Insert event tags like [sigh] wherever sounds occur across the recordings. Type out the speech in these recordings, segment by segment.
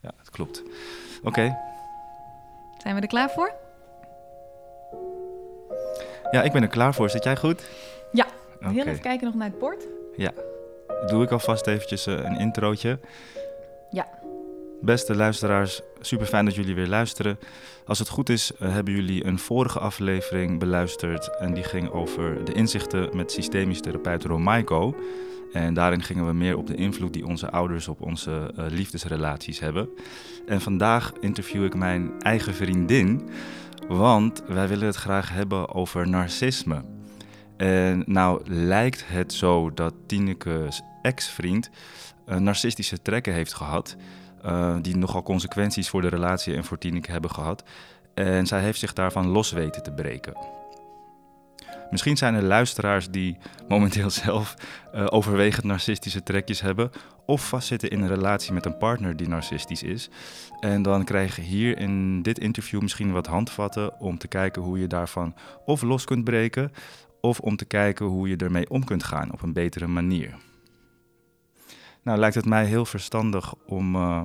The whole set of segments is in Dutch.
Ja, dat klopt. Oké. Zijn we er klaar voor? Ja, ik ben er klaar voor. Zit jij goed? Ja. Oké. Heel even kijken nog naar het bord. Ja. Doe ik alvast eventjes eh, een introotje. Ja. Beste luisteraars, super fijn dat jullie weer luisteren. Als het goed is, eh, hebben jullie een vorige aflevering beluisterd en die ging over de inzichten met systemisch therapeut Romaiko. En daarin gingen we meer op de invloed die onze ouders op onze eh, liefdesrelaties hebben. En vandaag interview ik mijn eigen vriendin, want wij willen het graag hebben over narcisme. En nou lijkt het zo dat Tineke's ex-vriend uh, narcistische trekken heeft gehad. Uh, die nogal consequenties voor de relatie en voor Tineke hebben gehad. En zij heeft zich daarvan los weten te breken. Misschien zijn er luisteraars die momenteel [laughs] zelf uh, overwegend narcistische trekjes hebben. Of vastzitten in een relatie met een partner die narcistisch is. En dan krijg je hier in dit interview misschien wat handvatten om te kijken hoe je daarvan of los kunt breken. Of om te kijken hoe je ermee om kunt gaan op een betere manier. Nou, lijkt het mij heel verstandig om uh,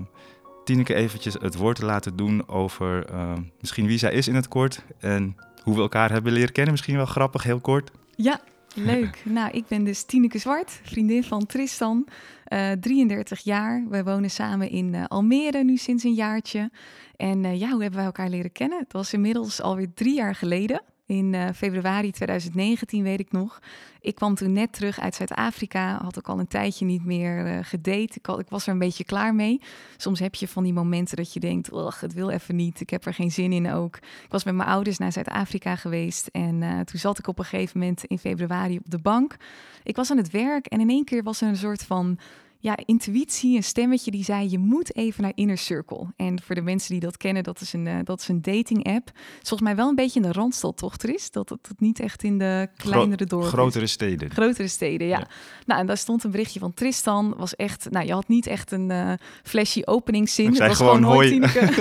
Tineke eventjes het woord te laten doen over uh, misschien wie zij is in het kort en hoe we elkaar hebben leren kennen. Misschien wel grappig, heel kort. Ja, leuk. [laughs] nou, ik ben dus Tineke Zwart, vriendin van Tristan, uh, 33 jaar. We wonen samen in Almere nu sinds een jaartje. En ja, hoe hebben wij elkaar leren kennen? Het was inmiddels alweer drie jaar geleden. In uh, februari 2019 weet ik nog. Ik kwam toen net terug uit Zuid-Afrika. Had ook al een tijdje niet meer uh, gedate. Ik, was er een beetje klaar mee. Soms heb je van die momenten dat je denkt: het wil even niet. Ik heb er geen zin in ook. Ik was met mijn ouders naar Zuid-Afrika geweest. En uh, toen zat ik op een gegeven moment in februari op de bank. Ik was aan het werk en in één keer was er een soort van ja, intuïtie, een stemmetje die zei: je moet even naar Inner Circle. En voor de mensen die dat kennen, dat is een, uh, dat is een dating app. Volgens mij wel een beetje in de randstad, toch, Tris? Dat het, het niet echt in de kleinere dorpen. Grotere steden. Grotere steden, ja. ja. Nou, en daar stond een berichtje van Tristan. Was echt, nou, je had niet echt een uh, flashy openingszin. Het was gewoon hoi.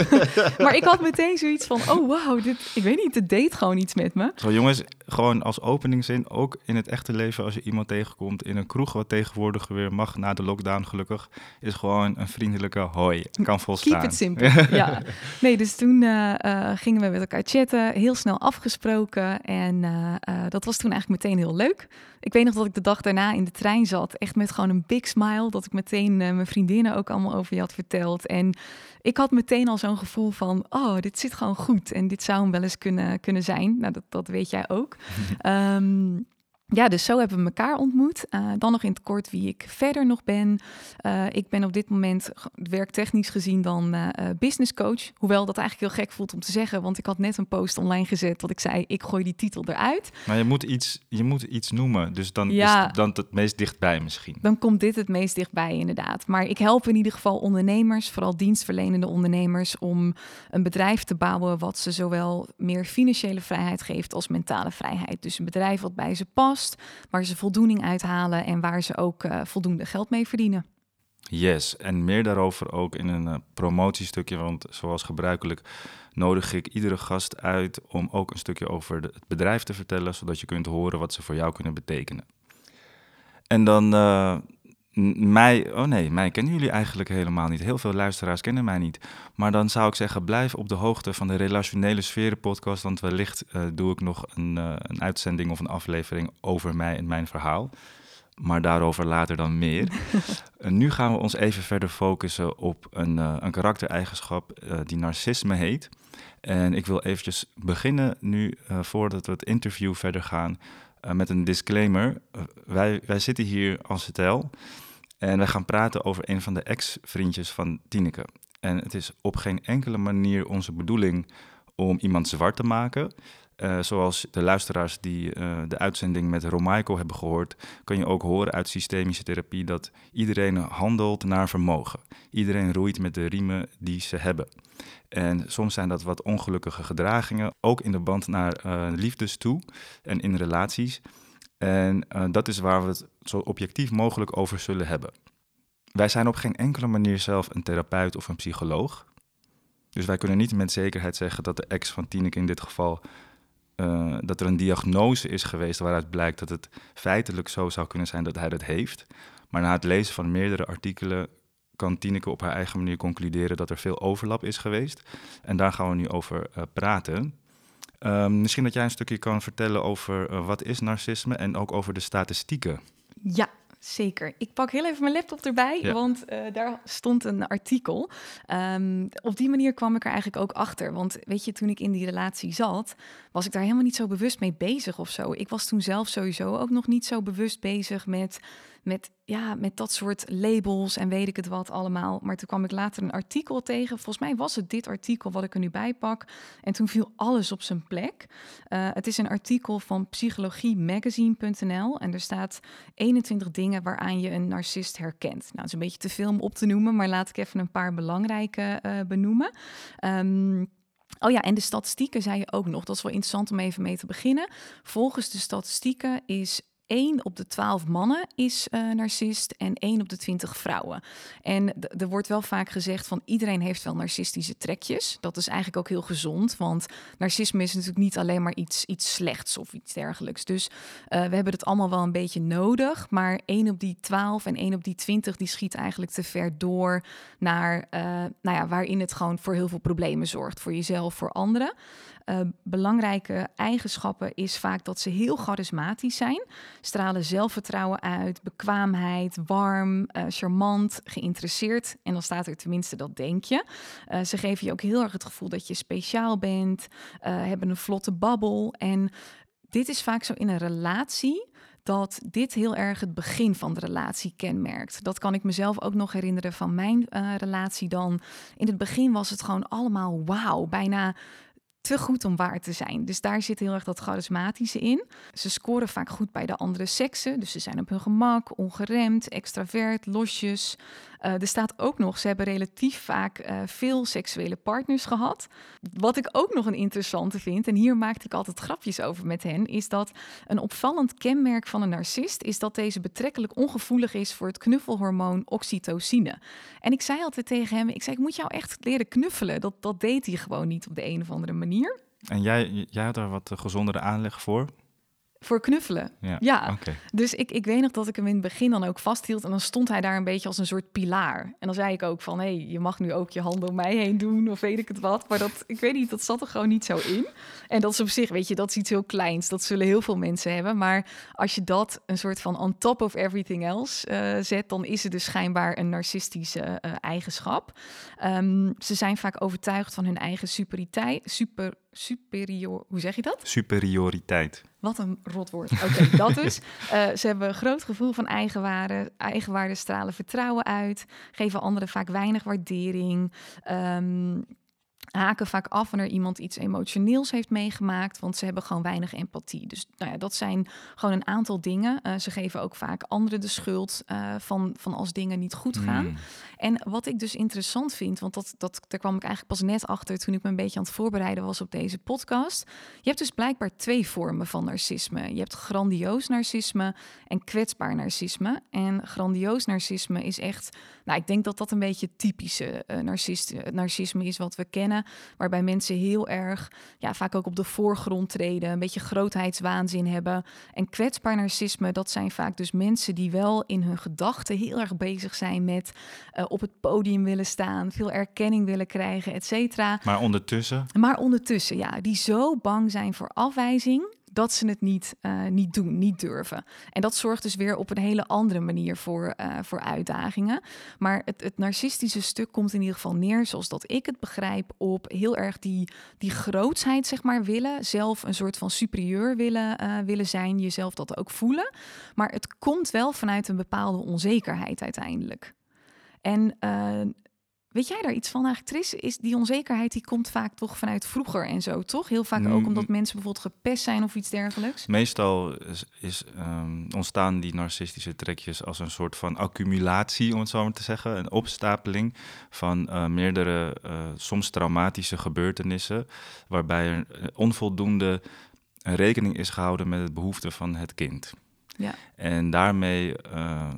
[laughs] maar ik had meteen zoiets van: oh wow, dit, ik weet niet, het deed gewoon iets met me. Zo, jongens, gewoon als openingszin, ook in het echte leven, als je iemand tegenkomt in een kroeg, wat tegenwoordig weer mag na de lockdown gelukkig, is gewoon een vriendelijke hoi. Kan volstaan. Keep it simple, [laughs] ja. Nee, dus toen uh, uh, gingen we met elkaar chatten, heel snel afgesproken. En uh, dat was toen eigenlijk meteen heel leuk. Ik weet nog dat ik de dag daarna in de trein zat, echt met gewoon een big smile, dat ik meteen mijn vriendinnen ook allemaal over je had verteld. En ik had meteen al zo'n gevoel van, oh, dit zit gewoon goed en dit zou hem wel eens kunnen, kunnen zijn. Nou, dat, dat weet jij ook. um, [laughs] ja, dus zo hebben we elkaar ontmoet. Uh, dan nog in het kort wie ik verder nog ben. Uh, ik ben op dit moment werktechnisch gezien dan uh, business coach. Hoewel dat eigenlijk heel gek voelt om te zeggen, want ik had net een post online gezet dat ik zei, ik gooi die titel eruit. Maar je moet iets, je moet iets noemen, dus dan ja, is dan het meest dichtbij misschien. Dan komt dit het meest dichtbij inderdaad. Maar ik help in ieder geval ondernemers, vooral dienstverlenende ondernemers, om een bedrijf te bouwen wat ze zowel meer financiële vrijheid geeft als mentale vrijheid. Dus een bedrijf wat bij ze past waar ze voldoening uithalen en waar ze ook uh, voldoende geld mee verdienen. Yes, en meer daarover ook in een uh, promotiestukje, want zoals gebruikelijk nodig ik iedere gast uit om ook een stukje over het bedrijf te vertellen, zodat je kunt horen wat ze voor jou kunnen betekenen. En dan uh, mij, oh nee, mij kennen jullie eigenlijk helemaal niet. Heel veel luisteraars kennen mij niet. Maar dan zou ik zeggen, blijf op de hoogte van de Relationele Sferen podcast. Want wellicht uh, doe ik nog een, uh, een uitzending of een aflevering over mij en mijn verhaal. Maar daarover later dan meer. uh, [laughs] nu gaan we ons even verder focussen op een, een karaktereigenschap die narcisme heet. En ik wil eventjes beginnen nu, voordat we het interview verder gaan, met een disclaimer. wij, wij zitten hier als tel. En wij gaan praten over een van de ex-vriendjes van Tineke. En het is op geen enkele manier onze bedoeling om iemand zwart te maken. Uh, zoals de luisteraars die uh, de uitzending met Romaiko hebben gehoord, kan je ook horen uit systemische therapie dat iedereen handelt naar vermogen. Iedereen roeit met de riemen die ze hebben. En soms zijn dat wat ongelukkige gedragingen, ook in de band naar uh, liefdes toe en in relaties. En uh, dat is waar we het zo objectief mogelijk over zullen hebben. Wij zijn op geen enkele manier zelf een therapeut of een psycholoog. Dus wij kunnen niet met zekerheid zeggen dat de ex van Tineke in dit geval... Uh, dat er een diagnose is geweest waaruit blijkt dat het feitelijk zo zou kunnen zijn dat hij dat heeft. Maar na het lezen van meerdere artikelen kan Tineke op haar eigen manier concluderen dat er veel overlap is geweest. En daar gaan we nu over uh, praten. Um, misschien dat jij een stukje kan vertellen over uh, wat is narcisme en ook over de statistieken. Ja, Zeker. Ik pak heel even mijn laptop erbij, want uh, daar stond een artikel. Um, op die manier kwam ik er eigenlijk ook achter. Want weet je, toen ik in die relatie zat, was ik daar helemaal niet zo bewust mee bezig of zo. Ik was toen zelf sowieso ook nog niet zo bewust bezig met met, ja, met dat soort labels en weet ik het wat allemaal. Maar toen kwam ik later een artikel tegen. Volgens mij was het dit artikel wat ik er nu bij pak. En toen viel alles op zijn plek. Uh, het is een artikel van psychologiemagazine.nl. En er staat 21 dingen waaraan je een narcist herkent. Nou, het is een beetje te veel om op te noemen, maar laat ik even een paar belangrijke uh, benoemen. Um, Oh ja, en de statistieken zei je ook nog. Dat is wel interessant om even mee te beginnen. Volgens de statistieken is 1 op de 12 mannen is uh, narcist en 1 op de 20 vrouwen. En er wordt wel vaak gezegd van iedereen heeft wel narcistische trekjes. Dat is eigenlijk ook heel gezond, want narcisme is natuurlijk niet alleen maar iets, iets slechts of iets dergelijks. Dus uh, we hebben het allemaal wel een beetje nodig, maar 1 op die 12 en 1 op die 20 die schiet eigenlijk te ver door naar, uh, nou ja, waarin het gewoon voor heel veel problemen zorgt. Voor jezelf, voor anderen. Uh, belangrijke eigenschappen is vaak dat ze heel charismatisch zijn. Stralen zelfvertrouwen uit, bekwaamheid, warm, uh, charmant, geïnteresseerd. En dan staat er tenminste dat denk je. Uh, ze geven je ook heel erg het gevoel dat je speciaal bent, hebben een vlotte babbel. En dit is vaak zo in een relatie dat dit heel erg het begin van de relatie kenmerkt. Dat kan ik mezelf ook nog herinneren van mijn relatie dan. In het begin was het gewoon allemaal wauw, bijna te goed om waar te zijn. Dus daar zit heel erg dat charismatische in. Ze scoren vaak goed bij de andere seksen. Dus ze zijn op hun gemak, ongeremd, extravert, losjes. Uh, er staat ook nog, ze hebben relatief vaak uh, veel seksuele partners gehad. Wat ik ook nog een interessante vind, en hier maakte ik altijd grapjes over met hen, is dat een opvallend kenmerk van een narcist is dat deze betrekkelijk ongevoelig is voor het knuffelhormoon oxytocine. En ik zei altijd tegen hem, ik zei, ik moet jou echt leren knuffelen. Dat, dat deed hij gewoon niet op de een of andere manier. En jij, jij had daar wat gezondere aanleg voor? Voor knuffelen. Ja. ja. Dus ik, ik weet nog dat ik hem in het begin dan ook vasthield. En dan stond hij daar een beetje als een soort pilaar. En dan zei ik ook van, hé, hey, je mag nu ook je handen om mij heen doen. Of weet ik het wat. Maar dat, ik weet niet, dat zat er gewoon niet zo in. En dat is op zich, weet je, dat is iets heel kleins. Dat zullen heel veel mensen hebben. Maar als je dat een soort van on top of everything else uh, zet... dan is het dus schijnbaar een narcistische uh, eigenschap. Um, ze zijn vaak overtuigd van hun eigen superiteit, super superior, hoe zeg je dat? Superioriteit. Wat een rotwoord. Oké, [laughs] dat dus. Uh, ze hebben een groot gevoel van eigenwaarde. Eigenwaarde stralen vertrouwen uit. Geven anderen vaak weinig waardering. Um, haken vaak af wanneer iemand iets emotioneels heeft meegemaakt, want ze hebben gewoon weinig empathie. Dus nou ja, dat zijn gewoon een aantal dingen. Uh, ze geven ook vaak anderen de schuld uh, van, van als dingen niet goed gaan. Mm. En wat ik dus interessant vind, want dat, dat, daar kwam ik eigenlijk pas net achter toen ik me een beetje aan het voorbereiden was op deze podcast. Je hebt dus blijkbaar twee vormen van narcisme. Je hebt grandioos narcisme en kwetsbaar narcisme. En grandioos narcisme is echt, nou ik denk dat dat een beetje typische uh, narcisme is wat we kennen. Waarbij mensen heel erg, ja vaak ook op de voorgrond treden, een beetje grootheidswaanzin hebben. En kwetsbaar narcisme, dat zijn vaak dus mensen die wel in hun gedachten heel erg bezig zijn met uh, op het podium willen staan, veel erkenning willen krijgen, et cetera. Maar ondertussen? Maar ondertussen, ja, die zo bang zijn voor afwijzing dat ze het niet, uh, niet doen, niet durven. En dat zorgt dus weer op een hele andere manier voor, uh, voor uitdagingen. Maar het, het narcistische stuk komt in ieder geval neer, zoals dat ik het begrijp, op heel erg die, die grootsheid, zeg maar, willen. Zelf een soort van superieur willen, uh, willen zijn, jezelf dat ook voelen. Maar het komt wel vanuit een bepaalde onzekerheid uiteindelijk. En weet jij daar iets van eigenlijk, Tris? Is die onzekerheid die komt vaak toch vanuit vroeger en zo, toch? Heel vaak ook omdat mensen bijvoorbeeld gepest zijn of iets dergelijks. Meestal is, is um, ontstaan die narcistische trekjes als een soort van accumulatie, om het zo maar te zeggen, een opstapeling van uh, meerdere, uh, soms traumatische gebeurtenissen, waarbij er onvoldoende rekening is gehouden met het behoefte van het kind. Ja. En daarmee uh,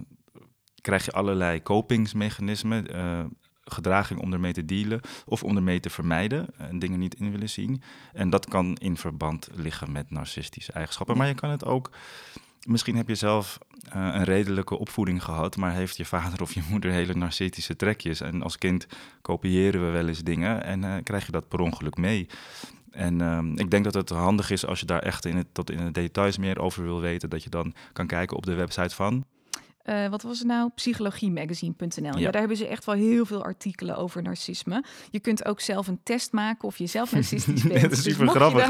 krijg je allerlei kopingsmechanismen, uh, gedraging om ermee te dealen of om ermee te vermijden en dingen niet in willen zien. En dat kan in verband liggen met narcistische eigenschappen. Maar je kan het ook Misschien heb je zelf eh, een redelijke opvoeding gehad, maar heeft je vader of je moeder hele narcistische trekjes. En als kind kopiëren we wel eens dingen en uh, krijg je dat per ongeluk mee. En uh, ik denk dat het handig is als je daar echt in het, tot in de details meer over wil weten, dat je dan kan kijken op de website van uh, wat was het nou? Psychologiemagazine.nl. Ja. ja. daar hebben ze echt wel heel veel artikelen over narcisme. Je kunt ook zelf een test maken of je zelf [laughs] narcistisch bent. dat is dus super grappig.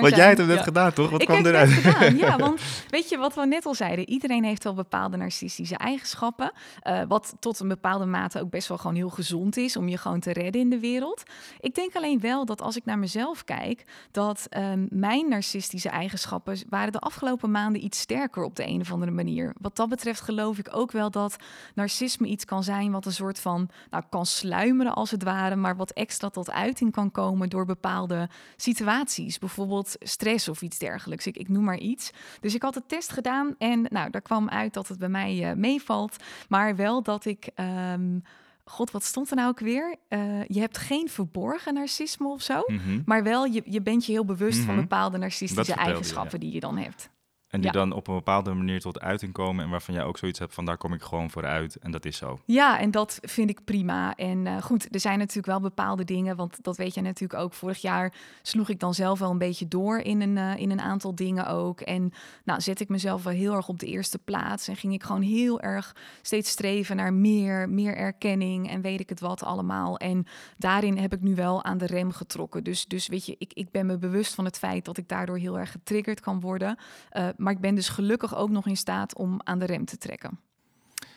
Want jij hebt het net gedaan, toch? Wat ik kwam heb eruit? Het gedaan, ja, [laughs] want weet je wat we net al zeiden? Iedereen heeft wel bepaalde narcistische eigenschappen. Uh, wat tot een bepaalde mate ook best wel gewoon heel gezond is om je gewoon te redden in de wereld. Ik denk alleen wel dat als ik naar mezelf kijk, dat um, mijn narcistische eigenschappen waren de afgelopen maanden iets sterker op de een of andere manier. Wat dat betreft geloof ik ook wel dat narcisme iets kan zijn wat een soort van nou, kan sluimeren als het ware, maar wat extra tot uiting kan komen door bepaalde situaties, bijvoorbeeld stress of iets dergelijks. Ik, ik noem maar iets. Dus ik had de test gedaan en nou, daar kwam uit dat het bij mij uh, meevalt, maar wel dat ik. Um, God, wat stond er nou ook weer? Uh, je hebt geen verborgen narcisme of zo, mm -hmm. maar wel je, je bent je heel bewust mm -hmm. van bepaalde narcistische eigenschappen je, ja. die je dan hebt. En die ja. dan op een bepaalde manier tot uiting komen en waarvan jij ook zoiets hebt van daar kom ik gewoon voor uit en dat is zo. Ja, en dat vind ik prima. En uh, goed, er zijn natuurlijk wel bepaalde dingen, want dat weet je natuurlijk ook. Vorig jaar sloeg ik dan zelf wel een beetje door in een, uh, in een aantal dingen ook. En nou zet ik mezelf wel heel erg op de eerste plaats en ging ik gewoon heel erg steeds streven naar meer, meer erkenning en weet ik het wat allemaal. En daarin heb ik nu wel aan de rem getrokken. Dus, dus weet je, ik, ik ben me bewust van het feit dat ik daardoor heel erg getriggerd kan worden. Uh, maar ik ben dus gelukkig ook nog in staat om aan de rem te trekken.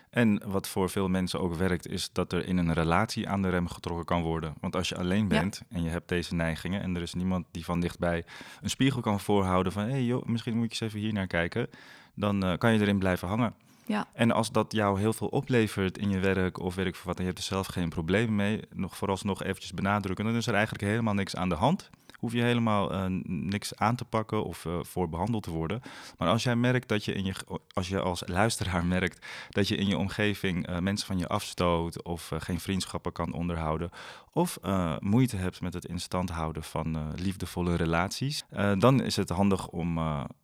En wat voor veel mensen ook werkt, is dat er in een relatie aan de rem getrokken kan worden. Want als je alleen bent ja. en je hebt deze neigingen en er is niemand die van dichtbij een spiegel kan voorhouden van hé hey joh, misschien moet je eens even hier naar kijken, dan uh, kan je erin blijven hangen. Ja. En als dat jou heel veel oplevert in je werk of weet ik veel wat, en je hebt er zelf geen probleem mee, nog vooralsnog eventjes benadrukken, dan is er eigenlijk helemaal niks aan de hand hoef je helemaal uh, niks aan te pakken of uh, voor behandeld te worden. Maar als jij merkt dat je in je, als je als luisteraar [laughs] merkt dat je in je omgeving uh, mensen van je afstoot of geen vriendschappen kan onderhouden of moeite hebt met het in stand houden van liefdevolle relaties, dan is het handig om,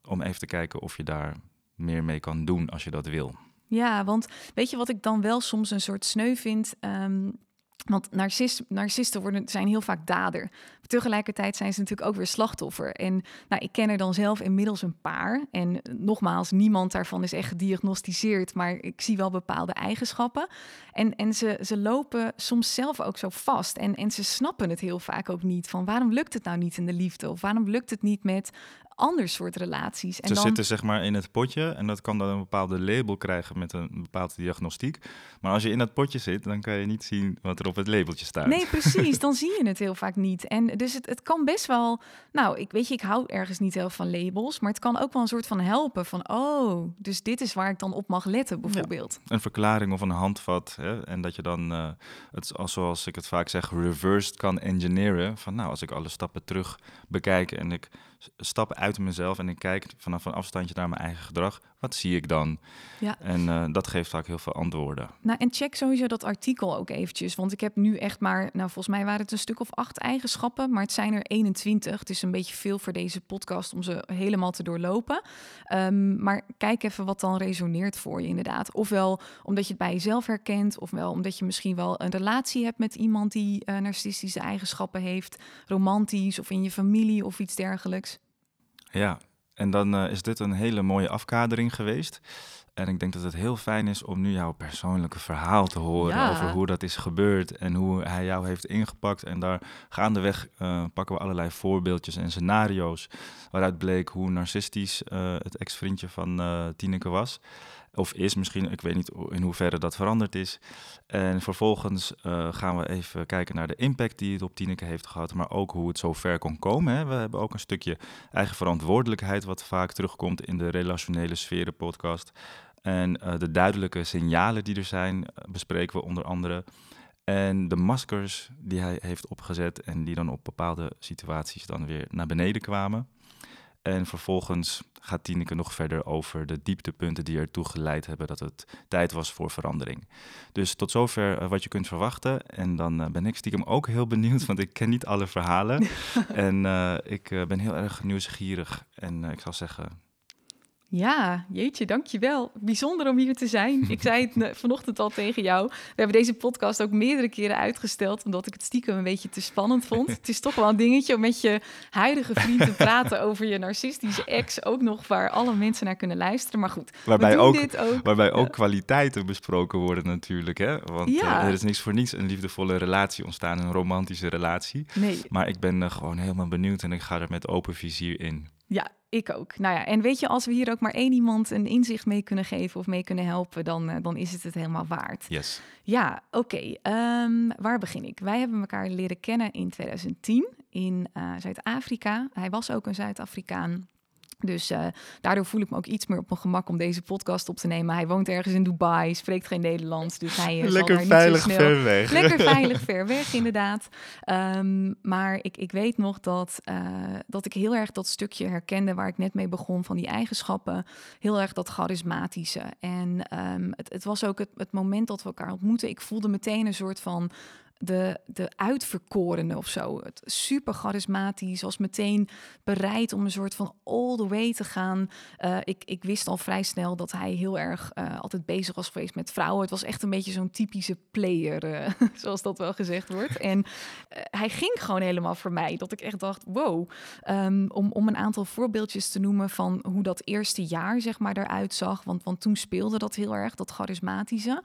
om even te kijken of je daar meer mee kan doen als je dat wil. Ja, want weet je wat ik dan wel soms een soort sneu vind? Um, want narcist, narcisten worden, zijn heel vaak dader. Tegelijkertijd zijn ze natuurlijk ook weer slachtoffer. En nou, ik ken er dan zelf inmiddels een paar. En nogmaals, niemand daarvan is echt gediagnosticeerd. Maar ik zie wel bepaalde eigenschappen. En, en ze, ze lopen soms zelf ook zo vast. En, en ze snappen het heel vaak ook niet. Van waarom lukt het nou niet in de liefde? Of waarom lukt het niet met ander soort relaties. En Ze dan... zitten zeg maar in het potje en dat kan dan een bepaalde label krijgen met een bepaalde diagnostiek. Maar als je in dat potje zit, dan kan je niet zien wat er op het labeltje staat. Nee, precies. Dan [laughs] zie je het heel vaak niet. En dus het, het kan best wel, nou, ik weet je, ik hou ergens niet heel van labels, maar het kan ook wel een soort van helpen van, oh, dus dit is waar ik dan op mag letten, bijvoorbeeld. Ja, een verklaring of een handvat. Hè? En dat je dan, uh, het, zoals ik het vaak zeg, reversed kan engineeren. Van nou, als ik alle stappen terug bekijk en ik stap uit mezelf en ik kijk vanaf een afstandje naar mijn eigen gedrag. Wat zie ik dan? Ja. En uh, dat geeft vaak heel veel antwoorden. Nou, en check sowieso dat artikel ook eventjes. Want ik heb nu echt maar, nou volgens mij waren het een stuk of acht eigenschappen, maar het zijn er 21. Het is een beetje veel voor deze podcast om ze helemaal te doorlopen. Um, maar kijk even wat dan resoneert voor je inderdaad. Ofwel omdat je het bij jezelf herkent, ofwel omdat je misschien wel een relatie hebt met iemand die uh, narcistische eigenschappen heeft, romantisch of in je familie of iets dergelijks. Ja, en dan uh, is dit een hele mooie afkadering geweest. En ik denk dat het heel fijn is om nu jouw persoonlijke verhaal te horen ja. over hoe dat is gebeurd en hoe hij jou heeft ingepakt. En daar gaandeweg uh, pakken we allerlei voorbeeldjes en scenario's waaruit bleek hoe narcistisch uh, het ex-vriendje van Tineke was. Of is misschien, ik weet niet in hoeverre dat veranderd is. En vervolgens uh, gaan we even kijken naar de impact die het op Tineke heeft gehad, maar ook hoe het zo ver kon komen. Hè. We hebben ook een stukje eigen verantwoordelijkheid, wat vaak terugkomt in de relationele sferen podcast. En uh, de duidelijke signalen die er zijn, bespreken we onder andere. En de maskers die hij heeft opgezet en die dan op bepaalde situaties dan weer naar beneden kwamen. En vervolgens gaat Tineke nog verder over de dieptepunten die ertoe geleid hebben dat het tijd was voor verandering. Dus tot zover uh, wat je kunt verwachten. En dan uh, ben ik stiekem ook heel benieuwd, want ik ken niet alle verhalen. [laughs] en uh, ik ben heel erg nieuwsgierig. En ik zal zeggen, Ja, jeetje, dankjewel. Bijzonder om hier te zijn. Ik zei het vanochtend al tegen jou. We hebben deze podcast ook meerdere keren uitgesteld, omdat ik het stiekem een beetje te spannend vond. het is toch wel een dingetje om met je huidige vriend te praten over je narcistische ex, ook nog waar alle mensen naar kunnen luisteren. Maar goed, waarbij ook, ook, Waarbij ook kwaliteiten besproken worden natuurlijk, hè? Want ja. Eh, er is niks voor niets een liefdevolle relatie ontstaan, een romantische relatie. Nee. Maar ik ben uh, gewoon helemaal benieuwd en ik ga er met open vizier in. Ja, ik ook. Nou ja, en weet je, als we hier ook maar één iemand een inzicht mee kunnen geven of mee kunnen helpen, dan, uh, dan is het het helemaal waard. Yes. Ja, oké. Ehm, waar begin ik? Wij hebben elkaar leren kennen in 2010 in uh, Zuid-Afrika. Hij was ook een Zuid-Afrikaan. Dus uh, daardoor voel ik me ook iets meer op mijn gemak om deze podcast op te nemen. Hij woont ergens in Dubai, spreekt geen Nederlands, dus hij uh, Lekker zal veilig niet zo snel... ver weg. Lekker [laughs] veilig ver weg, inderdaad. Um, maar ik, ik weet nog dat, uh, dat ik heel erg dat stukje herkende waar ik net mee begon van die eigenschappen. Heel erg dat charismatische. En um, het, het was ook het, het moment dat we elkaar ontmoetten. Ik voelde meteen een soort van de, de uitverkorene of zo. Het super charismatisch, was meteen bereid om een soort van all the way te gaan. Uh, ik, ik wist al vrij snel dat hij heel erg uh, altijd bezig was geweest met vrouwen. Het was echt een beetje zo'n typische player, uh, [laughs] zoals dat wel gezegd wordt. En hij ging gewoon helemaal voor mij. Dat ik echt dacht, wow. Um, om, om een aantal voorbeeldjes te noemen van hoe dat eerste jaar zeg maar eruit zag. Want, want toen speelde dat heel erg, dat charismatische.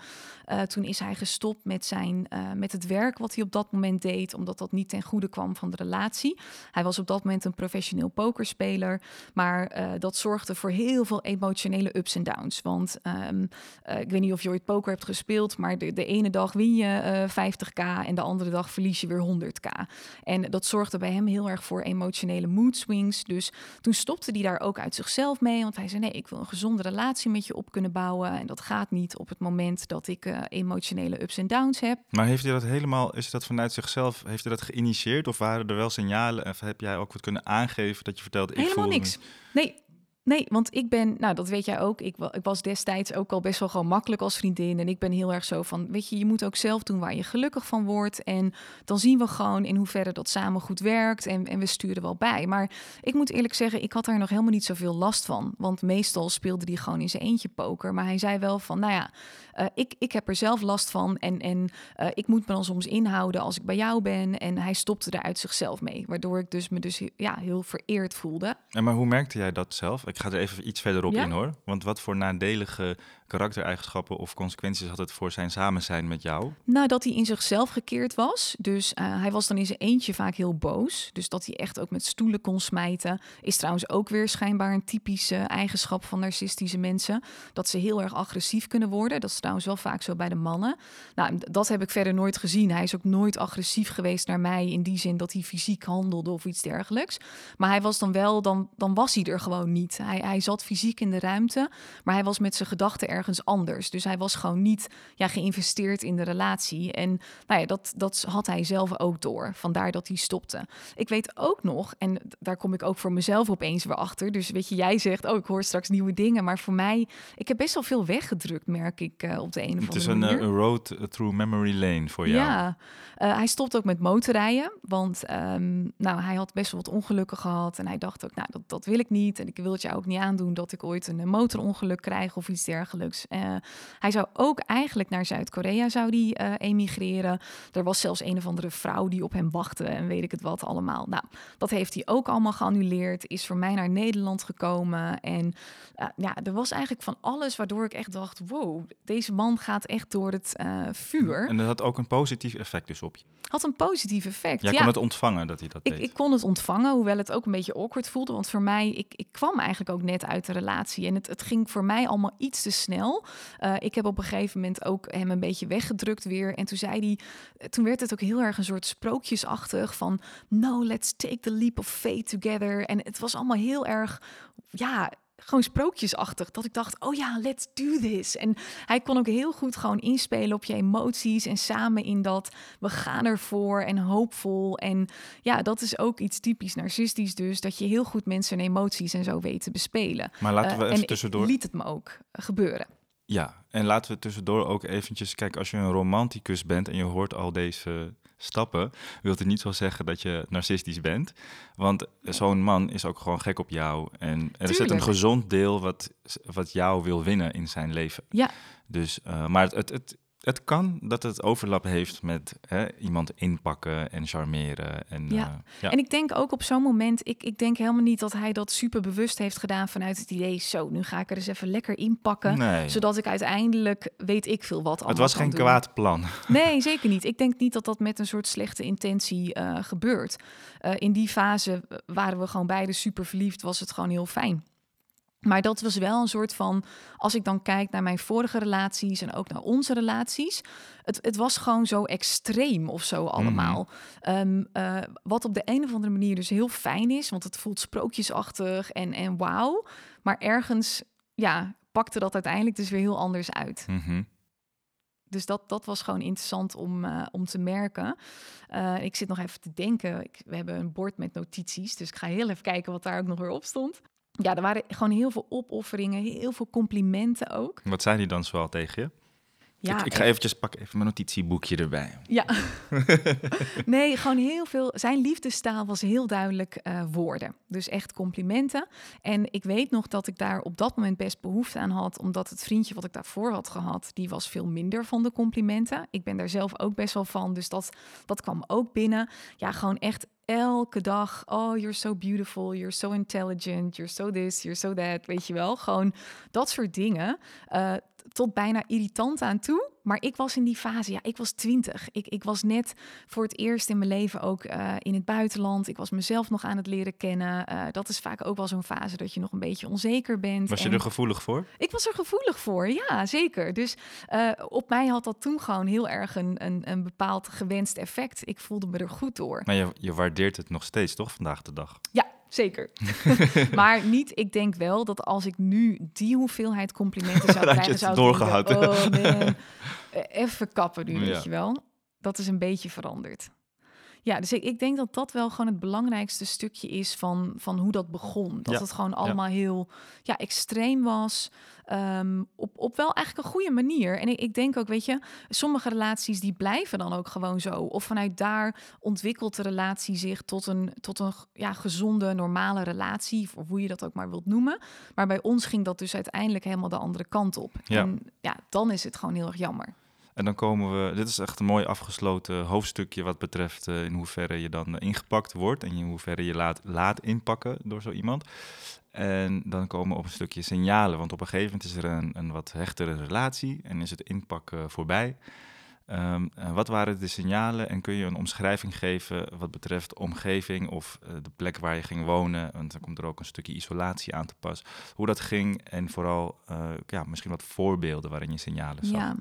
toen is hij gestopt met, zijn, met het werk wat hij op dat moment deed, omdat dat niet ten goede kwam van de relatie. Hij was op dat moment een professioneel pokerspeler, maar uh, dat zorgde voor heel veel emotionele ups en downs. Want um, uh, ik weet niet of je ooit poker hebt gespeeld, maar de, de ene dag win je uh, eh, 50k en de andere dag verlies je weer 100k. En dat zorgde bij hem heel erg voor emotionele mood swings. Dus toen stopte hij daar ook uit zichzelf mee, want hij zei nee, ik wil een gezonde relatie met je op kunnen bouwen en dat gaat niet op het moment dat ik emotionele ups en downs heb. Maar heeft hij dat helemaal is dat vanuit zichzelf, heeft hij dat geïnitieerd of waren er wel signalen? Of heb jij ook wat kunnen aangeven dat je vertelt? Ik Helemaal niks. Nee, Nee, want ik ben, nou dat weet jij ook, ik, ik, was destijds ook al best wel gewoon makkelijk als vriendin. En ik ben heel erg zo van, weet je, je moet ook zelf doen waar je gelukkig van wordt. En dan zien we gewoon in hoeverre dat samen goed werkt en, en we sturen wel bij. Maar ik moet eerlijk zeggen, ik had daar nog helemaal niet zoveel last van. Want meestal speelde hij gewoon in zijn eentje poker. Maar hij zei wel van, nou ja, uh, ik, ik heb er zelf last van en, en uh, ik moet me dan soms inhouden als ik bij jou ben. En hij stopte er uit zichzelf mee, waardoor ik dus me dus ja, heel vereerd voelde. En maar hoe merkte jij dat zelf? Ik ga er even iets verderop ja? in hoor. Want wat voor nadelige karaktereigenschappen of consequenties had het voor zijn samen zijn met jou? Nou, dat hij in zichzelf gekeerd was. Dus uh, hij was dan in zijn eentje vaak heel boos. Dus dat hij echt ook met stoelen kon smijten. Is trouwens ook weer schijnbaar een typische eigenschap van narcistische mensen. Dat ze heel erg agressief kunnen worden. Dat is trouwens wel vaak zo bij de mannen. Nou, dat heb ik verder nooit gezien. Hij is ook nooit agressief geweest naar mij in die zin dat hij fysiek handelde of iets dergelijks. Maar hij was dan wel, dan, dan was hij er gewoon niet. Hij, hij zat fysiek in de ruimte, maar hij was met zijn gedachten ergens anders. Dus hij was gewoon niet ja, geïnvesteerd in de relatie. En nou ja, dat, dat had hij zelf ook door. Vandaar dat hij stopte. Ik weet ook nog, en daar kom ik ook voor mezelf opeens weer achter. Dus weet je, jij zegt, oh, ik hoor straks nieuwe dingen. Maar voor mij, ik heb best wel veel weggedrukt, merk ik uh, op de een of andere manier. Het is een road through memory lane voor jou. Ja, uh, hij stopt ook met motorrijden. Want um, nou, hij had best wel wat ongelukken gehad. En hij dacht ook, nou, dat, dat wil ik niet. En ik wil het jou ook niet aandoen dat ik ooit een motorongeluk krijg of iets dergelijks. Uh, hij zou ook eigenlijk naar Zuid-Korea zou die, uh, emigreren. Er was zelfs een of andere vrouw die op hem wachtte en weet ik het wat allemaal. Nou, dat heeft hij ook allemaal geannuleerd. Is voor mij naar Nederland gekomen. En ja, er was eigenlijk van alles waardoor ik echt dacht, wow, deze man gaat echt door het vuur. En dat had ook een positief effect dus op je? Had een positief effect. Jij ja. kon het ontvangen dat hij dat ik, deed? Ik kon het ontvangen, hoewel het ook een beetje awkward voelde. Want voor mij, ik, ik kwam eigenlijk ook net uit de relatie. En het, het ging voor mij allemaal iets te snel. Uh, ik heb op een gegeven moment ook hem een beetje weggedrukt weer. En toen zei hij, toen werd het ook heel erg een soort sprookjesachtig van... No, let's take the leap of faith together. En het was allemaal heel erg, ja gewoon sprookjesachtig. Dat ik dacht, oh ja, let's do this. En hij kon ook heel goed gewoon inspelen op je emoties en samen in dat we gaan ervoor en hoopvol. En ja, dat is ook iets typisch narcistisch dus, dat je heel goed mensen en emoties en zo weet te bespelen. Maar laten we uh, even tussendoor... liet het me ook gebeuren. Ja, en laten we tussendoor ook eventjes... Kijk, als je een romanticus bent en je hoort al deze stappen, wil het niet zo zeggen dat je narcistisch bent. Want zo'n man is ook gewoon gek op jou. En er zit een gezond deel wat, wat jou wil winnen in zijn leven. Ja. Dus, uh, maar het, het, het, het kan dat het overlap heeft met hè, iemand inpakken en charmeren. En, ja. Uh, ja. en ik denk ook op zo'n moment, ik, ik denk helemaal niet dat hij dat super bewust heeft gedaan vanuit het idee, zo, nu ga ik er eens even lekker inpakken, nee. zodat ik uiteindelijk weet ik veel wat Het was geen kwaad plan. Nee, [laughs] zeker niet. Ik denk niet dat dat met een soort slechte intentie uh, gebeurt. Uh, in die fase waren we gewoon beide super verliefd, was het gewoon heel fijn. Maar dat was wel een soort van, als ik dan kijk naar mijn vorige relaties en ook naar onze relaties, het, het was gewoon zo extreem of zo allemaal. Mm -hmm. um, uh, wat op de een of andere manier dus heel fijn is, want het voelt sprookjesachtig en, en wauw. Maar ergens, ja, pakte dat uiteindelijk dus weer heel anders uit. Mm -hmm. Dus dat, dat was gewoon interessant om, uh, om te merken. Uh, ik zit nog even te denken. Ik, we hebben een bord met notities, dus ik ga heel even kijken wat daar ook nog weer op stond ja, er waren gewoon heel veel opofferingen, heel veel complimenten ook. Wat zei hij dan zoal tegen je? Ja, ik, ik ga eventjes pakken even mijn notitieboekje erbij. Ja. [laughs] nee, gewoon heel veel. Zijn liefdestaal was heel duidelijk uh, woorden. Dus echt complimenten. En ik weet nog dat ik daar op dat moment best behoefte aan had, omdat het vriendje wat ik daarvoor had gehad, die was veel minder van de complimenten. Ik ben daar zelf ook best wel van, dus dat, dat kwam ook binnen. Ja, gewoon echt elke dag, oh, you're so beautiful, you're so intelligent, you're so this, you're so that, weet je wel. Gewoon dat soort dingen. Uh, tot bijna irritant aan toe. Maar ik was in die fase, ja, ik was twintig. Ik, ik was net voor het eerst in mijn leven ook uh, in het buitenland. Ik was mezelf nog aan het leren kennen. Uh, dat is vaak ook wel zo'n fase dat je nog een beetje onzeker bent. Was je er gevoelig voor? Ik was er gevoelig voor, ja, zeker. Dus uh, op mij had dat toen gewoon heel erg een, een, een bepaald gewenst effect. Ik voelde me er goed door. Maar je, je waardeert het nog steeds, toch, vandaag de dag? Ja, zeker. [laughs] maar niet, ik denk wel dat als ik nu die hoeveelheid complimenten zou [laughs] krijgen, zou ik doorgehad. denken, oh man, even kappen nu, [laughs] weet je wel. Dat is een beetje veranderd. Ja, dus ik, ik, denk dat dat wel gewoon het belangrijkste stukje is van, van hoe dat begon. Dat Ja. het gewoon allemaal heel ja, extreem was. Ehm, op, op wel eigenlijk een goede manier. En ik, ik denk ook, weet je, sommige relaties die blijven dan ook gewoon zo. Of vanuit daar ontwikkelt de relatie zich tot een, tot een ja, gezonde, normale relatie. Of hoe je dat ook maar wilt noemen. Maar bij ons ging dat dus uiteindelijk helemaal de andere kant op. Ja. En ja, dan is het gewoon heel erg jammer. En dan komen we, dit is echt een mooi afgesloten hoofdstukje wat betreft uh, in hoeverre je dan uh, ingepakt wordt en in hoeverre je laat, laat inpakken door zo iemand. En dan komen we op een stukje signalen, want op een gegeven moment is er een, een wat hechtere relatie en is het inpakken voorbij. Um, wat waren de signalen en kun je een omschrijving geven wat betreft omgeving of de plek waar je ging wonen? Want dan komt er ook een stukje isolatie aan te pas. Hoe dat ging en vooral ja, misschien wat voorbeelden waarin je signalen zag. Ja,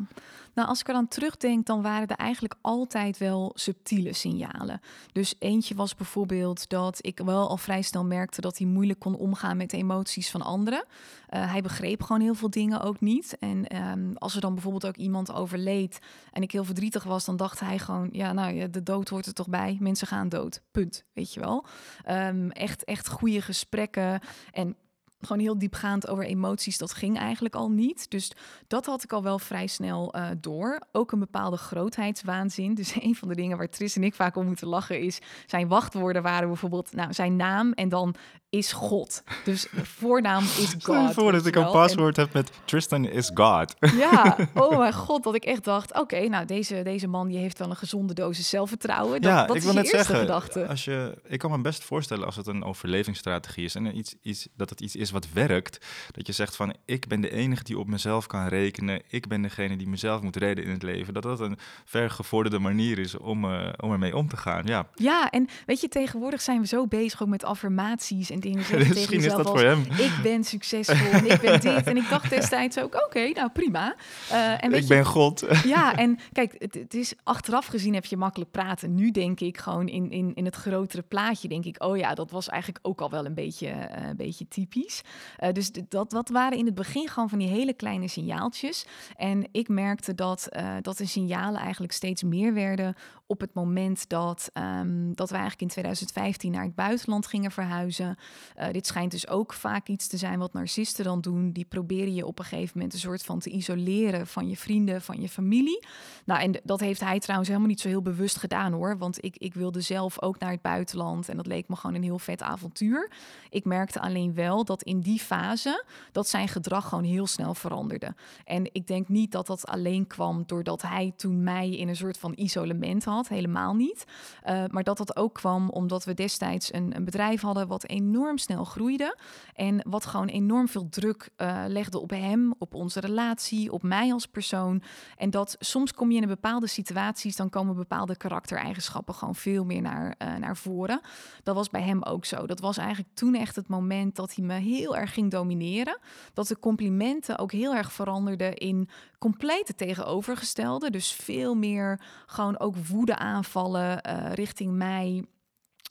nou als ik er dan terugdenk, dan waren er eigenlijk altijd wel subtiele signalen. Dus eentje was bijvoorbeeld dat ik wel al vrij snel merkte dat hij moeilijk kon omgaan met de emoties van anderen. Uh, hij begreep gewoon heel veel dingen ook niet. En um, als er dan bijvoorbeeld ook iemand overleed en ik heel verdrietig was, dan dacht hij gewoon, ja, nou de dood hoort er toch bij. Mensen gaan dood. Punt. Weet je wel. Um, echt, echt goede gesprekken en gewoon heel diepgaand over emoties, dat ging eigenlijk al niet. Dus dat had ik al wel vrij snel uh, door. Ook een bepaalde grootheidswaanzin. Dus [laughs] een van de dingen waar Tris en ik vaak om moeten lachen is... zijn wachtwoorden waren bijvoorbeeld nou, zijn naam en dan is God. Dus voornaam is God. Stel dat ik een paswoord en... heb met Tristan is God. Ja, [laughs] oh mijn god, dat ik echt dacht... oké, okay, nou deze, deze man die heeft wel een gezonde dosis zelfvertrouwen. Dat, ja, dat ik is wil je net eerste zeggen, gedachte. Als je, ik kan me best voorstellen als het een overlevingsstrategie is... en iets, iets, dat het iets is wat werkt. Dat je zegt van, ik ben de enige die op mezelf kan rekenen. Ik ben degene die mezelf moet redden in het leven. Dat dat een vergevorderde manier is om, uh, om ermee om te gaan, ja. Ja, en weet je, tegenwoordig zijn we zo bezig ook met affirmaties en dingen zeggen [laughs] tegen Misschien is jezelf dat als, voor hem. ik ben succesvol en ik ben dit. En ik dacht destijds ook, oké, okay, nou prima. Uh, en ik je, ben God. Ja, en kijk, het, het, is achteraf gezien heb je makkelijk praten. Nu denk ik gewoon in, in, in het grotere plaatje, denk ik, oh ja, dat was eigenlijk ook al wel een beetje, uh, een beetje typisch. Uh, dus dat, dat waren in het begin gewoon van die hele kleine signaaltjes. En ik merkte dat, uh, dat de signalen eigenlijk steeds meer werden op het moment dat, um, dat we eigenlijk in 2015 naar het buitenland gingen verhuizen. Uh, dit schijnt dus ook vaak iets te zijn wat narcisten dan doen. Die proberen je op een gegeven moment een soort van te isoleren van je vrienden, van je familie. Nou, en dat heeft hij trouwens helemaal niet zo heel bewust gedaan hoor. Want ik, ik wilde zelf ook naar het buitenland en dat leek me gewoon een heel vet avontuur. Ik merkte alleen wel dat in die fase dat zijn gedrag gewoon heel snel veranderde. En ik denk niet dat dat alleen kwam doordat hij toen mij in een soort van isolement had helemaal niet. Uh, maar dat dat ook kwam omdat we destijds een, een, bedrijf hadden wat enorm snel groeide. En wat gewoon enorm veel druk uh, legde op hem, op onze relatie, op mij als persoon. En dat soms kom je in bepaalde situaties, dan komen bepaalde karaktereigenschappen gewoon veel meer naar, uh, naar voren. Dat was bij hem ook zo. Dat was eigenlijk toen echt het moment dat hij me heel erg ging domineren. Dat de complimenten ook heel erg veranderden in complete tegenovergestelde. Dus veel meer gewoon ook woede aanvallen uh, richting mij.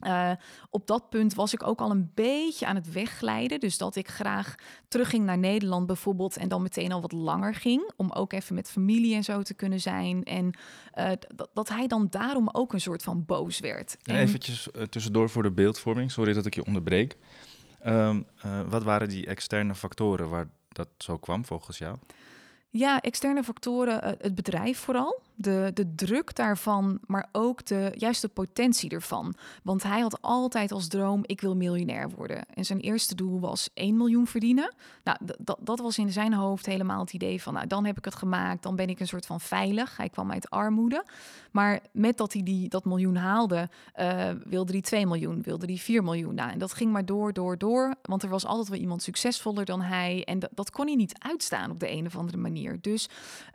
Uh, op dat punt was ik ook al een beetje aan het wegglijden. Dus dat ik graag terugging naar Nederland bijvoorbeeld. En dan meteen al wat langer ging. Om ook even met familie en zo te kunnen zijn. En uh, dat hij dan daarom ook een soort van boos werd. En... Eventjes uh, tussendoor voor de beeldvorming. Sorry dat ik je onderbreek. Um, wat waren die externe factoren waar dat zo kwam volgens jou? Ja, externe factoren, het bedrijf vooral de, de druk daarvan, maar ook de juiste potentie ervan. Want hij had altijd als droom: ik wil miljonair worden. En zijn eerste doel was 1 miljoen verdienen. Nou, dat was in zijn hoofd helemaal het idee van: nou, dan heb ik het gemaakt, dan ben ik een soort van veilig. Hij kwam uit armoede. Maar met dat hij die, dat miljoen haalde, wilde hij 2 miljoen, wilde hij 4 miljoen. Nou, en dat ging maar door, door, door. Want er was altijd wel iemand succesvoller dan hij. En dat kon hij niet uitstaan op de een of andere manier. Dus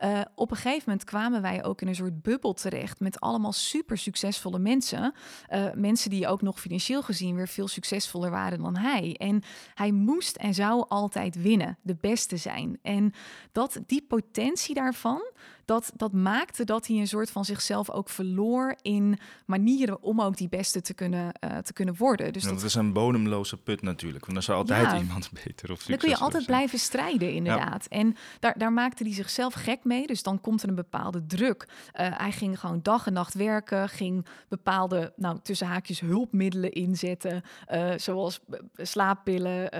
uh, op een gegeven moment kwamen wij ook in een soort bubbel terecht met allemaal super succesvolle mensen. Uh, mensen die ook nog financieel gezien weer veel succesvoller waren dan hij. En hij moest en zou altijd winnen, de beste zijn. En dat, die potentie daarvan, dat, dat maakte dat hij een soort van zichzelf ook verloor in manieren om ook die beste te kunnen, uh, te kunnen worden. Dus ja, dat, is een bodemloze put natuurlijk, want er zou altijd ja, iemand [laughs] beter of Dan kun je altijd zijn. blijven strijden, inderdaad. Ja. En daar, daar maakte hij zichzelf gek mee, dus dan komt er een bepaalde druk. Uh, hij ging gewoon dag en nacht werken, ging bepaalde, nou tussen haakjes, hulpmiddelen inzetten, uh, zoals slaappillen,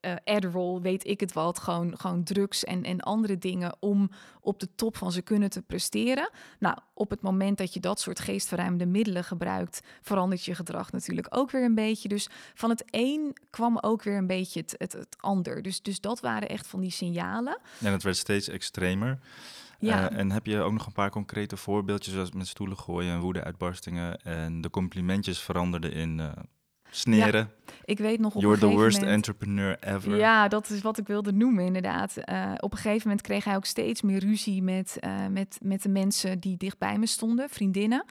uh, Adderall, weet ik het wat, gewoon, gewoon drugs en, en andere dingen om op de top van ze kunnen te presteren. Nou, op het moment dat je dat soort geestverruimende middelen gebruikt, verandert je gedrag natuurlijk ook weer een beetje. Dus van het een kwam ook weer een beetje het, het, het ander. Dus, dus dat waren echt van die signalen. En het werd steeds extremer. Ja. Uh, en heb je ook nog een paar concrete voorbeeldjes, zoals met stoelen gooien en woede-uitbarstingen en de complimentjes veranderden in uh, sneren? Ja. Ik weet nog op You're the worst moment, entrepreneur ever. Ja, dat is wat ik wilde noemen, inderdaad. Uh, op een gegeven moment kreeg hij ook steeds meer ruzie met, uh, met, met de mensen die dicht bij me stonden, vriendinnen.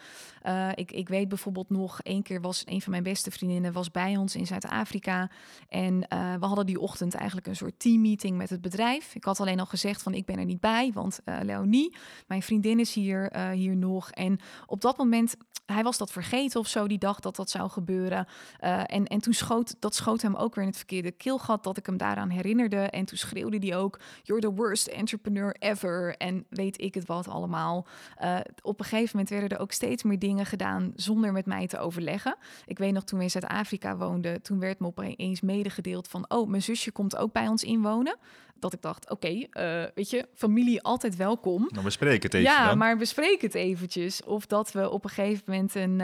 Uh, ik, ik weet bijvoorbeeld nog, één keer was een van mijn beste vriendinnen was bij ons in Zuid-Afrika. En we hadden die ochtend eigenlijk een soort teammeeting met het bedrijf. Ik had alleen al gezegd van ik ben er niet bij, want Leonie, mijn vriendin is hier, hier nog. En op dat moment, hij was dat vergeten of zo, die dag dat dat zou gebeuren. En, en toen schoot, dat schoot hem ook weer in het verkeerde keelgat dat ik hem daaraan herinnerde. En toen schreeuwde hij ook, you're the worst entrepreneur ever. En weet ik het wat allemaal. Uh, op een gegeven moment werden er ook steeds meer dingen gedaan zonder met mij te overleggen. Ik weet nog toen we in Zuid-Afrika woonden, toen werd me opeens medegedeeld van, oh, mijn zusje komt ook bij ons inwonen dat ik dacht, oké, okay, uh, weet je, familie altijd welkom. Nou, bespreek het even Ja, dan. maar bespreek het eventjes. Of dat we op een gegeven moment een...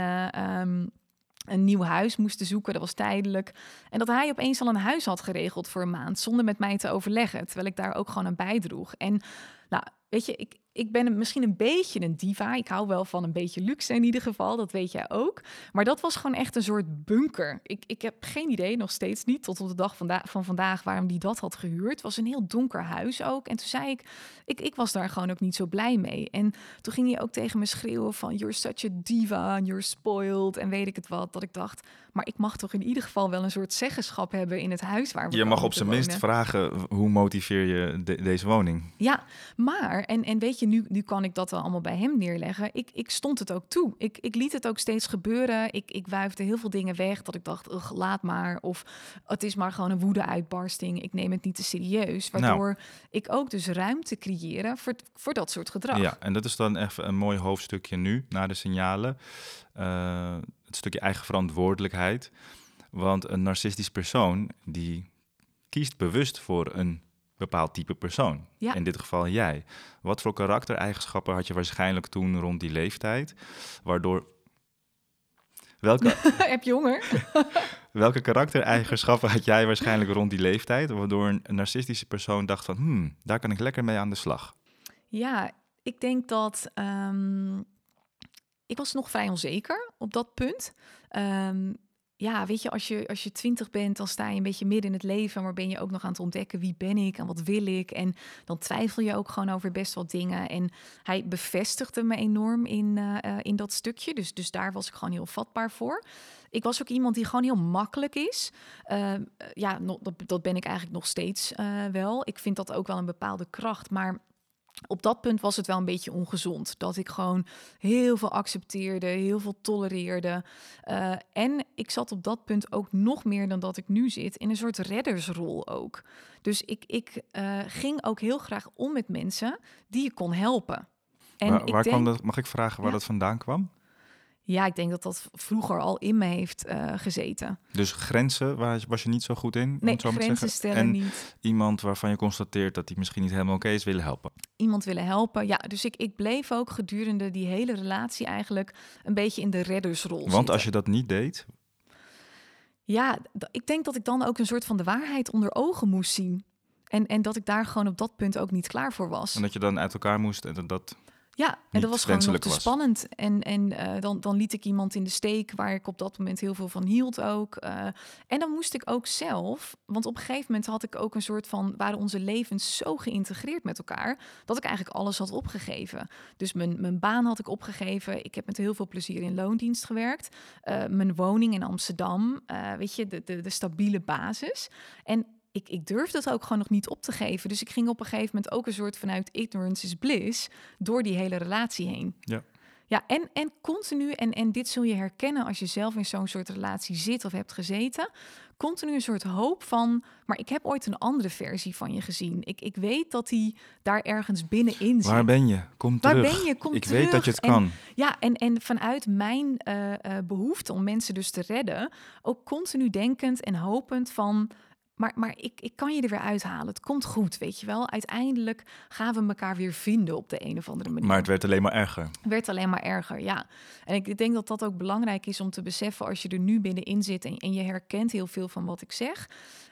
Um, een nieuw huis moesten zoeken. Dat was tijdelijk. En dat hij opeens al een huis had geregeld voor een maand zonder met mij te overleggen. Terwijl ik daar ook gewoon aan bijdroeg. En nou, weet je, ik, ik ben misschien een beetje een diva. Ik hou wel van een beetje luxe in ieder geval, dat weet jij ook. Maar dat was gewoon echt een soort bunker. Ik, ik heb geen idee, nog steeds niet, tot op de dag van, van vandaag, waarom die dat had gehuurd. Het was een heel donker huis ook. En toen zei ik, ik, ik was daar gewoon ook niet zo blij mee. En toen ging hij ook tegen me schreeuwen van, you're such a diva, you're spoiled, en weet ik het wat. Dat ik dacht, maar ik mag toch in ieder geval wel een soort zeggenschap hebben in het huis waar we Je mag op zijn minst vragen, hoe motiveer je de, deze woning? Ja, maar, en, en weet je, je, nu, nu kan ik dat wel allemaal bij hem neerleggen. Ik, ik stond het ook toe. Ik, ik liet het ook steeds gebeuren. Ik, ik wuifde heel veel dingen weg dat ik dacht, ugh, laat maar. Of het is maar gewoon een woede-uitbarsting. Ik neem het niet te serieus. Nou. Waardoor ik ook dus ruimte creëren voor, voor dat soort gedrag. Ja, en dat is dan even een mooi hoofdstukje nu, na de signalen. Uh, het stukje eigen verantwoordelijkheid. Want een narcistisch persoon die kiest bewust voor een bepaald type persoon. Ja. In dit geval jij. Wat voor karaktereigenschappen had je waarschijnlijk toen rond die leeftijd, waardoor Welke, [laughs] Heb je honger? [laughs] welke karaktereigenschappen had jij waarschijnlijk rond die leeftijd, waardoor een narcistische persoon dacht van, hmm, daar kan ik lekker mee aan de slag? Ja, ik denk dat um, ik was nog vrij onzeker op dat punt. Um, ja, weet je als, je, als je twintig bent, dan sta je een beetje midden in het leven, maar ben je ook nog aan het ontdekken wie ben ik en wat wil ik. En dan twijfel je ook gewoon over best wel dingen. En hij bevestigde me enorm in, uh, in dat stukje. Dus, dus daar was ik gewoon heel vatbaar voor. Ik was ook iemand die gewoon heel makkelijk is. Uh, ja, dat, dat ben ik eigenlijk nog steeds wel. Ik vind dat ook wel een bepaalde kracht. Maar op dat punt was het wel een beetje ongezond. Dat ik gewoon heel veel accepteerde, heel veel tolereerde. Uh, en ik zat op dat punt ook nog meer dan dat ik nu zit, in een soort reddersrol ook. Dus ik, ik uh, ging ook heel graag om met mensen die je kon helpen. En waar, waar denk, kwam dat, mag ik vragen waar ja. dat vandaan kwam? Ja, ik denk dat dat vroeger al in me heeft uh, gezeten. Dus grenzen waar was je niet zo goed in? Nee, zo grenzen stellen en niet. iemand waarvan je constateert dat hij misschien niet helemaal oké okay is, willen helpen. Iemand willen helpen, ja. Dus ik, ik bleef ook gedurende die hele relatie eigenlijk een beetje in de reddersrol Want zitten. als je dat niet deed? Ja, ik denk dat ik dan ook een soort van de waarheid onder ogen moest zien. En, en dat ik daar gewoon op dat punt ook niet klaar voor was. En dat je dan uit elkaar moest en dat... ja, en dat was gewoon nog te was. spannend. En, en uh, dan, dan liet ik iemand in de steek waar ik op dat moment heel veel van hield ook. Uh, en dan moest ik ook zelf, want op een gegeven moment had ik ook een soort van, waren onze levens zo geïntegreerd met elkaar, dat ik eigenlijk alles had opgegeven. Dus mijn, mijn baan had ik opgegeven. Ik heb met heel veel plezier in loondienst gewerkt. Uh, mijn woning in Amsterdam, weet je, de, de, de stabiele basis. En ik, ik durfde het ook gewoon nog niet op te geven. Dus ik ging op een gegeven moment ook een soort vanuit ignorance is bliss door die hele relatie heen. Ja. Ja, en, en continu, en, en dit zul je herkennen als je zelf in zo'n soort relatie zit of hebt gezeten. Continu een soort hoop van, maar ik heb ooit een andere versie van je gezien. Ik, ik weet dat die daar ergens binnenin zit. Waar ben je? Kom Waar terug. ben je? Kom ik terug. weet dat je het en, kan. Ja, en, en vanuit mijn uh, uh, behoefte om mensen dus te redden, ook continu denkend en hopend van, maar, maar ik, ik kan je er weer uithalen. Het komt goed, weet je wel. Uiteindelijk gaan we elkaar weer vinden op de een of andere manier. Maar het werd alleen maar erger. Het werd alleen maar erger, ja. En ik denk dat dat ook belangrijk is om te beseffen als je er nu binnenin zit en, en je herkent heel veel van wat ik zeg.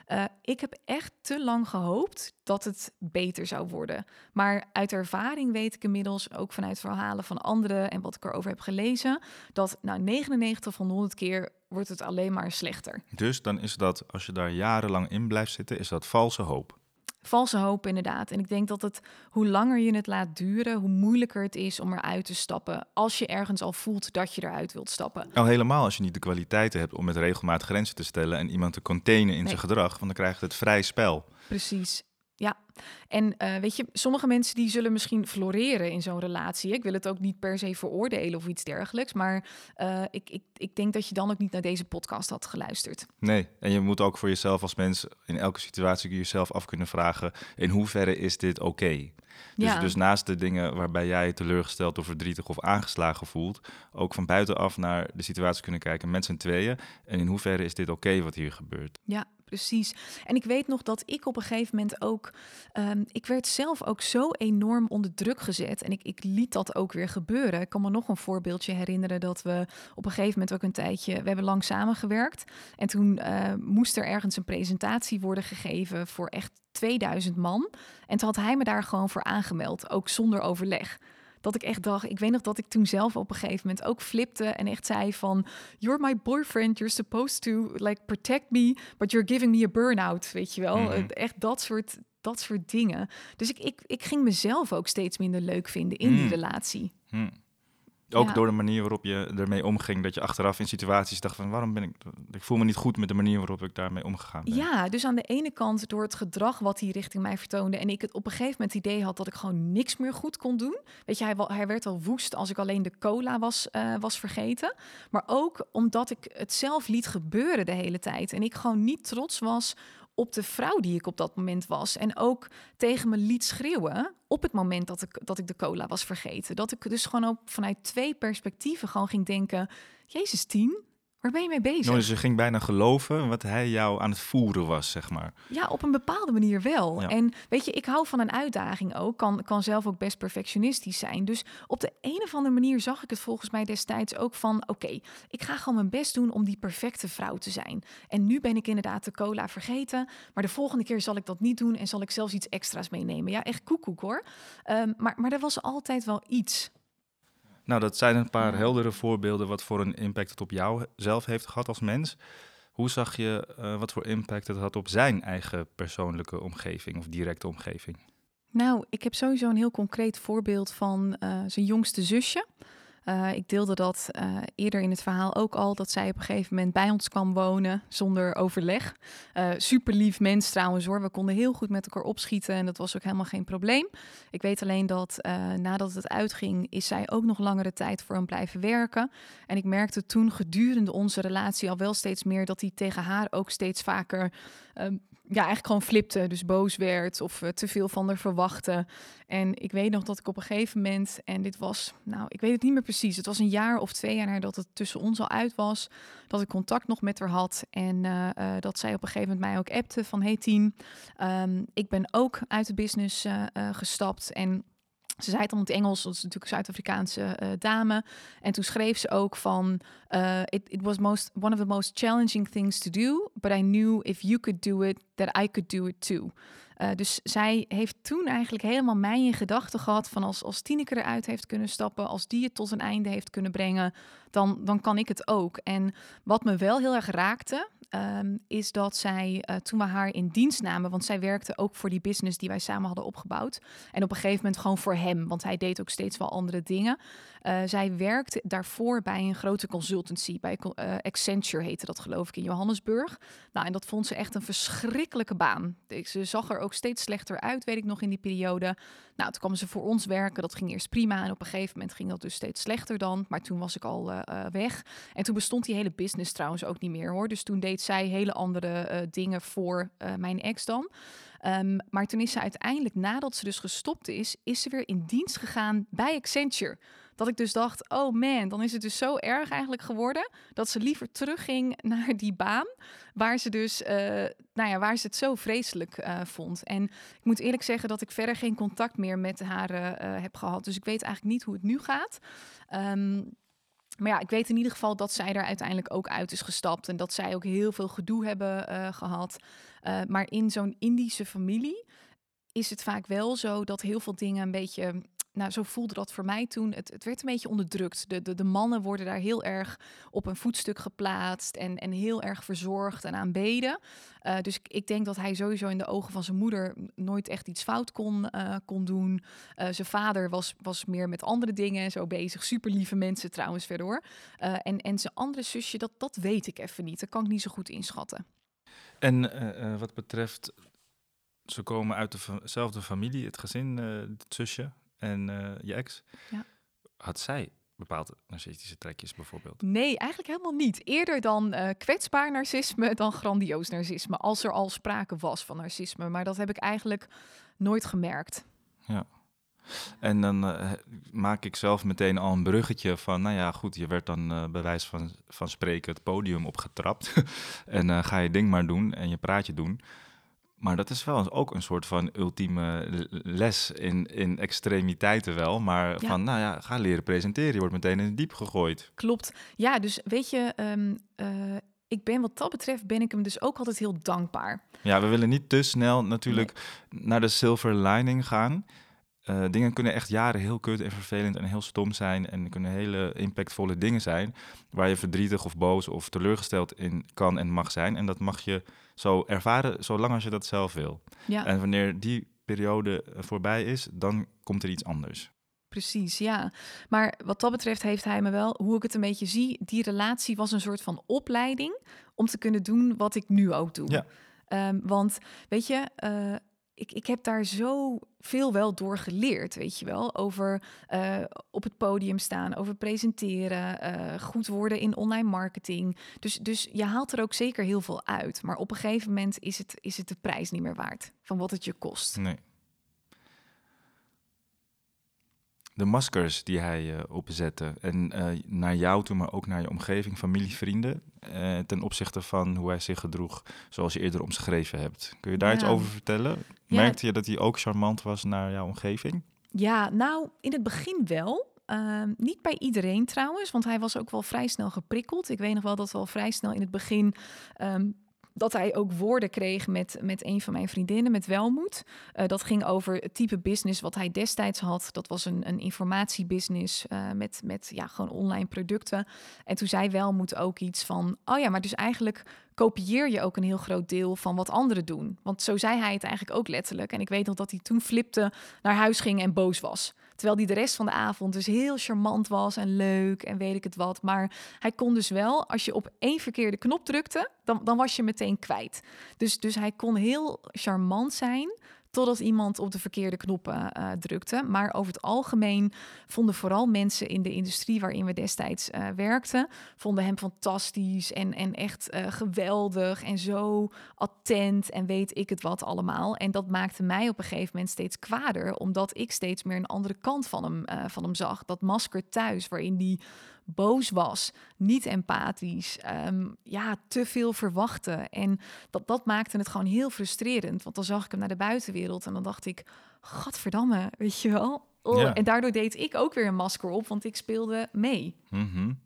Uh, ik heb echt te lang gehoopt dat het beter zou worden. Maar uit ervaring weet ik inmiddels, ook vanuit verhalen van anderen en wat ik erover heb gelezen, dat nou 99 van 100 keer wordt het alleen maar slechter. Dus dan is dat, als je daar jarenlang in blijft zitten, is dat valse hoop. Valse hoop, inderdaad. En ik denk dat het, hoe langer je het laat duren, hoe moeilijker het is om eruit te stappen. Als je ergens al voelt dat je eruit wilt stappen. Al helemaal als je niet de kwaliteiten hebt om met regelmaat grenzen te stellen en iemand te containen in Nee. zijn gedrag, want dan krijgt het vrij spel. Precies. Ja, en uh, weet je, sommige mensen die zullen misschien floreren in zo'n relatie. Ik wil het ook niet per se veroordelen of iets dergelijks, maar uh, ik, ik, ik denk dat je dan ook niet naar deze podcast had geluisterd. Nee, en je moet ook voor jezelf als mens in elke situatie jezelf af kunnen vragen: in hoeverre is dit oké? Okay? Dus, Ja. dus naast de dingen waarbij jij teleurgesteld of verdrietig of aangeslagen voelt, ook van buitenaf naar de situatie kunnen kijken met z'n tweeën. En in hoeverre is dit oké wat hier gebeurt? Ja, precies. En ik weet nog dat ik op een gegeven moment ook, um, ik werd zelf ook zo enorm onder druk gezet en ik, ik liet dat ook weer gebeuren. Ik kan me nog een voorbeeldje herinneren dat we op een gegeven moment ook een tijdje, we hebben lang samengewerkt en toen uh, moest er ergens een presentatie worden gegeven voor echt 2000 man. En toen had hij me daar gewoon voor aangemeld, ook zonder overleg dat ik echt dacht, ik weet nog dat ik toen zelf op een gegeven moment ook flipte en echt zei van, you're my boyfriend, you're supposed to like protect me, but you're giving me a burn-out, weet je wel? Mhm. Uh, Echt dat soort, dat soort dingen. Dus ik, ik, ik ging mezelf ook steeds minder leuk vinden in die Mm. relatie. Hm. Ook door de manier waarop je ermee omging. Dat je achteraf in situaties dacht van waarom ben ik. Ik voel me niet goed met de manier waarop ik daarmee omgegaan ben. Ja, dus aan de ene kant door het gedrag wat hij richting mij vertoonde. En ik het op een gegeven moment het idee had dat ik gewoon niks meer goed kon doen. Weet je, hij, hij werd al woest als ik alleen de cola was, uh, was vergeten. Maar ook omdat ik het zelf liet gebeuren de hele tijd. En ik gewoon niet trots was op de vrouw die ik op dat moment was. En ook tegen me liet schreeuwen op het moment dat ik, dat ik de cola was vergeten. Dat ik dus gewoon ook vanuit twee perspectieven gewoon ging denken... Jezus, tien, Waar ben je mee bezig? Nou, dus je ging bijna geloven wat hij jou aan het voeren was, zeg maar. Ja, op een bepaalde manier wel. En weet je, ik hou van een uitdaging ook. Kan, kan zelf ook best perfectionistisch zijn. Dus op de een of andere manier zag ik het volgens mij destijds ook van... oké, ik ga gewoon mijn best doen om die perfecte vrouw te zijn. En nu ben ik inderdaad de cola vergeten. Maar de volgende keer zal ik dat niet doen... en zal ik zelfs iets extra's meenemen. Ja, echt koekoek hoor. Um, maar, maar er was altijd wel iets nou, dat zijn een paar heldere voorbeelden wat voor een impact het op jou zelf heeft gehad als mens. Hoe zag je uh, wat voor impact het had op zijn eigen persoonlijke omgeving of directe omgeving? Nou, ik heb sowieso een heel concreet voorbeeld van uh, zijn jongste zusje. Uh, ik deelde dat uh, eerder in het verhaal ook al, dat zij op een gegeven moment bij ons kwam wonen zonder overleg. Uh, super lief mens trouwens hoor. We konden heel goed met elkaar opschieten en dat was ook helemaal geen probleem. Ik weet alleen dat nadat het uitging, is zij ook nog langere tijd voor hem blijven werken. En ik merkte toen gedurende onze relatie al wel steeds meer dat hij tegen haar ook steeds vaker ehm, ja, eigenlijk gewoon flipte. Dus boos werd of uh, te veel van haar verwachtte. En ik weet nog dat ik op een gegeven moment, en dit was, nou, ik weet het niet meer precies. Het was een jaar of twee jaar nadat het tussen ons al uit was, dat ik contact nog met haar had. En uh, uh, dat zij op een gegeven moment mij ook appte van, hey team, um, ik ben ook uit de business gestapt en ze zei het dan in het Engels, dat is natuurlijk een Zuid-Afrikaanse uh, dame. En toen schreef ze ook van, uh, it, it was most, one of the most challenging things to do, but I knew if you could do it, that I could do it too. Uh, dus zij heeft toen eigenlijk helemaal mij in gedachten gehad van als, als Tineke eruit heeft kunnen stappen, als die het tot een einde heeft kunnen brengen, dan, dan kan ik het ook. En wat me wel heel erg raakte, um, is dat zij, uh, toen we haar in dienst namen, want zij werkte ook voor die business die wij samen hadden opgebouwd. En op een gegeven moment gewoon voor hem, want hij deed ook steeds wel andere dingen. Uh, zij werkte daarvoor bij een grote consultancy, bij uh, Accenture heette dat geloof ik in Johannesburg. Nou, en dat vond ze echt een verschrikkelijke baan. Ze zag er ook steeds slechter uit, weet ik nog in die periode. Nou, toen kwam ze voor ons werken, dat ging eerst prima. En op een gegeven moment ging dat dus steeds slechter dan. Maar toen was ik al weg. En toen bestond die hele business trouwens ook niet meer hoor. Dus toen deed zij hele andere uh, dingen voor mijn ex dan. Um, maar toen is ze uiteindelijk, nadat ze dus gestopt is, is ze weer in dienst gegaan bij Accenture. Dat ik dus dacht, oh man, dan is het dus zo erg eigenlijk geworden dat ze liever terugging [laughs] naar die baan waar ze dus, nou ja, waar ze het zo vreselijk vond. En ik moet eerlijk zeggen dat ik verder geen contact meer met haar heb gehad. Dus ik weet eigenlijk niet hoe het nu gaat. Um, maar ja, ik weet in ieder geval dat zij er uiteindelijk ook uit is gestapt. En dat zij ook heel veel gedoe hebben uh, gehad. Uh, maar in zo'n Indische familie is het vaak wel zo dat heel veel dingen een beetje nou, zo voelde dat voor mij toen. Het, het werd een beetje onderdrukt. De, de, de mannen worden daar heel erg op een voetstuk geplaatst en, en heel erg verzorgd en aanbeden. Uh, dus ik, denk dat hij sowieso in de ogen van zijn moeder nooit echt iets fout kon, uh, kon doen. Uh, zijn vader was, was meer met andere dingen zo bezig. Super lieve mensen trouwens verder hoor. en, en zijn andere zusje, dat, dat weet ik even niet. Dat kan ik niet zo goed inschatten. En wat betreft, ze komen uit dezelfde familie, het gezin, het zusje en uh, je ex. Ja. Had zij bepaalde narcistische trekjes bijvoorbeeld? Nee, eigenlijk helemaal niet. Eerder dan uh, kwetsbaar narcisme dan grandioos narcisme. Als er al sprake was van narcisme. Maar dat heb ik eigenlijk nooit gemerkt. Ja. En dan uh, maak ik zelf meteen al een bruggetje van, nou ja, goed, je werd dan uh, bij wijze van, van spreken het podium opgetrapt. [laughs] en uh, ga je ding maar doen en je praatje doen. Maar dat is wel ook een soort van ultieme les in, in extremiteiten wel. Maar van, nou ja, ga leren presenteren. Je wordt meteen in het diep gegooid. Klopt. Ja, dus weet je, um, uh, ik ben wat dat betreft, ben ik hem dus ook altijd heel dankbaar. Ja, we willen niet te snel natuurlijk naar de silver lining gaan. Uh, dingen kunnen echt jaren heel kut en vervelend en heel stom zijn. En kunnen hele impactvolle dingen zijn. Waar je verdrietig of boos of teleurgesteld in kan en mag zijn. En dat mag je zo ervaren, zolang als je dat zelf wil. Ja. En wanneer die periode voorbij is, dan komt er iets anders. Precies, ja. Maar wat dat betreft heeft hij me wel, hoe ik het een beetje zie, die relatie was een soort van opleiding om te kunnen doen wat ik nu ook doe. Ja. Ehm, want weet je, uh, ik, ik heb daar zo veel wel door geleerd, weet je wel. Over uh, op het podium staan, over presenteren, uh, goed worden in online marketing. Dus, dus je haalt er ook zeker heel veel uit. Maar op een gegeven moment is het, is het de prijs niet meer waard van wat het je kost. Nee. De maskers die hij uh, opzette. En uh, naar jou toe, maar ook naar je omgeving, familie, vrienden. Uh, ten opzichte van hoe hij zich gedroeg, zoals je eerder omschreven hebt. Kun je daar ja. iets over vertellen? Ja. Merkte je dat hij ook charmant was naar jouw omgeving? Ja, nou, in het begin wel. Ehm, niet bij iedereen trouwens, want hij was ook wel vrij snel geprikkeld. Ik weet nog wel dat we al vrij snel in het begin um, dat hij ook woorden kreeg met, met een van mijn vriendinnen, met Welmoed. Uh, dat ging over het type business wat hij destijds had. Dat was een, een informatiebusiness uh, met, met ja, gewoon online producten. En toen zei Welmoed ook iets van, oh ja, maar dus eigenlijk kopieer je ook een heel groot deel van wat anderen doen. Want zo zei hij het eigenlijk ook letterlijk. En ik weet nog dat hij toen flipte, naar huis ging en boos was. Terwijl hij de rest van de avond dus heel charmant was en leuk en weet ik het wat. Maar hij kon dus wel, als je op één verkeerde knop drukte, dan, dan was je meteen kwijt. Dus, dus hij kon heel charmant zijn totdat iemand op de verkeerde knoppen uh, drukte. Maar over het algemeen vonden vooral mensen in de industrie waarin we destijds uh, werkten, vonden hem fantastisch en, en echt uh, geweldig en zo attent en weet ik het wat allemaal. En dat maakte mij op een gegeven moment steeds kwader, omdat ik steeds meer een andere kant van hem, van hem zag. Dat masker thuis, waarin die boos was, niet empathisch, um, ja, te veel verwachten. En dat, dat maakte het gewoon heel frustrerend, want dan zag ik hem naar de buitenwereld en dan dacht ik, gadverdamme, weet je wel. Oh, ja. En daardoor deed ik ook weer een masker op, want ik speelde mee. Mm -hmm.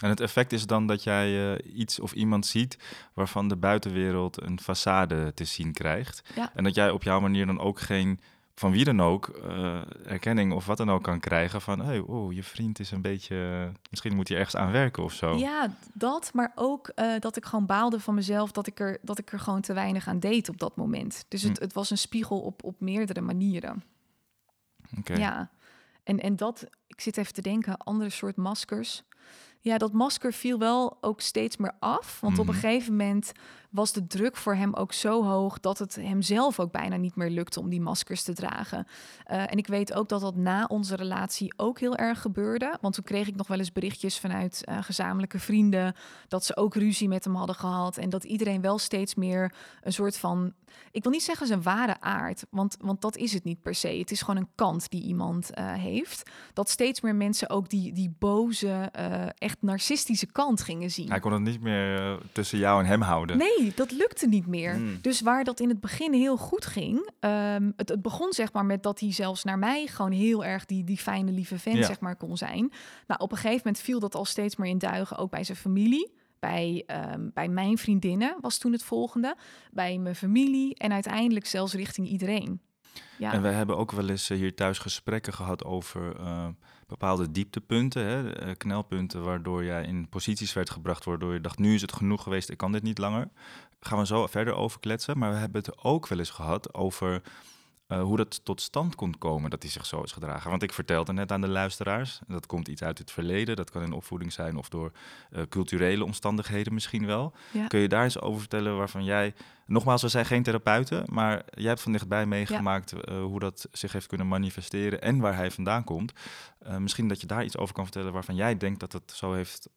En het effect is dan dat jij uh, iets of iemand ziet waarvan de buitenwereld een façade te zien krijgt. Ja. En dat jij op jouw manier dan ook geen van wie dan ook uh, erkenning of wat dan ook kan krijgen van, hey, oh, je vriend is een beetje, misschien moet hij ergens aan werken of zo. Ja, dat, maar ook uh, dat ik gewoon baalde van mezelf dat ik er, dat ik er gewoon te weinig aan deed op dat moment. Dus het, hm. het was een spiegel op, op meerdere manieren. Okay. Ja, en, en dat, ik zit even te denken, andere soort maskers. Ja, dat masker viel wel ook steeds meer af. Want mm -hmm. op een gegeven moment was de druk voor hem ook zo hoog dat het hem zelf ook bijna niet meer lukte om die maskers te dragen. Uh, en ik weet ook dat dat na onze relatie ook heel erg gebeurde. Want toen kreeg ik nog wel eens berichtjes vanuit uh, gezamenlijke vrienden dat ze ook ruzie met hem hadden gehad. En dat iedereen wel steeds meer een soort van, ik wil niet zeggen zijn ware aard, want, want dat is het niet per se. Het is gewoon een kant die iemand uh, heeft. Dat steeds meer mensen ook die, die boze, echt narcistische kant gingen zien. Hij kon het niet meer tussen jou en hem houden. Nee, dat lukte niet meer. Mm. Dus waar dat in het begin heel goed ging, um, het, het, begon zeg maar met dat hij zelfs naar mij gewoon heel erg die, die fijne, lieve vent ja. zeg maar kon zijn. Nou, op een gegeven moment viel dat al steeds meer in duigen, ook bij zijn familie. Bij, um, bij mijn vriendinnen was toen het volgende, bij mijn familie en uiteindelijk zelfs richting iedereen. Ja. En we hebben ook wel eens hier thuis gesprekken gehad over uh, bepaalde dieptepunten, hè, uh, knelpunten, waardoor jij in posities werd gebracht, waardoor je dacht, nu is het genoeg geweest, ik kan dit niet langer. Gaan we zo verder over kletsen, maar we hebben het ook wel eens gehad over uh, hoe dat tot stand kon komen dat hij zich zo is gedragen. Want ik vertelde net aan de luisteraars, dat komt iets uit het verleden, dat kan in opvoeding zijn of door uh, culturele omstandigheden misschien wel. Ja. Kun je daar eens over vertellen waarvan jij, nogmaals, we zijn geen therapeuten, maar jij hebt van dichtbij meegemaakt ja. uh, hoe dat zich heeft kunnen manifesteren en waar hij vandaan komt. misschien dat je daar iets over kan vertellen waarvan jij denkt dat het zo heeft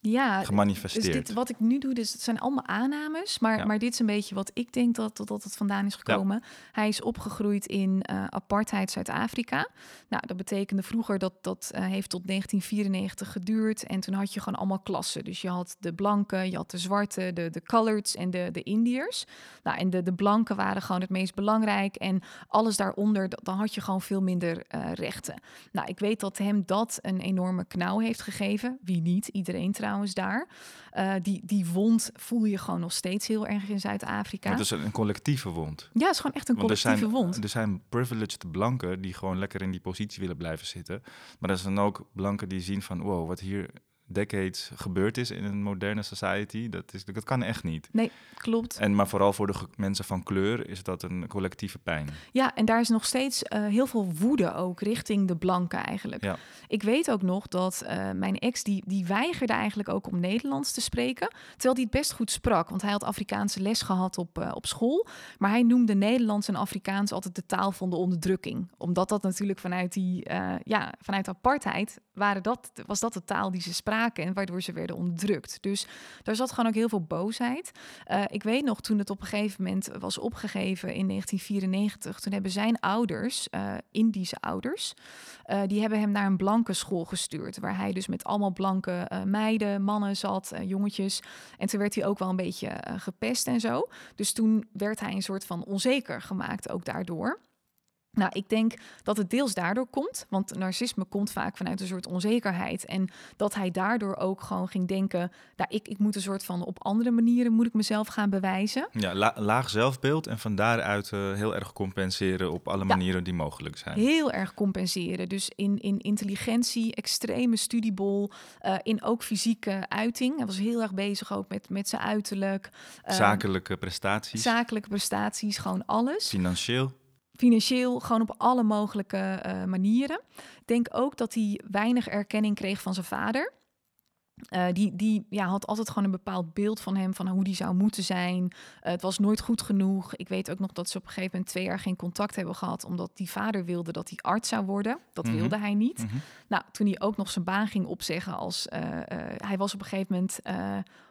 ja, gemanifesteerd. Dus dit, wat ik nu doe, dus het zijn allemaal aannames, maar, ja. maar dit is een beetje wat ik denk dat, dat het vandaan is gekomen. Ja. Hij is opgegroeid in uh, apartheid Zuid-Afrika. Nou, dat betekende vroeger dat dat uh, heeft tot 1994 geduurd en toen had je gewoon allemaal klassen. Dus je had de blanken, je had de zwarte, de, de coloreds en de, de Indiërs. Nou, en de, de blanken waren gewoon het meest belangrijk en alles daaronder, dan had je gewoon veel minder uh, rechten. Nou, ik weet dat hem dat een enorme knauw heeft gegeven. Wie niet? Iedereen trouwens trouwens daar. Uh, die, die wond voel je gewoon nog steeds heel erg in Zuid-Afrika. Het is een collectieve wond. Ja, het is gewoon echt een collectieve er zijn, wond. Er zijn privileged blanken die gewoon lekker in die positie willen blijven zitten. Maar er zijn ook blanken die zien van, wow, wat hier decades gebeurd is in een moderne society. Dat, is, dat kan echt niet. Nee, klopt. En, maar vooral voor de mensen van kleur is dat een collectieve pijn. Ja, en daar is nog steeds uh, heel veel woede ook richting de blanken eigenlijk. Ja. Ik weet ook nog dat uh, mijn ex, die, die weigerde eigenlijk ook om Nederlands te spreken. Terwijl hij het best goed sprak, want hij had Afrikaanse les gehad op, uh, op school. Maar hij noemde Nederlands en Afrikaans altijd de taal van de onderdrukking. Omdat dat natuurlijk vanuit die, ja, vanuit apartheid waren dat, was dat de taal die ze spraken en waardoor ze werden onderdrukt. Dus daar zat gewoon ook heel veel boosheid. Uh, ik weet nog toen het op een gegeven moment was opgegeven in 1994, toen hebben zijn ouders, uh, Indische ouders, uh, die hebben hem naar een blanke school gestuurd, waar hij dus met allemaal blanke meiden, mannen zat, jongetjes. En toen werd hij ook wel een beetje gepest en zo. Dus toen werd hij een soort van onzeker gemaakt, ook daardoor. Nou, ik denk dat het deels daardoor komt, want narcisme komt vaak vanuit een soort onzekerheid. En dat hij daardoor ook gewoon ging denken, nou, ik, ik moet een soort van op andere manieren moet ik mezelf gaan bewijzen. Ja, laag zelfbeeld en van daaruit uh, heel erg compenseren op alle manieren die mogelijk zijn. Heel erg compenseren. Dus in, in intelligentie, extreme studiebol, uh, in ook fysieke uiting. Hij was heel erg bezig ook met, met zijn uiterlijk. Uh, zakelijke prestaties. Zakelijke prestaties, gewoon alles. Financieel financieel, gewoon op alle mogelijke uh, manieren. Ik denk ook dat hij weinig erkenning kreeg van zijn vader. Uh, die die ja, had altijd gewoon een bepaald beeld van hem, van hoe die zou moeten zijn. Uh, het was nooit goed genoeg. Ik weet ook nog dat ze op een gegeven moment twee jaar geen contact hebben gehad, omdat die vader wilde dat hij arts zou worden. Dat mm -hmm. wilde hij niet. Mm -hmm. Nou, toen hij ook nog zijn baan ging opzeggen als... Uh, hij was op een gegeven moment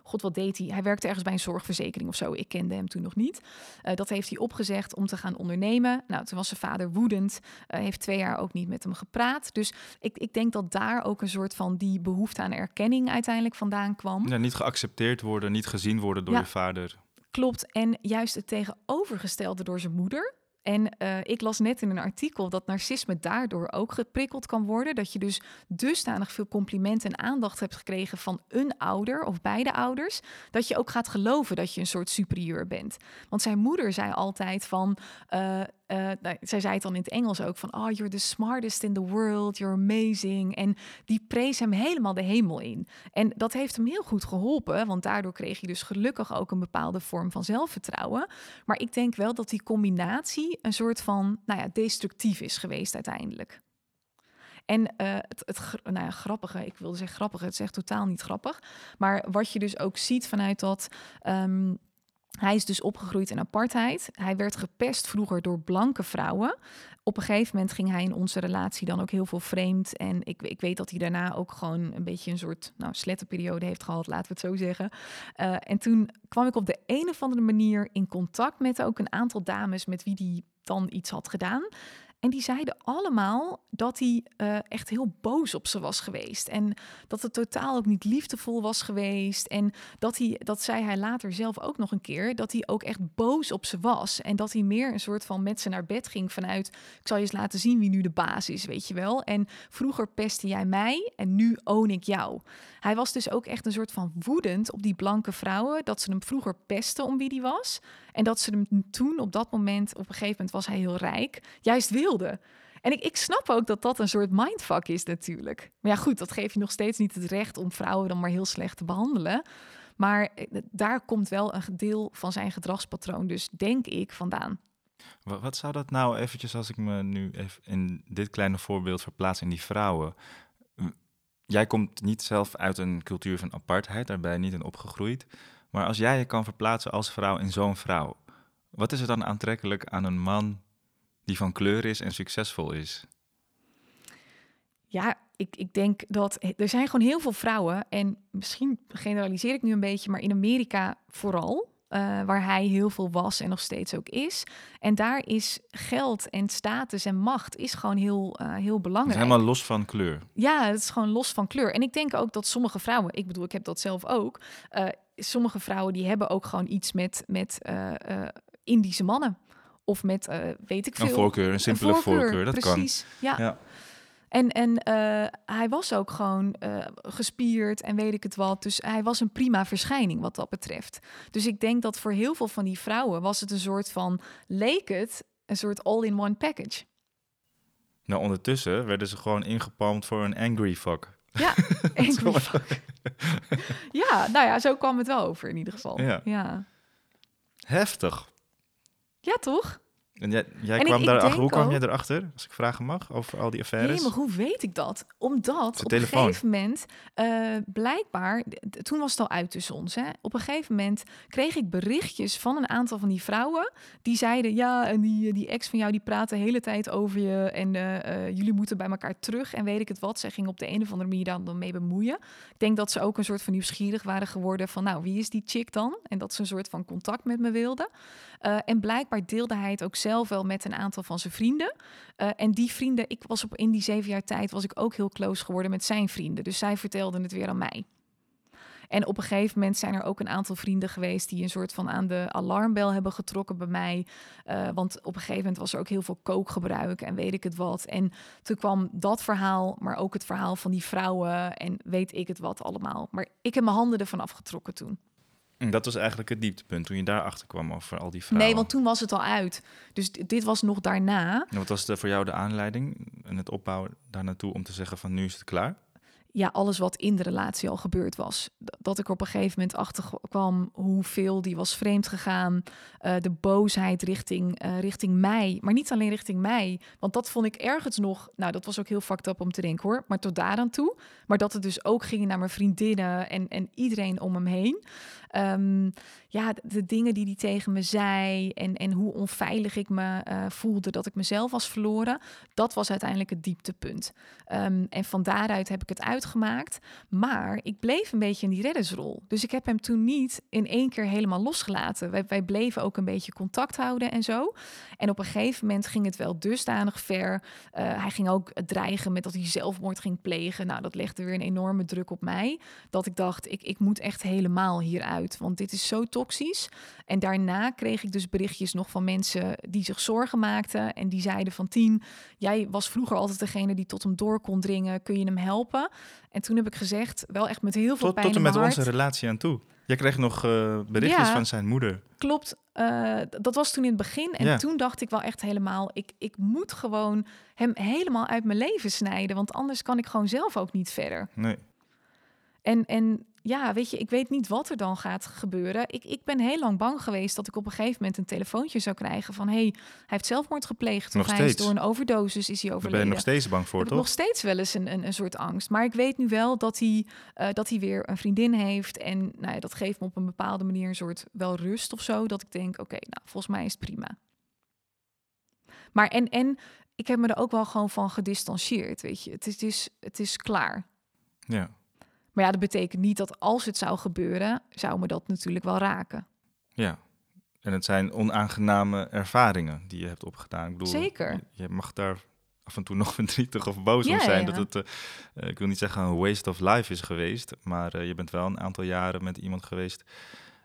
God, wat deed hij? Hij werkte ergens bij een zorgverzekering of zo. Ik kende hem toen nog niet. Uh, dat heeft hij opgezegd om te gaan ondernemen. Nou, toen was zijn vader woedend. Uh, heeft twee jaar ook niet met hem gepraat. Dus ik, ik denk dat daar ook een soort van die behoefte aan erkenning uiteindelijk vandaan kwam. Ja, niet geaccepteerd worden, niet gezien worden door ja, je vader. Klopt. En juist het tegenovergestelde door zijn moeder. En uh, ik las net in een artikel dat narcisme daardoor ook geprikkeld kan worden. Dat je dus dusdanig veel complimenten en aandacht hebt gekregen van een ouder of beide ouders. Dat je ook gaat geloven dat je een soort superieur bent. Want zijn moeder zei altijd van. Uh, uh, nou, zij zei het dan in het Engels ook van, oh, you're the smartest in the world, you're amazing. En die prees hem helemaal de hemel in. En dat heeft hem heel goed geholpen, want daardoor kreeg je dus gelukkig ook een bepaalde vorm van zelfvertrouwen. Maar ik denk wel dat die combinatie een soort van, nou ja, destructief is geweest uiteindelijk. En uh, het, het nou ja, grappige, ik wilde zeggen grappige, het is echt totaal niet grappig. Maar wat je dus ook ziet vanuit dat. Um, hij is dus opgegroeid in apartheid. Hij werd gepest vroeger door blanke vrouwen. Op een gegeven moment ging hij in onze relatie dan ook heel veel vreemd. En ik, ik weet dat hij daarna ook gewoon een beetje een soort nou, slettenperiode heeft gehad, laten we het zo zeggen. Uh, en toen kwam ik op de een of andere manier in contact met ook een aantal dames met wie hij dan iets had gedaan. En die zeiden allemaal dat hij uh, echt heel boos op ze was geweest. En dat het totaal ook niet liefdevol was geweest. En dat hij, dat zei hij later zelf ook nog een keer, dat hij ook echt boos op ze was. En dat hij meer een soort van met ze naar bed ging vanuit, ik zal je eens laten zien wie nu de baas is, weet je wel. En vroeger pestte jij mij en nu own ik jou. Hij was dus ook echt een soort van woedend op die blanke vrouwen, dat ze hem vroeger pesten om wie die was. En dat ze hem toen op dat moment, op een gegeven moment was hij heel rijk, juist En ik, ik snap ook dat dat een soort mindfuck is natuurlijk. Maar ja, goed, dat geeft je nog steeds niet het recht om vrouwen dan maar heel slecht te behandelen. Maar eh, daar komt wel een deel van zijn gedragspatroon, dus denk ik, vandaan. Wat zou dat nou eventjes, als ik me nu even in dit kleine voorbeeld verplaats in die vrouwen. Jij komt niet zelf uit een cultuur van apartheid, daar ben je niet in opgegroeid. Maar als jij je kan verplaatsen als vrouw in zo'n vrouw, wat is er dan aantrekkelijk aan een man die van kleur is en succesvol is? Ja, ik, ik denk dat er zijn gewoon heel veel vrouwen, en misschien generaliseer ik nu een beetje, maar in Amerika vooral, uh, waar hij heel veel was en nog steeds ook is. En daar is geld en status en macht is gewoon heel, uh, heel belangrijk. helemaal los van kleur. Ja, het is gewoon los van kleur. En ik denk ook dat sommige vrouwen, ik bedoel, ik heb dat zelf ook. Uh, sommige vrouwen die hebben ook gewoon iets met, met Indische mannen. Of met, weet ik veel. Een voorkeur, een simpele een voorkeur, voorkeur, dat precies, kan. Ja. ja. En, en uh, hij was ook gewoon uh, gespierd en weet ik het wat. Dus hij was een prima verschijning wat dat betreft. Dus ik denk dat voor heel veel van die vrouwen was het een soort van, leek het een soort all-in-one package. Nou, ondertussen werden ze gewoon ingepalmd voor een angry fuck. Ja, [laughs] angry fuck. ja, nou ja, zo kwam het wel over in ieder geval. Ja. Ja, Heftig. Ja toch? En jij, jij En ik- kwam ik denk Hoe kwam jij erachter? Als ik vragen mag over al die affaires. Nee, maar hoe weet ik dat? Omdat op telefoon. een gegeven moment, eh, blijkbaar, toen was het al uit tussen ons. Hè? Op een gegeven moment kreeg ik berichtjes van een aantal van die vrouwen. Die zeiden, ja, en die, die ex van jou, die praat de hele tijd over je. En eh, eh, jullie moeten bij elkaar terug. En weet ik het wat. Zij ging op de een of andere manier dan, dan mee bemoeien. Ik denk dat ze ook een soort van nieuwsgierig waren geworden van, nou, wie is die chick dan? En dat ze een soort van contact met me wilde. Eh, en blijkbaar deelde hij het ook zelf wel met een aantal van zijn vrienden. Eh, en die vrienden, ik was op in die zeven jaar tijd, was ik ook heel close geworden met zijn vrienden. Dus zij vertelden het weer aan mij. En op een gegeven moment zijn er ook een aantal vrienden geweest die een soort van aan de alarmbel hebben getrokken bij mij. Eh, want op een gegeven moment was er ook heel veel kookgebruik en weet ik het wat. En toen kwam dat verhaal, maar ook het verhaal van die vrouwen en weet ik het wat allemaal. Maar ik heb mijn handen ervan afgetrokken toen. En Dat was eigenlijk het dieptepunt toen je daarachter kwam over al die vrouwen. Nee, want toen was het al uit. Dus dit was nog daarna. En wat was de, voor jou de aanleiding en het opbouwen daar naartoe om te zeggen van nu is het klaar? ja, alles wat in de relatie al gebeurd was. Dat ik op een gegeven moment achter kwam hoeveel die was vreemd gegaan. Eh, de boosheid richting, eh, richting mij. Maar niet alleen richting mij. Want dat vond ik ergens nog... Nou, dat was ook heel fucked up om te denken hoor. Maar tot daaraan toe. Maar dat het dus ook ging naar mijn vriendinnen en, en iedereen om hem heen. Ehm, ja, de, dingen die hij tegen me zei en, en hoe onveilig ik me eh, voelde dat ik mezelf was verloren, dat was uiteindelijk het dieptepunt. Ehm, en van daaruit heb ik het uitgemaakt. Maar ik bleef een beetje in die reddersrol. Dus ik heb hem toen niet in één keer helemaal losgelaten. Wij, wij bleven ook een beetje contact houden en zo. En op een gegeven moment ging het wel dusdanig ver. Eh, hij ging ook dreigen met dat hij zelfmoord ging plegen. Nou, dat legde weer een enorme druk op mij. Dat ik dacht, ik, ik moet echt helemaal hieruit. Want dit is zo toxisch. En daarna kreeg ik dus berichtjes nog van mensen die zich zorgen maakten. En die zeiden van Tien, jij was vroeger altijd degene die tot hem door kon dringen. Kun je hem helpen? En toen heb ik gezegd, wel echt met heel veel Tot, pijn tot en met onze relatie aan toe. Jij kreeg nog eh, berichtjes Ja. van zijn moeder. Klopt, eh, dat was toen in het begin. En Ja. toen dacht ik wel echt helemaal, ik, ik moet gewoon hem helemaal uit mijn leven snijden. Want anders kan ik gewoon zelf ook niet verder. Nee. En, en ja, weet je, ik weet niet wat er dan gaat gebeuren. Ik, ik ben heel lang bang geweest dat ik op een gegeven moment een telefoontje zou krijgen van... hey, hij heeft zelfmoord gepleegd Nog of hij is steeds. door een overdosis is hij Daar ben je overleden. nog steeds bang voor, ik toch? nog steeds wel eens een, een, een soort angst. Maar ik weet nu wel dat hij, eh, dat hij weer een vriendin heeft. En nou ja, dat geeft me op een bepaalde manier een soort wel rust of zo. Dat ik denk, oké, nou, volgens mij is het prima. Maar en, en ik heb me er ook wel gewoon van gedistanceerd, weet je. Het is, het is, het is klaar. Ja. Maar ja, dat betekent niet dat als het zou gebeuren, zou me dat natuurlijk wel raken. ja. En het zijn onaangename ervaringen die je hebt opgedaan. Ik bedoel, Zeker. Je, mag daar af en toe nog [laughs] verdrietig of boos om Ja, zijn. ja. Dat het, eh, eh, ik wil niet zeggen een waste of life is geweest. Maar eh, je bent wel een aantal jaren met iemand geweest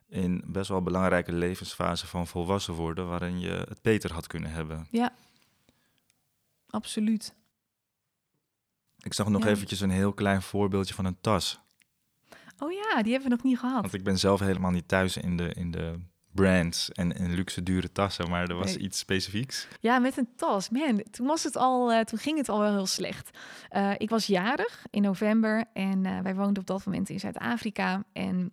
in best wel belangrijke levensfase van volwassen worden, waarin je het beter had kunnen hebben. Ja, absoluut. Ik zag nog Ja. eventjes een heel klein voorbeeldje van een tas. Oh ja, die hebben we nog niet gehad. Want ik ben zelf helemaal niet thuis in de, in de brands en luxe dure tassen, maar er was Nee. iets specifieks. Ja, met een tas. Man, toen was het al, eh, toen ging het al wel heel slecht. Eh, ik was jarig in november en eh, wij woonden op dat moment in Zuid-Afrika. En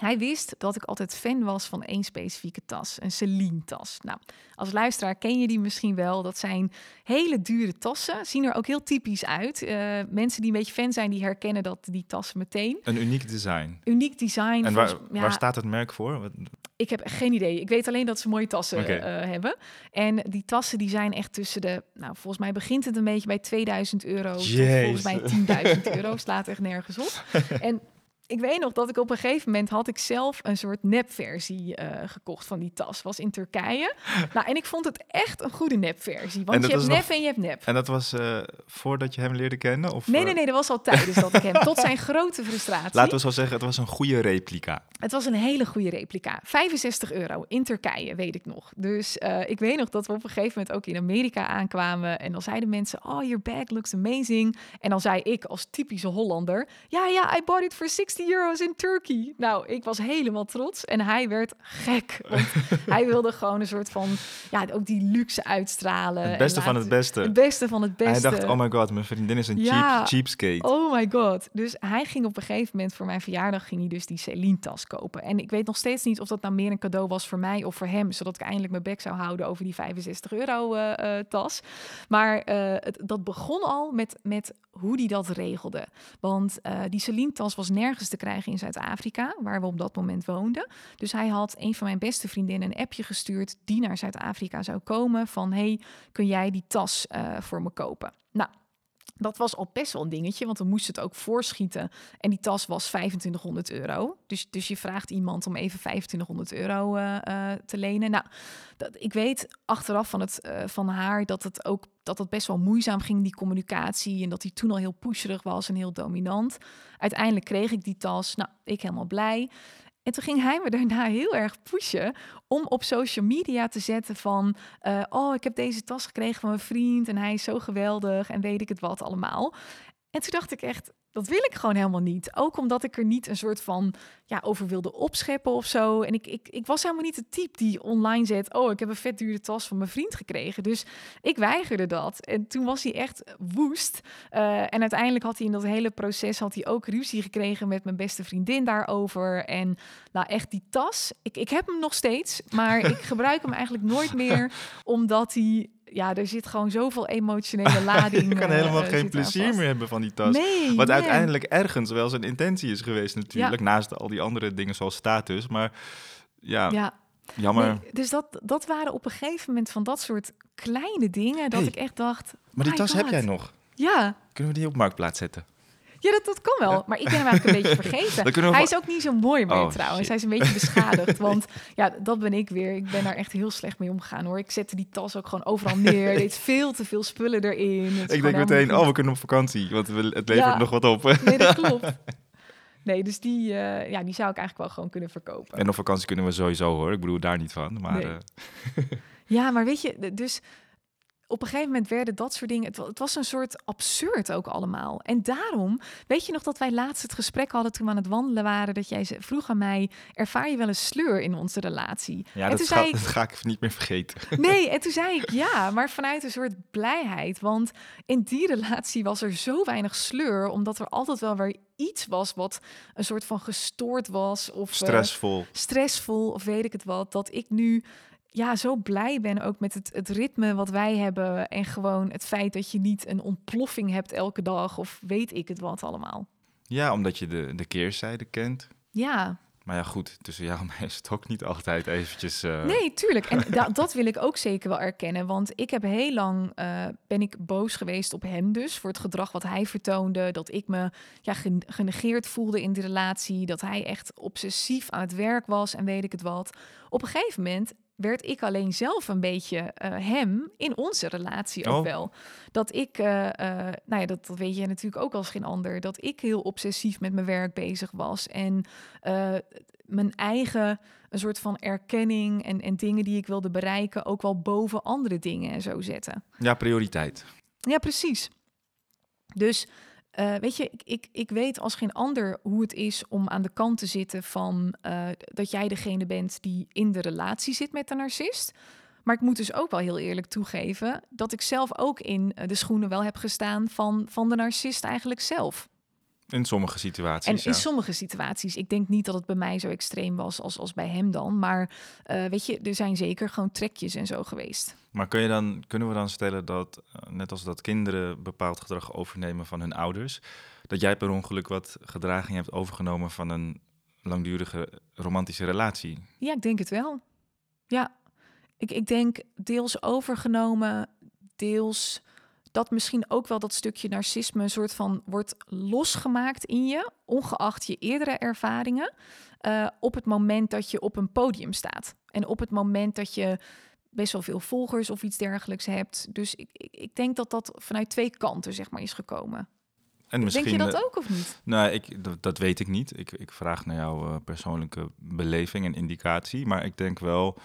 hij wist dat ik altijd fan was van één specifieke tas, een Celine tas. Nou, als luisteraar ken je die misschien wel. Dat zijn hele dure tassen, zien er ook heel typisch uit. Eh, mensen die een beetje fan zijn, die herkennen dat die tassen meteen. Een uniek design. Uniek design. En waar, volgens- ja, waar staat het merk voor? Wat- ik heb geen idee. Ik weet alleen dat ze mooie tassen eh, hebben. En die tassen die zijn echt tussen de... Nou, volgens mij begint het een beetje bij 2000 euro... tot volgens mij 10.000 euro. Slaat echt nergens op. [laughs] en ik weet nog dat ik op een gegeven moment... had ik zelf een soort nepversie eh, gekocht van die tas. Was in Turkije. [laughs] nou, en ik vond het echt een goede nepversie. Want je hebt nep nog- en je hebt nep. En dat was eh, voordat je hem leerde kennen? Of, Nee, eh, nee, nee, dat was al tijdens dat ik hem... Tot zijn [laughs] grote frustratie. Laten we zo zeggen, het was een goede replica. Het was een hele goede replica. 65 euro in Turkije, weet ik nog. Dus ik weet nog dat we op een gegeven moment ook in Amerika aankwamen. En dan zeiden mensen, oh, your bag looks amazing. En dan zei ik als typische Hollander, ja, ja, I bought it for 60 euro's in Turkey. Nou, ik was helemaal trots en hij werd gek. Want [laughs] hij wilde gewoon een soort van, ja, ook die luxe uitstralen. Het beste van het beste. Het beste van het beste. Hij dacht, oh my god, mijn vriendin is een Ja. cheap, cheapskate. Oh my god. Dus hij ging op een gegeven moment voor mijn verjaardag ging hij dus die Celine tas kopen. En ik weet nog steeds niet of dat nou meer een cadeau was voor mij of voor hem, zodat ik eindelijk mijn bek zou houden over die 65 euro eh, eh, tas. Maar eh, het, dat begon al met, met hoe die dat regelde. Want die Celine tas was nergens te krijgen in Zuid-Afrika, waar we op dat moment woonden. Dus hij had een van mijn beste vriendinnen een appje gestuurd die naar Zuid-Afrika zou komen van hey, kun jij die tas eh, voor me kopen? Nou, dat was al best wel een dingetje, want we moesten het ook voorschieten. En die tas was 2500 euro. Dus, dus je vraagt iemand om even 2500 euro eh, eh, te lenen. Nou, dat, ik weet achteraf van, het, eh, van haar dat het ook dat het best wel moeizaam ging, die communicatie. En dat hij toen al heel pusherig was en heel dominant. Uiteindelijk kreeg ik die tas. Nou, ik helemaal blij. En toen ging hij me daarna heel erg pushen om op social media te zetten van... eh, oh, ik heb deze tas gekregen van mijn vriend en hij is zo geweldig en weet ik het wat allemaal. En toen dacht ik echt, dat wil ik gewoon helemaal niet. Ook omdat ik er niet een soort van ja, over wilde opscheppen of zo. En ik, ik, ik was helemaal niet de type die online zet... oh, ik heb een vet dure tas van mijn vriend gekregen. Dus ik weigerde dat. En toen was hij echt woest. Eh, en uiteindelijk had hij in dat hele proces... had hij ook ruzie gekregen met mijn beste vriendin daarover. En nou, echt die tas. Ik, ik heb hem nog steeds, maar ik [laughs] gebruik hem eigenlijk nooit meer... omdat hij... Ja, er zit gewoon zoveel emotionele lading. [laughs] je kan eh, helemaal geen plezier meer hebben van die tas. Nee, Wat nee. uiteindelijk ergens wel zijn intentie is geweest natuurlijk. Naast al die andere dingen zoals status. Maar ja, Ja, jammer. nee, dus dat, dat waren op een gegeven moment van dat soort kleine dingen... dat Hey, ik echt dacht... maar die tas heb jij nog. Ja, Kunnen we die op Marktplaats zetten? Ja dat, dat kan wel. Maar ik ben hem eigenlijk een beetje [laughs] vergeten. Hij is ook niet zo mooi meer Oh, trouwens. shit. Hij is een beetje [laughs] beschadigd. Want ja, dat ben ik weer. Ik ben daar echt heel slecht mee omgegaan hoor. Ik zette die tas ook gewoon overal neer. [laughs] Er veel te veel spullen erin. Het Ik denk meteen, oh, we kunnen op vakantie. Want we- het levert Ja. nog wat op. Nee, dat klopt. Nee, dus die, eh, ja, die zou ik eigenlijk wel gewoon kunnen verkopen. En op vakantie kunnen we sowieso hoor. Ik bedoel daar niet van. Maar Nee. eh, Ja, maar weet je, dus op een gegeven moment werden dat soort dingen. Het, wa- het was een soort absurd ook allemaal. En daarom, weet je nog dat wij laatst het gesprek hadden toen we aan het wandelen waren. Dat jij ze- vroeg aan mij: ervaar je wel een sleur in onze relatie? ja, en dat toen ga, zei ik, dat ga ik niet meer vergeten. [laughs] Nee, [laughs] en toen zei ik ja, maar vanuit een soort blijheid. Want in die relatie was er zo weinig sleur, omdat er altijd wel weer iets was wat een soort van gestoord was of eh, Stressvol. stressvol of weet ik het wat. Dat ik nu ja, zo blij ben ook met het, het ritme wat wij hebben en gewoon het feit dat je niet een ontploffing hebt elke dag of weet ik het wat allemaal. Ja, omdat je de, de keerzijde kent. Ja, Maar ja, goed, tussen jou en mij is het ook niet altijd eventjes... eh, Nee, tuurlijk. En [laughs] da- dat wil ik ook zeker wel erkennen. Want ik heb heel lang eh, ben ik boos geweest op hem dus voor het gedrag wat hij vertoonde. Dat ik me ja, gen- genegeerd voelde in die relatie. Dat hij echt obsessief aan het werk was en weet ik het wat. Op een gegeven moment werd ik alleen zelf een beetje eh, hem in onze relatie ook Oh. wel. Dat ik, eh, eh, nou ja, dat, dat weet je natuurlijk ook als geen ander. Dat ik heel obsessief met mijn werk bezig was. En mijn eigen een soort van erkenning en, en dingen die ik wilde bereiken ook wel boven andere dingen en zo zetten. Ja, prioriteit. Ja, precies. Dus eh, weet je, ik, ik, ik weet als geen ander hoe het is om aan de kant te zitten van eh, dat jij degene bent die in de relatie zit met de narcist. Maar ik moet dus ook wel heel eerlijk toegeven dat ik zelf ook in eh, de schoenen wel heb gestaan van, van de narcist eigenlijk zelf. In sommige situaties, En ja. in sommige situaties, ik denk niet dat het bij mij zo extreem was als, als bij hem dan. Maar eh, weet je, er zijn zeker gewoon trekjes en zo geweest. Maar kun je dan, kunnen we dan stellen dat, eh, net als dat kinderen bepaald gedrag overnemen van hun ouders, dat jij per ongeluk wat gedraging hebt overgenomen van een langdurige romantische relatie? Ja, ik denk het wel. Ja, ik, ik denk deels overgenomen, deels dat misschien ook wel dat stukje narcisme een soort van wordt losgemaakt in je, ongeacht je eerdere ervaringen, eh, op het moment dat je op een podium staat. En op het moment dat je best wel veel volgers of iets dergelijks hebt. Dus ik, ik, ik denk dat dat vanuit twee kanten, zeg maar, is gekomen. En misschien, denk je dat eh, ook of niet? Nou, ik, dat, dat weet ik niet. Ik, ik vraag naar jouw eh, persoonlijke beleving en indicatie. Maar ik denk wel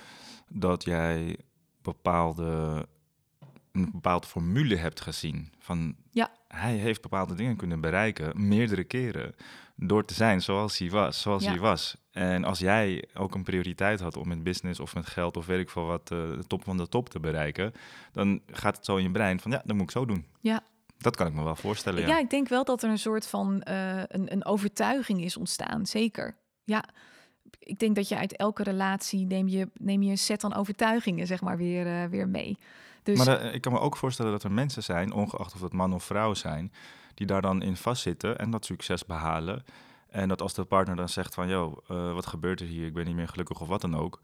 dat jij bepaalde een bepaald formule hebt gezien. Van Ja. hij heeft bepaalde dingen kunnen bereiken, meerdere keren, door te zijn zoals hij was. Zoals Ja. hij was. En als jij ook een prioriteit had om met business of met geld of weet ik veel wat, eh, de top van de top te bereiken, dan gaat het zo in je brein van ja, dat moet ik zo doen. Ja. Dat kan ik me wel voorstellen. Ja. Ja. ik denk wel dat er een soort van eh, een, een overtuiging is ontstaan. Zeker. Ja, ik denk dat je uit elke relatie neem je, neem je een set aan overtuigingen, zeg maar, weer, eh, weer mee. Dus Maar eh, ik kan me ook voorstellen dat er mensen zijn, ongeacht of het man of vrouw zijn, die daar dan in vastzitten en dat succes behalen. En dat als de partner dan zegt van, joh, eh, wat gebeurt er hier? Ik ben niet meer gelukkig of wat dan ook.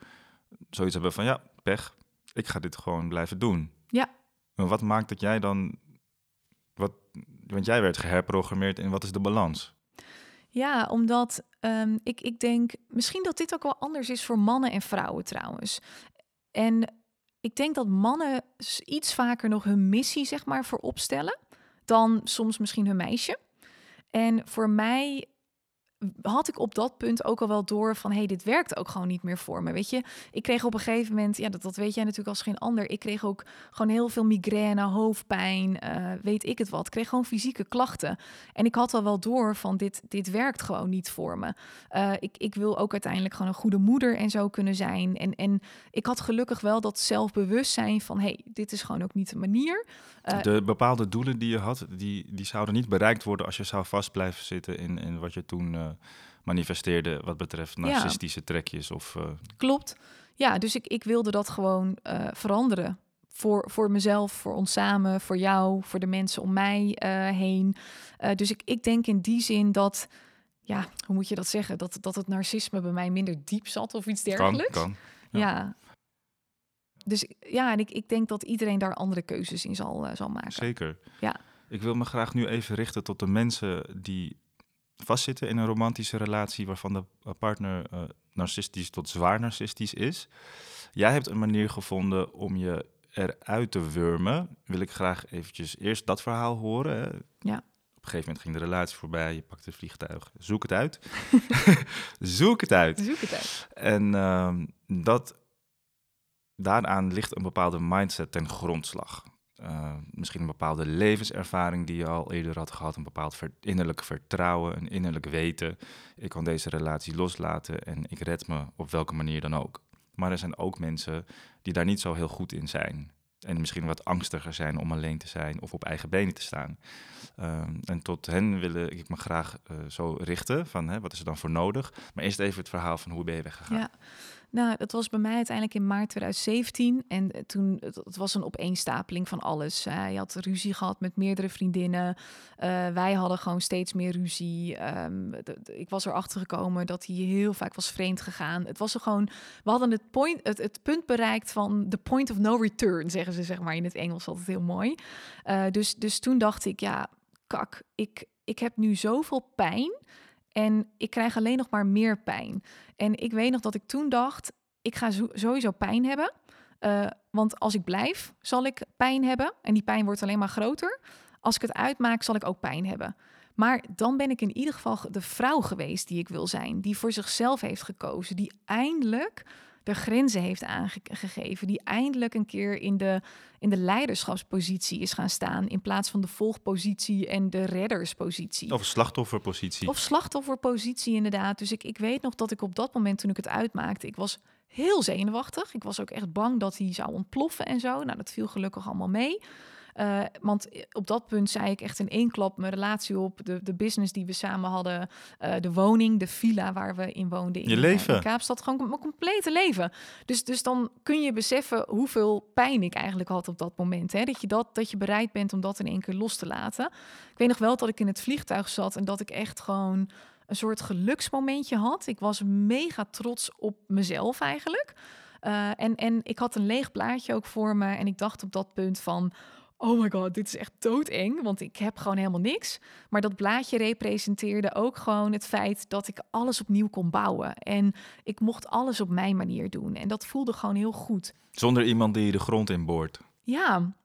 Zoiets hebben van, ja, pech. Ik ga dit gewoon blijven doen. Ja. Maar wat maakt dat jij dan, wat, want jij werd geherprogrammeerd in wat is de balans? Ja, omdat ehm, ik, ik denk misschien dat dit ook wel anders is voor mannen en vrouwen trouwens. En ik denk dat mannen iets vaker nog hun missie, zeg maar, voorop stellen dan soms misschien hun meisje. En voor mij had ik op dat punt ook al wel door van... hé, hey, dit werkt ook gewoon niet meer voor me, weet je. Ik kreeg op een gegeven moment, ja, dat, dat weet jij natuurlijk als geen ander... ik kreeg ook gewoon heel veel migraine, hoofdpijn, eh, weet ik het wat. Ik kreeg gewoon fysieke klachten. En ik had al wel door van dit, dit werkt gewoon niet voor me. Eh, ik, ik wil ook uiteindelijk gewoon een goede moeder en zo kunnen zijn. En, en ik had gelukkig wel dat zelfbewustzijn van... hé, hey, dit is gewoon ook niet de manier. Eh, de bepaalde doelen die je had, die, die zouden niet bereikt worden als je zou vast blijven zitten in, in wat je toen eh, manifesteerde wat betreft narcistische trekjes of... eh, Klopt. Ja, dus ik, ik wilde dat gewoon veranderen. Voor, voor mezelf, voor ons samen, voor jou, voor de mensen om mij heen. Dus ik, ik denk in die zin dat, ja, hoe moet je dat zeggen? Dat, dat het narcisme bij mij minder diep zat of iets kan, dergelijks. kan. Ja. ja. Dus ja, en ik, ik denk dat iedereen daar andere keuzes in zal, eh, zal maken. Zeker. Ja. Ik wil me graag nu even richten tot de mensen die vastzitten in een romantische relatie waarvan de eh, partner eh, narcistisch tot zwaar narcistisch is. Jij hebt een manier gevonden om je eruit te wurmen. Wil ik graag eventjes eerst dat verhaal horen. Hè? Ja. Op een gegeven moment ging de relatie voorbij, je pakt het vliegtuig. Zoek het uit. [laughs] Zoek het uit. Zoek het uit. En ehm, dat, daaraan ligt een bepaalde mindset ten grondslag. Uh, misschien een bepaalde levenservaring die je al eerder had gehad, een bepaald innerlijk vertrouwen, een innerlijk weten. Ik kan deze relatie loslaten en ik red me op welke manier dan ook. Maar er zijn ook mensen die daar niet zo heel goed in zijn. En misschien wat angstiger zijn om alleen te zijn of op eigen benen te staan. Uh, en tot hen wil ik me graag uh, zo richten van hè, wat is er dan voor nodig. Maar eerst even het verhaal van hoe ben je weggegaan. Ja. Nou, dat was bij mij uiteindelijk in maart 2017. En toen, het, was een opeenstapeling van alles. Hij had ruzie gehad met meerdere vriendinnen. Uh, wij hadden gewoon steeds meer ruzie. De, de, ik was erachter gekomen dat hij heel vaak was vreemd gegaan. Het was er gewoon, we hadden het, point, het, punt bereikt van the point of no return, zeggen ze zeg maar in het Engels altijd heel mooi. Dus, dus toen dacht ik, ja, kak, ik, ik heb nu zoveel pijn. En ik krijg alleen nog maar meer pijn. En ik weet nog dat ik toen dacht, ik ga sowieso pijn hebben. Uh, want als ik blijf, zal ik pijn hebben. En die pijn wordt alleen maar groter. Als ik het uitmaak, zal ik ook pijn hebben. Maar dan ben ik in ieder geval de vrouw geweest die ik wil zijn. Die voor zichzelf heeft gekozen. Die eindelijk de grenzen heeft aangegeven. Die eindelijk een keer in de, in de leiderschapspositie is gaan staan. In plaats van de volgpositie en de redderspositie. Of slachtofferpositie. Of slachtofferpositie, inderdaad. Dus ik, ik weet nog dat ik op dat moment, toen ik het uitmaakte, ik was heel zenuwachtig. Ik was ook echt bang dat hij zou ontploffen en zo. Nou, dat viel gelukkig allemaal mee. Uh, want op dat punt zei ik echt in één klap mijn relatie op, de, de business die we samen hadden, uh, de woning, de villa waar we in woonden in, je leven. in Kaapstad, gewoon mijn complete leven. Dus, dus dan kun je beseffen hoeveel pijn ik eigenlijk had op dat moment. Hè? Dat, je dat, dat je bereid bent om dat in één keer los te laten. Ik weet nog wel dat ik in het vliegtuig zat en dat ik echt gewoon een soort geluksmomentje had. Ik was mega trots op mezelf eigenlijk. Uh, en, en ik had een leeg blaadje ook voor me en ik dacht op dat punt van oh my god, dit is echt doodeng, want ik heb gewoon helemaal niks. Maar dat blaadje representeerde ook gewoon het feit dat ik alles opnieuw kon bouwen. En ik mocht alles op mijn manier doen. En dat voelde gewoon heel goed. Zonder iemand die je de grond in boort. Ja,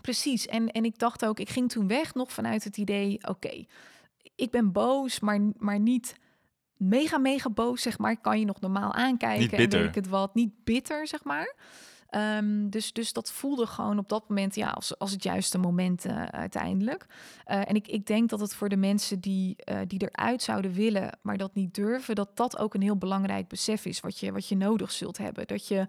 precies. En, en ik dacht ook, ik ging toen weg nog vanuit het idee, oké, okay, ik ben boos, maar, maar niet mega, mega boos, zeg maar. Kan je nog normaal aankijken en weet ik het wat. Niet bitter, zeg maar. Ehm, dus, dus dat voelde gewoon op dat moment ja, als, als het juiste moment uh, uiteindelijk. Uh, en ik, ik denk dat het voor de mensen die, uh, die eruit zouden willen, maar dat niet durven, dat dat ook een heel belangrijk besef is wat je, wat je nodig zult hebben. Dat je,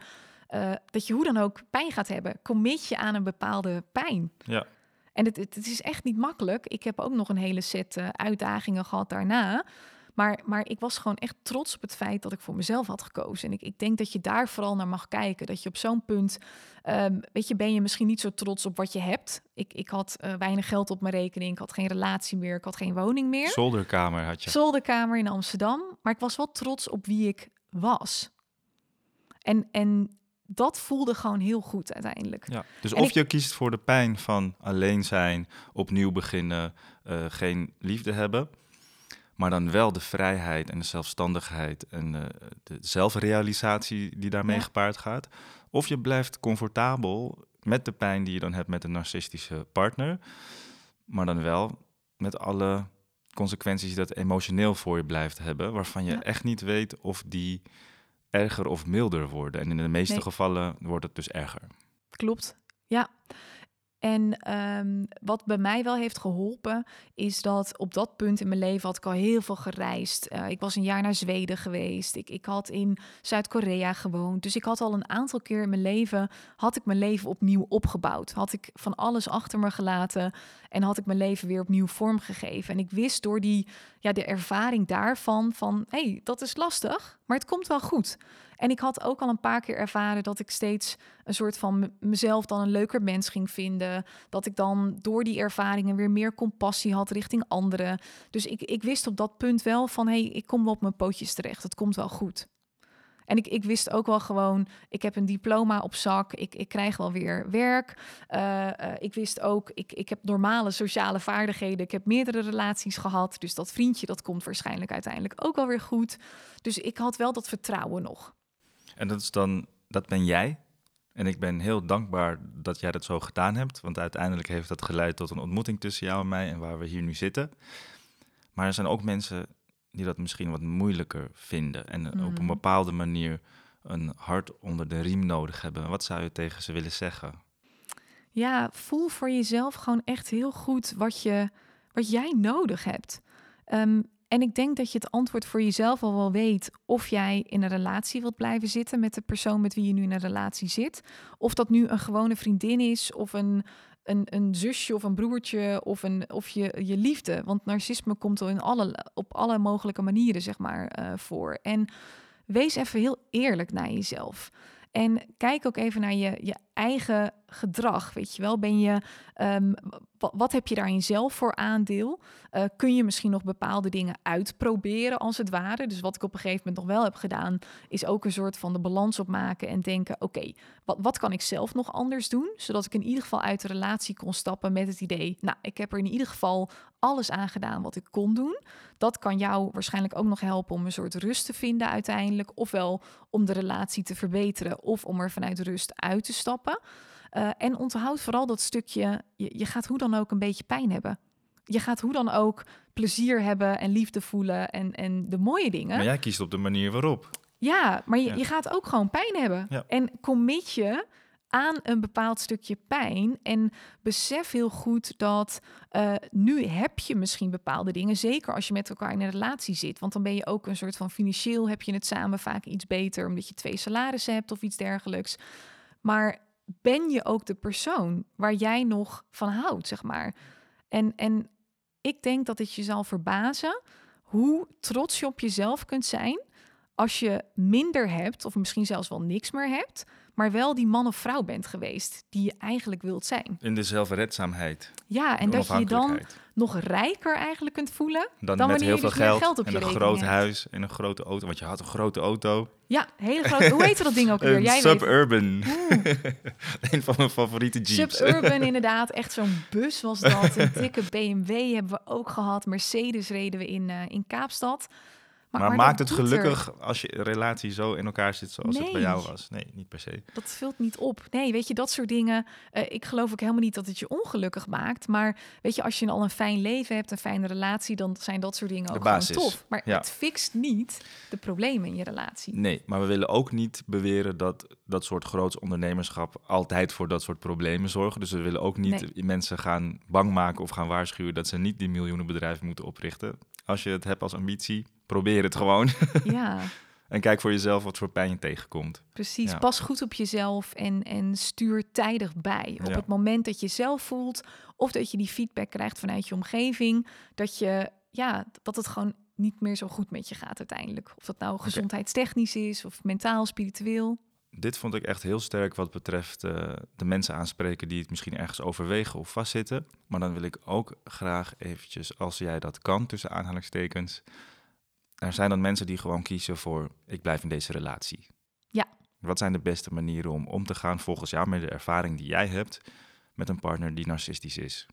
dat je hoe dan ook pijn gaat hebben. Commit je aan een bepaalde pijn. Ja. En het, het, het is echt niet makkelijk. Ik heb ook nog een hele set uitdagingen gehad daarna. Maar, maar ik was gewoon echt trots op het feit dat ik voor mezelf had gekozen. En ik, ik denk dat je daar vooral naar mag kijken. Dat je op zo'n punt, um, weet je, ben je misschien niet zo trots op wat je hebt. Ik, ik had uh, weinig geld op mijn rekening, ik had geen relatie meer, ik had geen woning meer. Zolderkamer had je. Zolderkamer in Amsterdam. Maar ik was wel trots op wie ik was. En, en dat voelde gewoon heel goed uiteindelijk. Ja, dus of je kiest voor de pijn van alleen zijn, opnieuw beginnen, uh, geen liefde hebben maar dan wel de vrijheid en de zelfstandigheid en uh, de zelfrealisatie die daarmee gepaard gaat. Of je blijft comfortabel met de pijn die je dan hebt met een narcistische partner, maar dan wel met alle consequenties die dat emotioneel voor je blijft hebben, waarvan je echt niet weet of die erger of milder worden. En in de meeste gevallen wordt het dus erger. Klopt, ja. En um, wat bij mij wel heeft geholpen, is dat op dat punt in mijn leven had ik al heel veel gereisd. Uh, ik was een jaar naar Zweden geweest. Ik, ik had in Zuid-Korea gewoond. Dus ik had al een aantal keer in mijn leven, had ik mijn leven opnieuw opgebouwd. Had ik van alles achter me gelaten en had ik mijn leven weer opnieuw vormgegeven. En ik wist door die, ja, de ervaring daarvan van, hé, hey, dat is lastig, maar het komt wel goed. En ik had ook al een paar keer ervaren dat ik steeds een soort van mezelf dan een leuker mens ging vinden. Dat ik dan door die ervaringen weer meer compassie had richting anderen. Dus ik, ik wist op dat punt wel van hé, hey, ik kom wel op mijn pootjes terecht. Het komt wel goed. En ik, ik wist ook wel gewoon, ik heb een diploma op zak, ik, ik krijg wel weer werk. Uh, uh, ik wist ook, ik, ik heb normale sociale vaardigheden, ik heb meerdere relaties gehad. Dus dat vriendje, dat komt waarschijnlijk uiteindelijk ook wel weer goed. Dus ik had wel dat vertrouwen nog. En dat is dan, dat ben jij. En ik ben heel dankbaar dat jij dat zo gedaan hebt. Want uiteindelijk heeft dat geleid tot een ontmoeting tussen jou en mij en waar we hier nu zitten. Maar er zijn ook mensen die dat misschien wat moeilijker vinden. En op een mhm. bepaalde manier een hart onder de riem nodig hebben. Wat zou je tegen ze willen zeggen? Ja, voel voor jezelf gewoon echt heel goed wat, je, wat jij nodig hebt. Um, en ik denk dat je het antwoord voor jezelf al wel weet of jij in een relatie wilt blijven zitten met de persoon met wie je nu in een relatie zit. Of dat nu een gewone vriendin is of een, een, een zusje of een broertje of, een, of je, je liefde. Want narcisme komt er in alle, op alle mogelijke manieren zeg maar, uh, voor. En wees even heel eerlijk naar jezelf. En kijk ook even naar je, je eigen gedrag. Weet je wel, ben je, um, wat heb je daarin zelf voor aandeel? Uh, kun je misschien nog bepaalde dingen uitproberen, als het ware? Dus wat ik op een gegeven moment nog wel heb gedaan, is ook een soort van de balans opmaken en denken: oké, wat, wat kan ik zelf nog anders doen? Zodat ik in ieder geval uit de relatie kon stappen met het idee: nou, ik heb er in ieder geval alles aan gedaan wat ik kon doen. Dat kan jou waarschijnlijk ook nog helpen om een soort rust te vinden uiteindelijk. Ofwel om de relatie te verbeteren of om er vanuit rust uit te stappen. Uh, en onthoud vooral dat stukje, je, je gaat hoe dan ook een beetje pijn hebben. Je gaat hoe dan ook plezier hebben en liefde voelen en, en de mooie dingen. Maar jij kiest op de manier waarop. Ja, maar je, je gaat ook gewoon pijn hebben. Ja. En commit je aan een bepaald stukje pijn. En besef heel goed dat uh, nu heb je misschien bepaalde dingen. Zeker als je met elkaar in een relatie zit. Want dan ben je ook een soort van financieel heb je het samen vaak iets beter. Omdat je twee salarissen hebt of iets dergelijks. Maar ben je ook de persoon waar jij nog van houdt, zeg maar. En, en ik denk dat het je zal verbazen hoe trots je op jezelf kunt zijn als je minder hebt, of misschien zelfs wel niks meer hebt, maar wel die man of vrouw bent geweest die je eigenlijk wilt zijn. In de zelfredzaamheid. Ja, en dat je je dan nog rijker eigenlijk kunt voelen dan, dan met heel veel geld, geld op en een groot huis en een grote auto. Want je had een grote auto. Ja, hele grote. Hoe heet dat ding ook weer? Jij Suburban. [laughs] een van mijn favoriete jeeps. Suburban, [laughs] inderdaad. Echt zo'n bus was dat. Een dikke BMW hebben we ook gehad. Mercedes reden we in, uh, in Kaapstad. Maar, maakt het gelukkig als je relatie zo in elkaar zit zoals het bij jou was? Nee, niet per se. Dat vult niet op. Nee, weet je, dat soort dingen. Uh, ik geloof ook helemaal niet dat het je ongelukkig maakt. Maar weet je, als je al een fijn leven hebt, een fijne relatie, dan zijn dat soort dingen ook gewoon tof. Maar het fixt niet de problemen in je relatie. Nee, maar we willen ook niet beweren dat dat soort groots ondernemerschap altijd voor dat soort problemen zorgen. Dus we willen ook niet mensen gaan bang maken of gaan waarschuwen dat ze niet die miljoenen bedrijven moeten oprichten. Als je het hebt als ambitie, probeer het gewoon. Ja. [laughs] en kijk voor jezelf wat voor pijn je tegenkomt. Precies, pas goed op jezelf en, en stuur tijdig bij. Op het moment dat je zelf voelt of dat je die feedback krijgt vanuit je omgeving, dat, je, ja, dat het gewoon niet meer zo goed met je gaat uiteindelijk. Of dat nou gezondheidstechnisch is of mentaal, spiritueel. Dit vond ik echt heel sterk wat betreft uh, de mensen aanspreken die het misschien ergens overwegen of vastzitten. Maar dan wil ik ook graag eventjes, als jij dat kan, tussen aanhalingstekens, er zijn dan mensen die gewoon kiezen voor ik blijf in deze relatie. Ja. Wat zijn de beste manieren om om te gaan volgens jou met de ervaring die jij hebt met een partner die narcistisch is?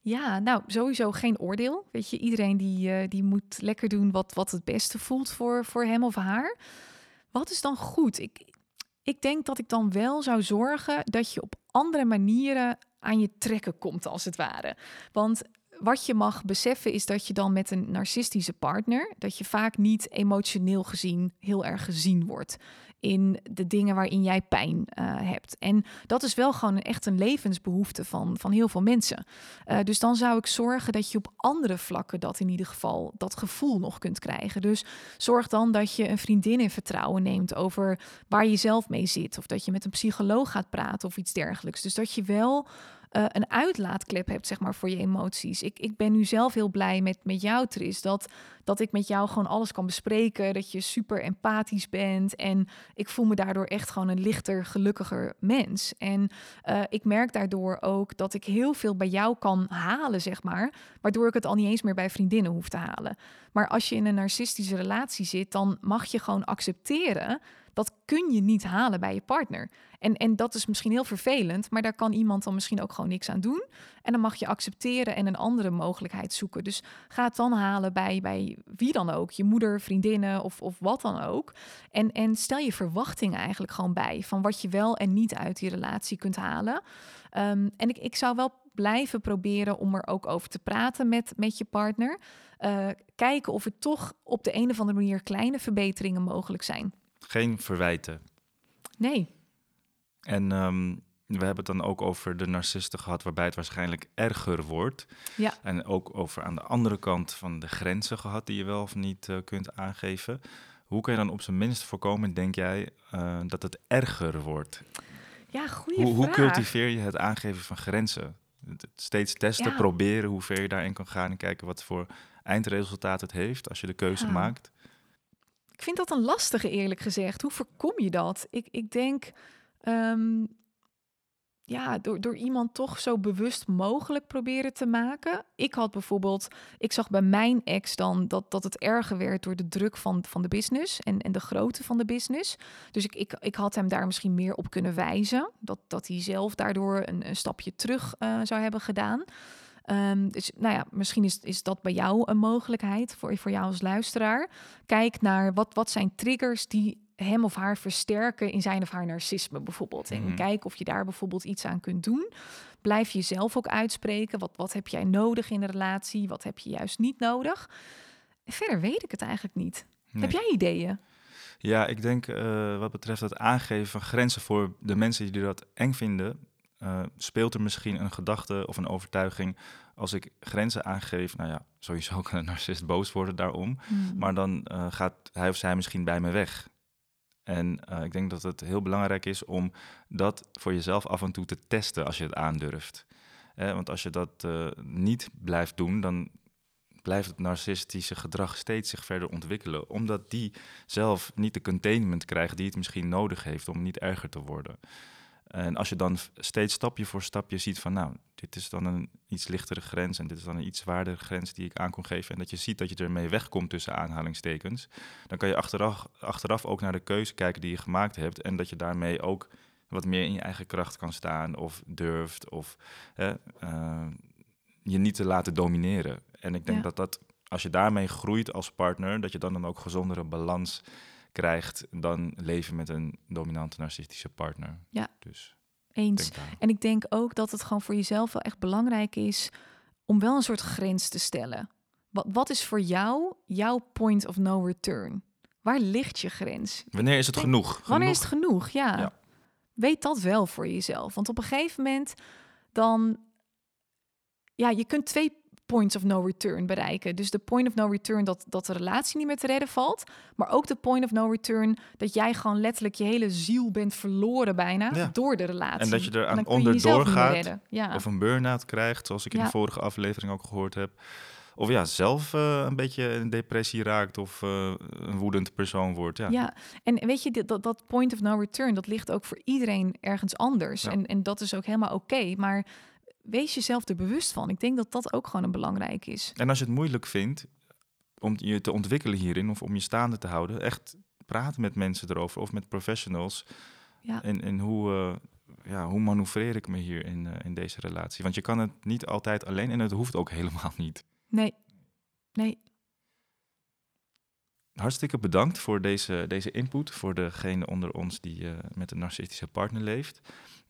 Ja, nou sowieso geen oordeel. Weet je, iedereen die, uh, die moet lekker doen wat, wat het beste voelt voor, voor hem of haar. Wat is dan goed? Ik, ik denk dat ik dan wel zou zorgen dat je op andere manieren aan je trekken komt, als het ware. Want wat je mag beseffen is dat je dan met een narcistische partner, dat je vaak niet emotioneel gezien heel erg gezien wordt in de dingen waarin jij pijn uh, hebt. En dat is wel gewoon echt een levensbehoefte van, van heel veel mensen. Uh, dus dan zou ik zorgen dat je op andere vlakken dat in ieder geval dat gevoel nog kunt krijgen. Dus zorg dan dat je een vriendin in vertrouwen neemt over waar je zelf mee zit. Of dat je met een psycholoog gaat praten of iets dergelijks. Dus dat je wel uh, een uitlaatklep hebt, zeg maar, voor je emoties. Ik, ik ben nu zelf heel blij met, met jou, Tris, dat, dat ik met jou gewoon alles kan bespreken, dat je super empathisch bent en ik voel me daardoor echt gewoon een lichter, gelukkiger mens. En uh, ik merk daardoor ook dat ik heel veel bij jou kan halen, zeg maar, waardoor ik het al niet eens meer bij vriendinnen hoef te halen. Maar als je in een narcistische relatie zit, dan mag je gewoon accepteren dat kun je niet halen bij je partner. En, en dat is misschien heel vervelend, maar daar kan iemand dan misschien ook gewoon niks aan doen. En dan mag je accepteren en een andere mogelijkheid zoeken. Dus ga het dan halen bij, bij wie dan ook, je moeder, vriendinnen of, of wat dan ook. En, en stel je verwachtingen eigenlijk gewoon bij van wat je wel en niet uit die relatie kunt halen. Um, en ik, ik zou wel blijven proberen om er ook over te praten met, met je partner. Uh, kijken of er toch op de een of andere manier kleine verbeteringen mogelijk zijn. Geen verwijten. Nee. En um, we hebben het dan ook over de narcisten gehad, waarbij het waarschijnlijk erger wordt. Ja. En ook over aan de andere kant van de grenzen gehad, die je wel of niet uh, kunt aangeven. Hoe kan je dan op zijn minst voorkomen, denk jij, uh, dat het erger wordt? Ja, goede hoe, vraag. Hoe cultiveer je het aangeven van grenzen? Steeds testen, ja. proberen hoe ver je daarin kan gaan en kijken wat voor eindresultaat het heeft als je de keuze ja. maakt. Ik vind dat een lastige, eerlijk gezegd. Hoe voorkom je dat? Ik, ik denk, um, ja, door, door iemand toch zo bewust mogelijk proberen te maken. Ik had bijvoorbeeld, ik zag bij mijn ex dan dat, dat het erger werd door de druk van, van de business en, en de grootte van de business. Dus ik, ik, ik had hem daar misschien meer op kunnen wijzen. Dat, dat hij zelf daardoor een, stapje terug uh, zou hebben gedaan. Um, dus nou ja, misschien is, is dat bij jou een mogelijkheid voor, voor jou als luisteraar. Kijk naar wat, wat zijn triggers die hem of haar versterken in zijn of haar narcisme bijvoorbeeld. En mm. kijk of je daar bijvoorbeeld iets aan kunt doen. Blijf jezelf ook uitspreken. Wat, wat heb jij nodig in een relatie? Wat heb je juist niet nodig? Verder weet ik het eigenlijk niet. Nee. Heb jij ideeën? Ja, ik denk uh, wat betreft het aangeven van grenzen voor de mensen die dat eng vinden, uh, speelt er misschien een gedachte of een overtuiging. Als ik grenzen aangeef, nou ja, sowieso [laughs] kan een narcist boos worden daarom. Mm. Maar dan uh, gaat hij of zij misschien bij me weg. En uh, ik denk dat het heel belangrijk is om dat voor jezelf af en toe te testen als je het aandurft. Eh, want als je dat niet blijft doen, dan blijft het narcistische gedrag steeds zich verder ontwikkelen. Omdat die zelf niet de containment krijgt die het misschien nodig heeft om niet erger te worden. En als je dan steeds stapje voor stapje ziet van, nou, dit is dan een iets lichtere grens en dit is dan een iets zwaardere grens die ik aan kon geven. En dat je ziet dat je ermee wegkomt tussen aanhalingstekens. Dan kan je achteraf, achteraf ook naar de keuze kijken die je gemaakt hebt. En dat je daarmee ook wat meer in je eigen kracht kan staan of durft of uh, je niet te laten domineren. En ik denk ja. dat dat als je daarmee groeit als partner, dat je dan, dan ook gezondere balans krijgt dan leven met een dominante narcistische partner. Ja. Dus Eens. En ik denk ook dat het gewoon voor jezelf wel echt belangrijk is om wel een soort grens te stellen. Wat, wat is voor jou jouw point of no return? Waar ligt je grens? Wanneer is het Denk- genoeg? Wanneer is het genoeg? Ja. Ja. Weet dat wel voor jezelf. Want op een gegeven moment dan... Ja, je kunt twee points of no return bereiken. Dus de point of no return dat, dat de relatie niet meer te redden valt. Maar ook de point of no return dat jij gewoon letterlijk je hele ziel bent verloren bijna Ja. door de relatie. En dat je er aan onderdoor redden. Ja. Of een burn-out krijgt, zoals ik in Ja. de vorige aflevering ook gehoord heb. Of ja, zelf eh, een beetje in depressie raakt of eh, een woedend persoon wordt. Ja. Ja, en weet je, dit- dat, dat point of no return, dat ligt ook voor iedereen ergens anders. Ja. En, en dat is ook helemaal oké. maar wees jezelf er bewust van. Ik denk dat dat ook gewoon een belangrijk is. En als je het moeilijk vindt om je te ontwikkelen hierin of om je staande te houden, echt praten met mensen erover of met professionals. Ja. En, en hoe, eh, ja, hoe manoeuvreer ik me hier in, eh, in deze relatie? Want je kan het niet altijd alleen en het hoeft ook [laughs] helemaal niet. Nee, nee, Hartstikke bedankt voor deze, deze input, voor degene onder ons die eh, met een narcistische partner leeft.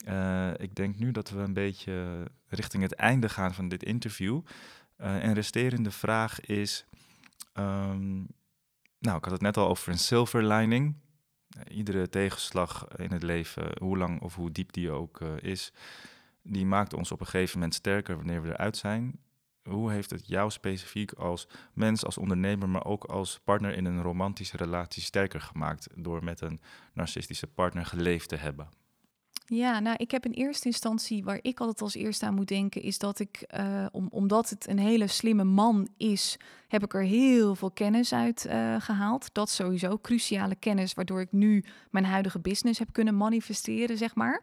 Eh, ik denk nu dat we een beetje richting het einde gaan van dit interview. Eh, en resterende vraag is, ehm, nou, ik had het net al over een silver lining. Iedere tegenslag in het leven, hoe lang of hoe diep die ook is, die maakt ons op een gegeven moment sterker wanneer we eruit zijn. Hoe heeft het jou specifiek als mens, als ondernemer, maar ook als partner in een romantische relatie sterker gemaakt door met een narcistische partner geleefd te hebben? Ja, nou, ik heb in eerste instantie, waar ik altijd als eerste aan moet denken, is dat ik, eh, om, omdat het een hele slimme man is, heb ik er heel veel kennis uit eh, gehaald. Dat sowieso, cruciale kennis, waardoor ik nu mijn huidige business heb kunnen manifesteren, zeg maar.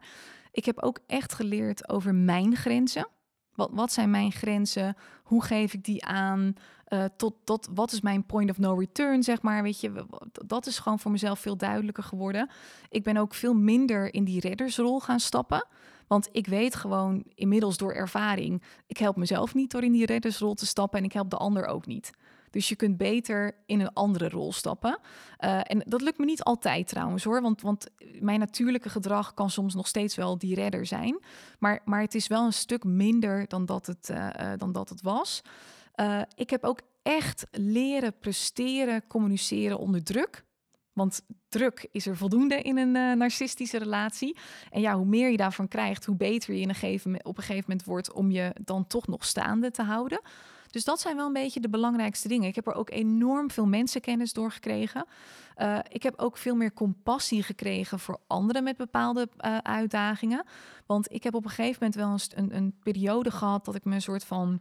Ik heb ook echt geleerd over mijn grenzen. Wat, wat zijn mijn grenzen? Hoe geef ik die aan? Eh, tot, tot wat is mijn point of no return, zeg maar. Weet je, dat is gewoon voor mezelf veel duidelijker geworden. Ik ben ook veel minder in die reddersrol gaan stappen. Want ik weet gewoon inmiddels door ervaring, ik help mezelf niet door in die reddersrol te stappen en ik help de ander ook niet. Dus je kunt beter in een andere rol stappen. Eh, en dat lukt me niet altijd trouwens hoor. Want, want mijn natuurlijke gedrag kan soms nog steeds wel die redder zijn. Maar, maar het is wel een stuk minder dan dat het, eh, eh, dan dat het was. Ik heb ook echt leren presteren, communiceren onder druk. Want druk is er voldoende in een narcistische relatie. En ja, hoe meer je daarvan krijgt, hoe beter je in een gegeven, op een gegeven moment wordt om je dan toch nog staande te houden. Dus dat zijn wel een beetje de belangrijkste dingen. Ik heb er ook enorm veel mensenkennis door gekregen. Eh, ik heb ook veel meer compassie gekregen voor anderen met bepaalde eh, uitdagingen. Want ik heb op een gegeven moment wel eens een, een periode gehad dat ik me een soort van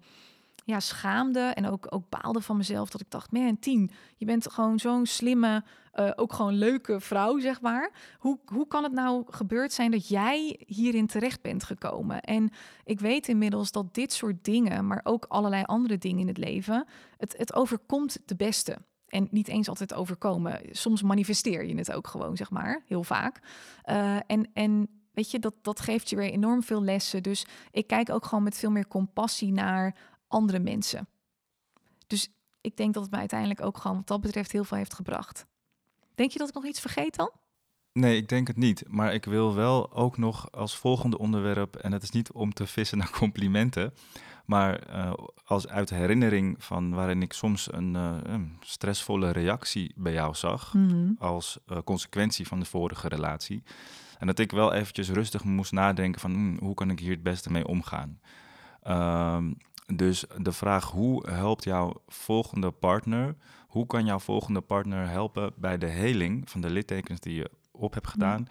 ja, schaamde en ook, ook baalde van mezelf. Dat ik dacht, man, tien, je bent gewoon zo'n slimme, eh, ook gewoon leuke vrouw, zeg maar. Hoe, hoe kan het nou gebeurd zijn dat jij hierin terecht bent gekomen? En ik weet inmiddels dat dit soort dingen, maar ook allerlei andere dingen in het leven, het, het overkomt de beste. En niet eens altijd overkomen. Soms manifesteer je het ook gewoon, zeg maar, heel vaak. Eh, en, en weet je, dat, dat geeft je weer enorm veel lessen. Dus ik kijk ook gewoon met veel meer compassie naar andere mensen. Dus ik denk dat het me uiteindelijk ook gewoon wat dat betreft heel veel heeft gebracht. Denk je dat ik nog iets vergeet dan? Nee, ik denk het niet. Maar ik wil wel ook nog als volgende onderwerp, en het is niet om te vissen naar complimenten, maar eh, als uit herinnering van waarin ik soms een, eh, een stressvolle reactie bij jou zag, als eh, consequentie van de vorige relatie. En dat ik wel eventjes rustig moest nadenken van hmm, hoe kan ik hier het beste mee omgaan. Ehm, dus de vraag hoe helpt jouw volgende partner, hoe kan jouw volgende partner helpen bij de heling van de littekens die je op hebt gedaan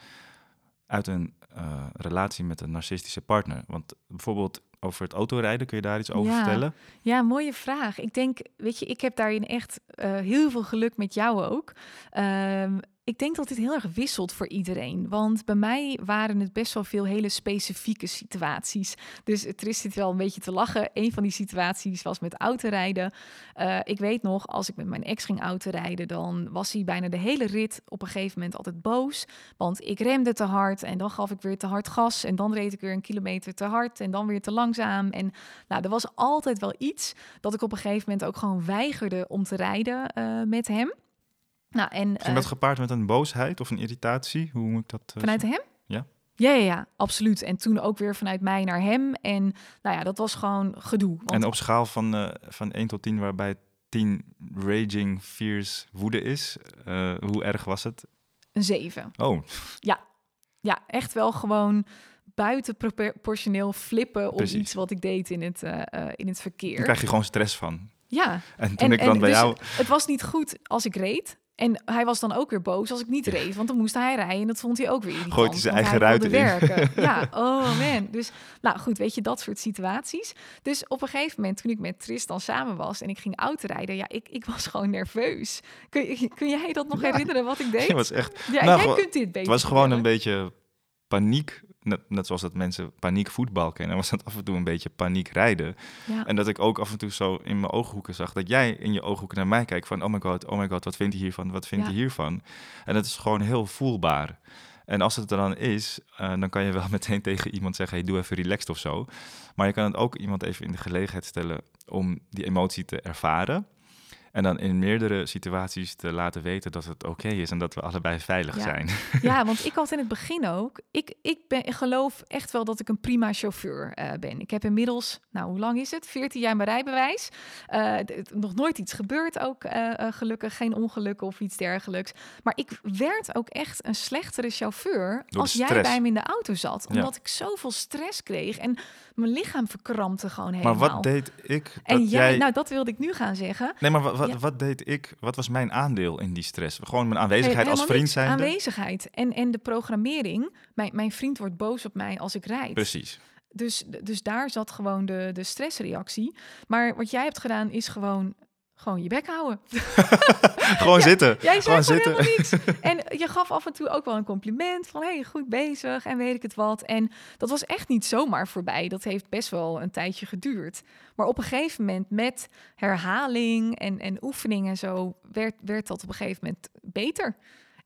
uit een eh, relatie met een narcistische partner? Want bijvoorbeeld over het autorijden, kun je daar iets over Ja. vertellen? Ja, mooie vraag. Ik denk, weet je, ik heb daarin echt eh, heel veel geluk met jou ook. Ehm, ik denk dat dit heel erg wisselt voor iedereen. Want bij mij waren het best wel veel hele specifieke situaties. Dus het is zit wel een beetje te lachen. Een van die situaties was met autorijden. Uh, ik weet nog, als ik met mijn ex ging autorijden, dan was hij bijna de hele rit op een gegeven moment altijd boos. Want ik remde te hard en dan gaf ik weer te hard gas. En dan reed ik weer een kilometer te hard en dan weer te langzaam. En nou, er was altijd wel iets dat ik op een gegeven moment ook gewoon weigerde om te rijden uh, met hem. Nou, en, Ging dat uh, gepaard met een boosheid of een irritatie? Hoe moet ik dat... Uh, vanuit hem? Ja. Ja, ja, ja, absoluut. En toen ook weer vanuit mij naar hem. En nou ja, dat was gewoon gedoe. Want... En op schaal van, uh, van 1 tot 10, waarbij 10 raging, fierce woede is, hoe erg was het? Een 7. Oh. Ja. ja, echt wel gewoon buitenproportioneel flippen op iets wat ik deed in het, in het verkeer. Daar krijg je gewoon stress van. Ja. En toen ik dan bij dus jou... Het was niet goed als ik reed. En hij was dan ook weer boos als ik niet reed, want dan moest hij rijden en dat vond hij ook weer irritant. Gooit hij zijn eigen ruiten werken. [laughs] Ja, oh man. Dus nou goed, weet je, dat soort situaties. Dus op een gegeven moment, toen ik met Tristan samen was en ik ging autorijden, ja, ik, ik was gewoon nerveus. Kun, [laughs] kun jij dat nog herinneren wat ik deed? Was echt... Ja, nou, jij kunt dit beter. Het was gewoon een beetje paniek net, net zoals dat mensen paniek voetbal kennen, was dat af en toe een beetje paniek rijden. Ja. En dat ik ook af en toe zo in mijn ooghoeken zag dat jij in je ooghoeken naar mij kijkt van, oh my god, oh my god, wat vindt hij hiervan, wat vindt hij hiervan? En dat is gewoon heel voelbaar. En als het er dan is, uh, dan kan je wel [laughs] meteen tegen iemand zeggen, hey, doe even relaxed of zo. Maar je kan het ook iemand even in de gelegenheid stellen om die emotie te ervaren. En dan in meerdere situaties te laten weten dat het oké is en dat we allebei veilig zijn. [laughs] Ja, want ik [laughs] had in het begin ook. Ik, ik, ben, ik geloof echt wel dat ik een prima chauffeur uh, ben. Ik heb inmiddels, nou hoe lang is het? 14 jaar mijn rijbewijs. Uh, nog nooit iets gebeurd ook, uh, gelukkig. Geen ongeluk of iets dergelijks. Maar ik werd ook echt een slechtere chauffeur als jij bij me in de auto zat. Omdat ik zoveel stress kreeg. En mijn lichaam verkrampte gewoon helemaal. Maar wat deed ik? Dat en jij, nou dat wilde ik nu gaan zeggen. Nee, maar wat, wat deed ik? Wat was mijn aandeel in die stress? Gewoon mijn aanwezigheid als vriend zijn. Aanwezigheid en, en de programmering. Mijn, mijn vriend wordt boos op mij als ik rijd. Precies. Dus, dus daar zat gewoon de, de stressreactie. Maar wat jij hebt gedaan is gewoon gewoon je bek houden. [laughs] gewoon zitten. Jij zei gewoon zitten. niets. [laughs] En je gaf af en toe ook wel een compliment van hey, goed bezig en weet ik het wat. En dat was echt niet zomaar voorbij. Dat heeft best wel een tijdje geduurd. Maar op een gegeven moment met herhaling en, en oefening en zo werd, werd dat op een gegeven moment beter.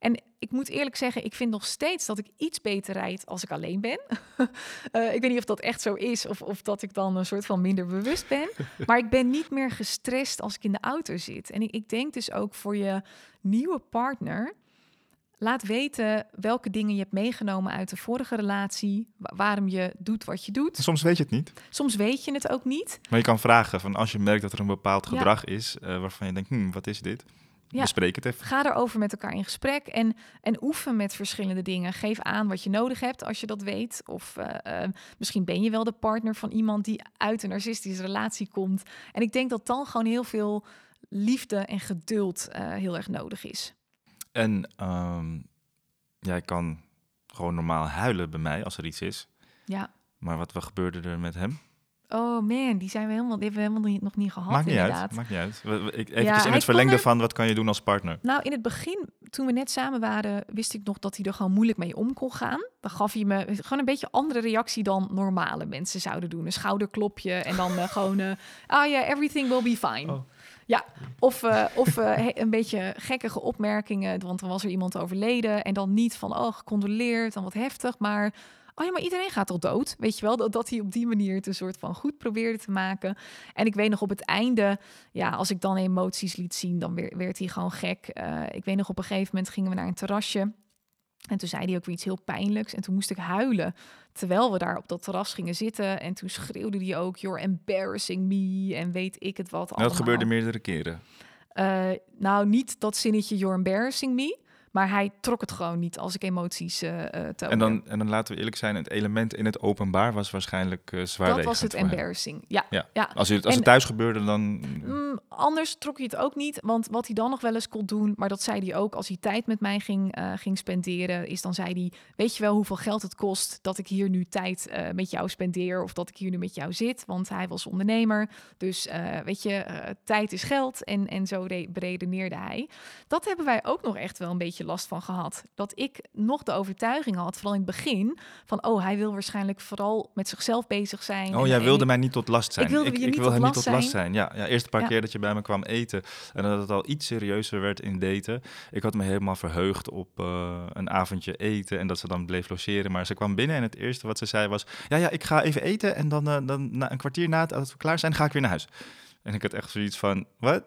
En ik moet eerlijk zeggen, ik vind nog steeds dat ik iets beter rijd als ik alleen ben. uh, [laughs] ik weet niet of dat echt zo is of, of dat ik dan een soort van minder bewust ben. [laughs] Maar ik ben niet meer gestrest als ik in de auto zit. En ik, ik denk dus ook voor je nieuwe partner. Laat weten welke dingen je hebt meegenomen uit de vorige relatie. Waarom je doet wat je doet. Soms weet je het niet. Soms weet je het ook niet. Maar je kan vragen van als je merkt dat er een bepaald gedrag is uh, waarvan je denkt, hm, wat is dit? Ja. Bespreek het even. Ga erover met elkaar in gesprek en, en oefen met verschillende dingen. Geef aan wat je nodig hebt als je dat weet. Of uh, uh, misschien ben je wel de partner van iemand die uit een narcistische relatie komt. En ik denk dat dan gewoon heel veel liefde en geduld uh, heel erg nodig is. En um, jij kan gewoon normaal huilen bij mij als er iets is. Ja. Maar wat, wat gebeurde er met hem? Oh man, die zijn we helemaal, die hebben we helemaal niet, nog niet gehad. Maakt niet inderdaad. uit. Maakt niet uit. Ik, even in het verlengde van wat kan je doen als partner? Nou, in het begin, toen we net samen waren, wist ik nog dat hij er gewoon moeilijk mee om kon gaan. Dan gaf hij me gewoon een beetje andere reactie dan normale mensen zouden doen. Een schouderklopje en dan uh, [laughs] gewoon, uh, ah ja, everything will be fine. Oh. Ja, of, uh, of uh, een beetje gekkige opmerkingen, want er was er iemand overleden. En dan niet van, oh, gecondoleerd, dan wat heftig, maar oh ja, maar iedereen gaat toch dood? Weet je wel, dat, dat hij op die manier het een soort van goed probeerde te maken. En ik weet nog op het einde, ja, als ik dan emoties liet zien, dan werd, werd hij gewoon gek. Uh, ik weet nog op een gegeven moment gingen we naar een terrasje. En toen zei hij ook weer iets heel pijnlijks. En toen moest ik huilen. Terwijl we daar op dat terras gingen zitten. En toen schreeuwde hij ook: You're embarrassing me. En weet ik het wat. Nou, dat gebeurde meerdere keren. Uh, nou, niet dat zinnetje: You're embarrassing me. Maar hij trok het gewoon niet als ik emoties uh, toonde. En dan, en dan laten we eerlijk zijn, het element in het openbaar was waarschijnlijk uh, zwaar. Dat was het embarrassing, ja. ja. ja. Als, het, als het thuis gebeurde, dan... Mm, anders trok hij het ook niet, want wat hij dan nog wel eens kon doen... maar dat zei hij ook als hij tijd met mij ging, uh, ging spenderen... is dan zei hij, weet je wel hoeveel geld het kost... dat ik hier nu tijd met jou spendeer of dat ik hier nu met jou zit? Want hij was ondernemer, dus weet je, tijd is geld en, en zo beredeneerde hij. Dat hebben wij ook nog echt wel een beetje beetje last van gehad. Dat ik nog de overtuiging had, vooral in het begin, van oh, hij wil waarschijnlijk vooral met zichzelf bezig zijn. Oh, jij wilde mij niet tot last zijn. Ik wilde je niet tot hem last niet tot last zijn. Ja, ja eerst een paar keer dat je bij me kwam eten en dat het al iets serieuzer werd in daten. Ik had me helemaal verheugd op uh, een avondje eten en dat ze dan bleef logeren. Maar ze kwam binnen en het eerste wat ze zei was, ja, ja, ik ga even eten en dan, uh, dan na een kwartier na het, als we klaar zijn, ga ik weer naar huis. En ik had echt zoiets van, wat?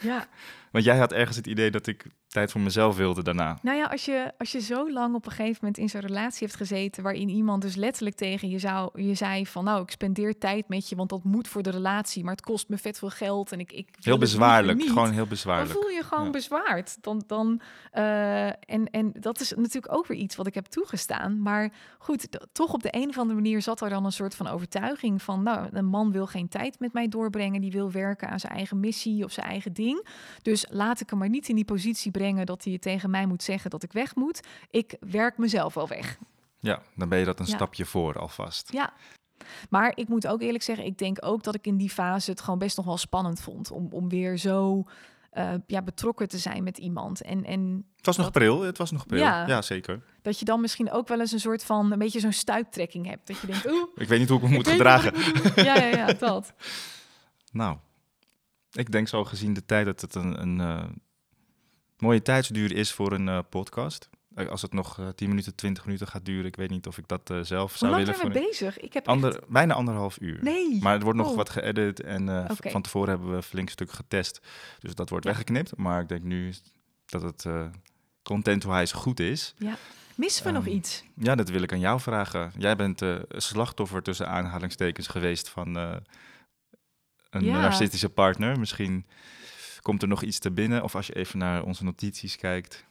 Ja. [laughs] Want jij had ergens het idee dat ik tijd voor mezelf wilde daarna. Nou ja, als je, als je zo lang op een gegeven moment in zo'n relatie heeft gezeten... waarin iemand dus letterlijk tegen je, zou, je zei van... nou, ik spendeer tijd met je, want dat moet voor de relatie... maar het kost me vet veel geld en ik... ik heel bezwaarlijk, gewoon heel bezwaarlijk. Dan voel je gewoon bezwaard. Dan, dan, uh, en, en dat is natuurlijk ook weer iets wat ik heb toegestaan. Maar goed, toch op de een of andere manier zat er dan een soort van overtuiging van... nou, een man wil geen tijd met mij doorbrengen... die wil werken aan zijn eigen missie of zijn eigen ding. Dus laat ik hem maar niet in die positie brengen dat hij tegen mij moet zeggen dat ik weg moet. Ik werk mezelf wel weg. Ja, dan ben je dat een stapje voor alvast. Ja. Maar ik moet ook eerlijk zeggen, ik denk ook dat ik in die fase het gewoon best nog wel spannend vond om, om weer zo uh, ja, betrokken te zijn met iemand. En, en het was nog pril, het was nog pril. Ja, ja, zeker. Dat je dan misschien ook wel eens een soort van, een beetje zo'n stuiptrekking hebt. Dat je denkt, [laughs] oeh. ik weet niet hoe ik me moet gedragen. ja, ja, ja, dat. nou, ik denk zo gezien de tijd dat het een, een, uh, mooie tijdsduur is voor een uh, podcast. Eh, als het nog uh, 10 minuten, 20 minuten gaat duren, ik weet niet of ik dat zelf Hoe zou lang willen. zijn we bezig? Ik heb Ander, echt... Bijna anderhalf uur. Nee. Maar er wordt nog Oh. wat geëdit en eh, van tevoren hebben we een flink stuk getest. Dus dat wordt Ja. weggeknipt. Maar ik denk nu dat het eh content-wise goed is. Missen we nog Ehm, iets? Ja, dat wil ik aan jou vragen. Jij bent eh slachtoffer tussen aanhalingstekens geweest van eh, een Ja. narcistische partner. Misschien komt er nog iets te binnen. Of als je even naar onze notities kijkt.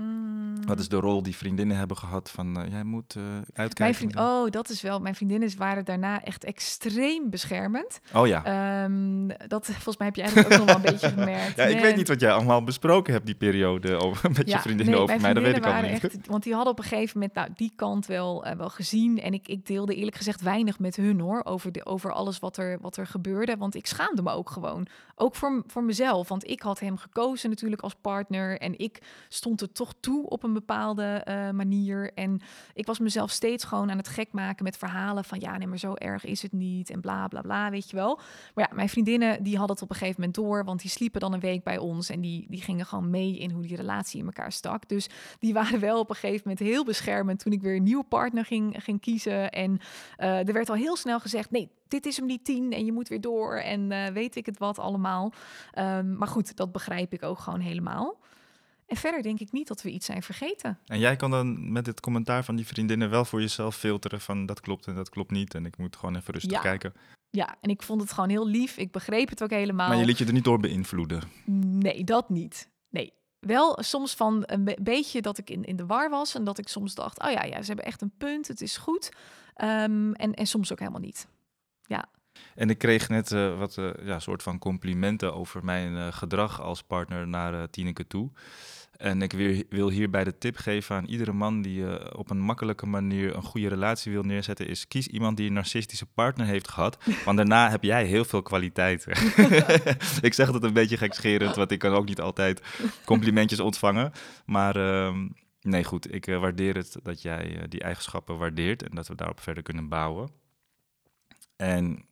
Mm. Wat is de rol die vriendinnen hebben gehad van eh, jij moet eh, uitkijken. Mijn vriend, oh, dat is wel. Mijn vriendinnen waren daarna echt extreem beschermend. Oh ja. Ehm, dat volgens mij heb je eigenlijk ook nog wel een beetje [laughs] gemerkt. ja, ik weet niet wat jij allemaal besproken hebt die periode over, met je vriendinnen nee, over mij. Dat weet ik waren niet. Echt, want die hadden op een gegeven moment nou, die kant wel, eh, wel gezien. En ik, ik deelde eerlijk gezegd weinig met hun hoor. Over, de, over alles wat er, wat er gebeurde. Want ik schaamde me ook gewoon. Ook voor, voor mezelf. Want ik had hem gekozen natuurlijk als partner. En ik stond er toch toe op een bepaalde eh, manier. En ik was mezelf steeds gewoon aan het gek maken met verhalen van ja, nee, maar zo erg is het niet. En bla bla bla, weet je wel. Maar ja, mijn vriendinnen die hadden het op een gegeven moment door. Want die sliepen dan een week bij ons. En die, die gingen gewoon mee in hoe die relatie in elkaar stak. Dus die waren wel op een gegeven moment heel beschermend toen ik weer een nieuwe partner ging, ging kiezen. En eh, er werd al heel snel gezegd: nee, dit is hem niet tien en je moet weer door. En eh, weet ik het wat allemaal. Ehm, maar goed, dat begrijp ik ook gewoon helemaal. En verder denk ik niet dat we iets zijn vergeten. En jij kan dan met het commentaar van die vriendinnen wel voor jezelf filteren van dat klopt en dat klopt niet. En ik moet gewoon even rustig Ja. kijken. Ja, en ik vond het gewoon heel lief. Ik begreep het ook helemaal. Maar je liet je er niet door beïnvloeden. Nee, dat niet. Nee. Wel soms van een be- beetje dat ik in, in de war was. En dat ik soms dacht, oh ja, ja, ze hebben echt een punt. Het is goed. Ehm, en, en soms ook helemaal niet. En ik kreeg net eh, wat eh, ja, soort van complimenten over mijn eh, gedrag als partner naar Tineke toe. En ik wil, wil hierbij de tip geven aan iedere man die eh, op een makkelijke manier een goede relatie wil neerzetten, is kies iemand die een narcistische partner heeft gehad, [laughs] want daarna heb jij heel veel kwaliteiten. [laughs] [laughs] ik zeg dat een beetje gekscherend, want ik kan ook niet altijd complimentjes ontvangen. Maar ehm, nee, goed, ik eh, waardeer het dat jij eh, die eigenschappen waardeert en dat we daarop verder kunnen bouwen. En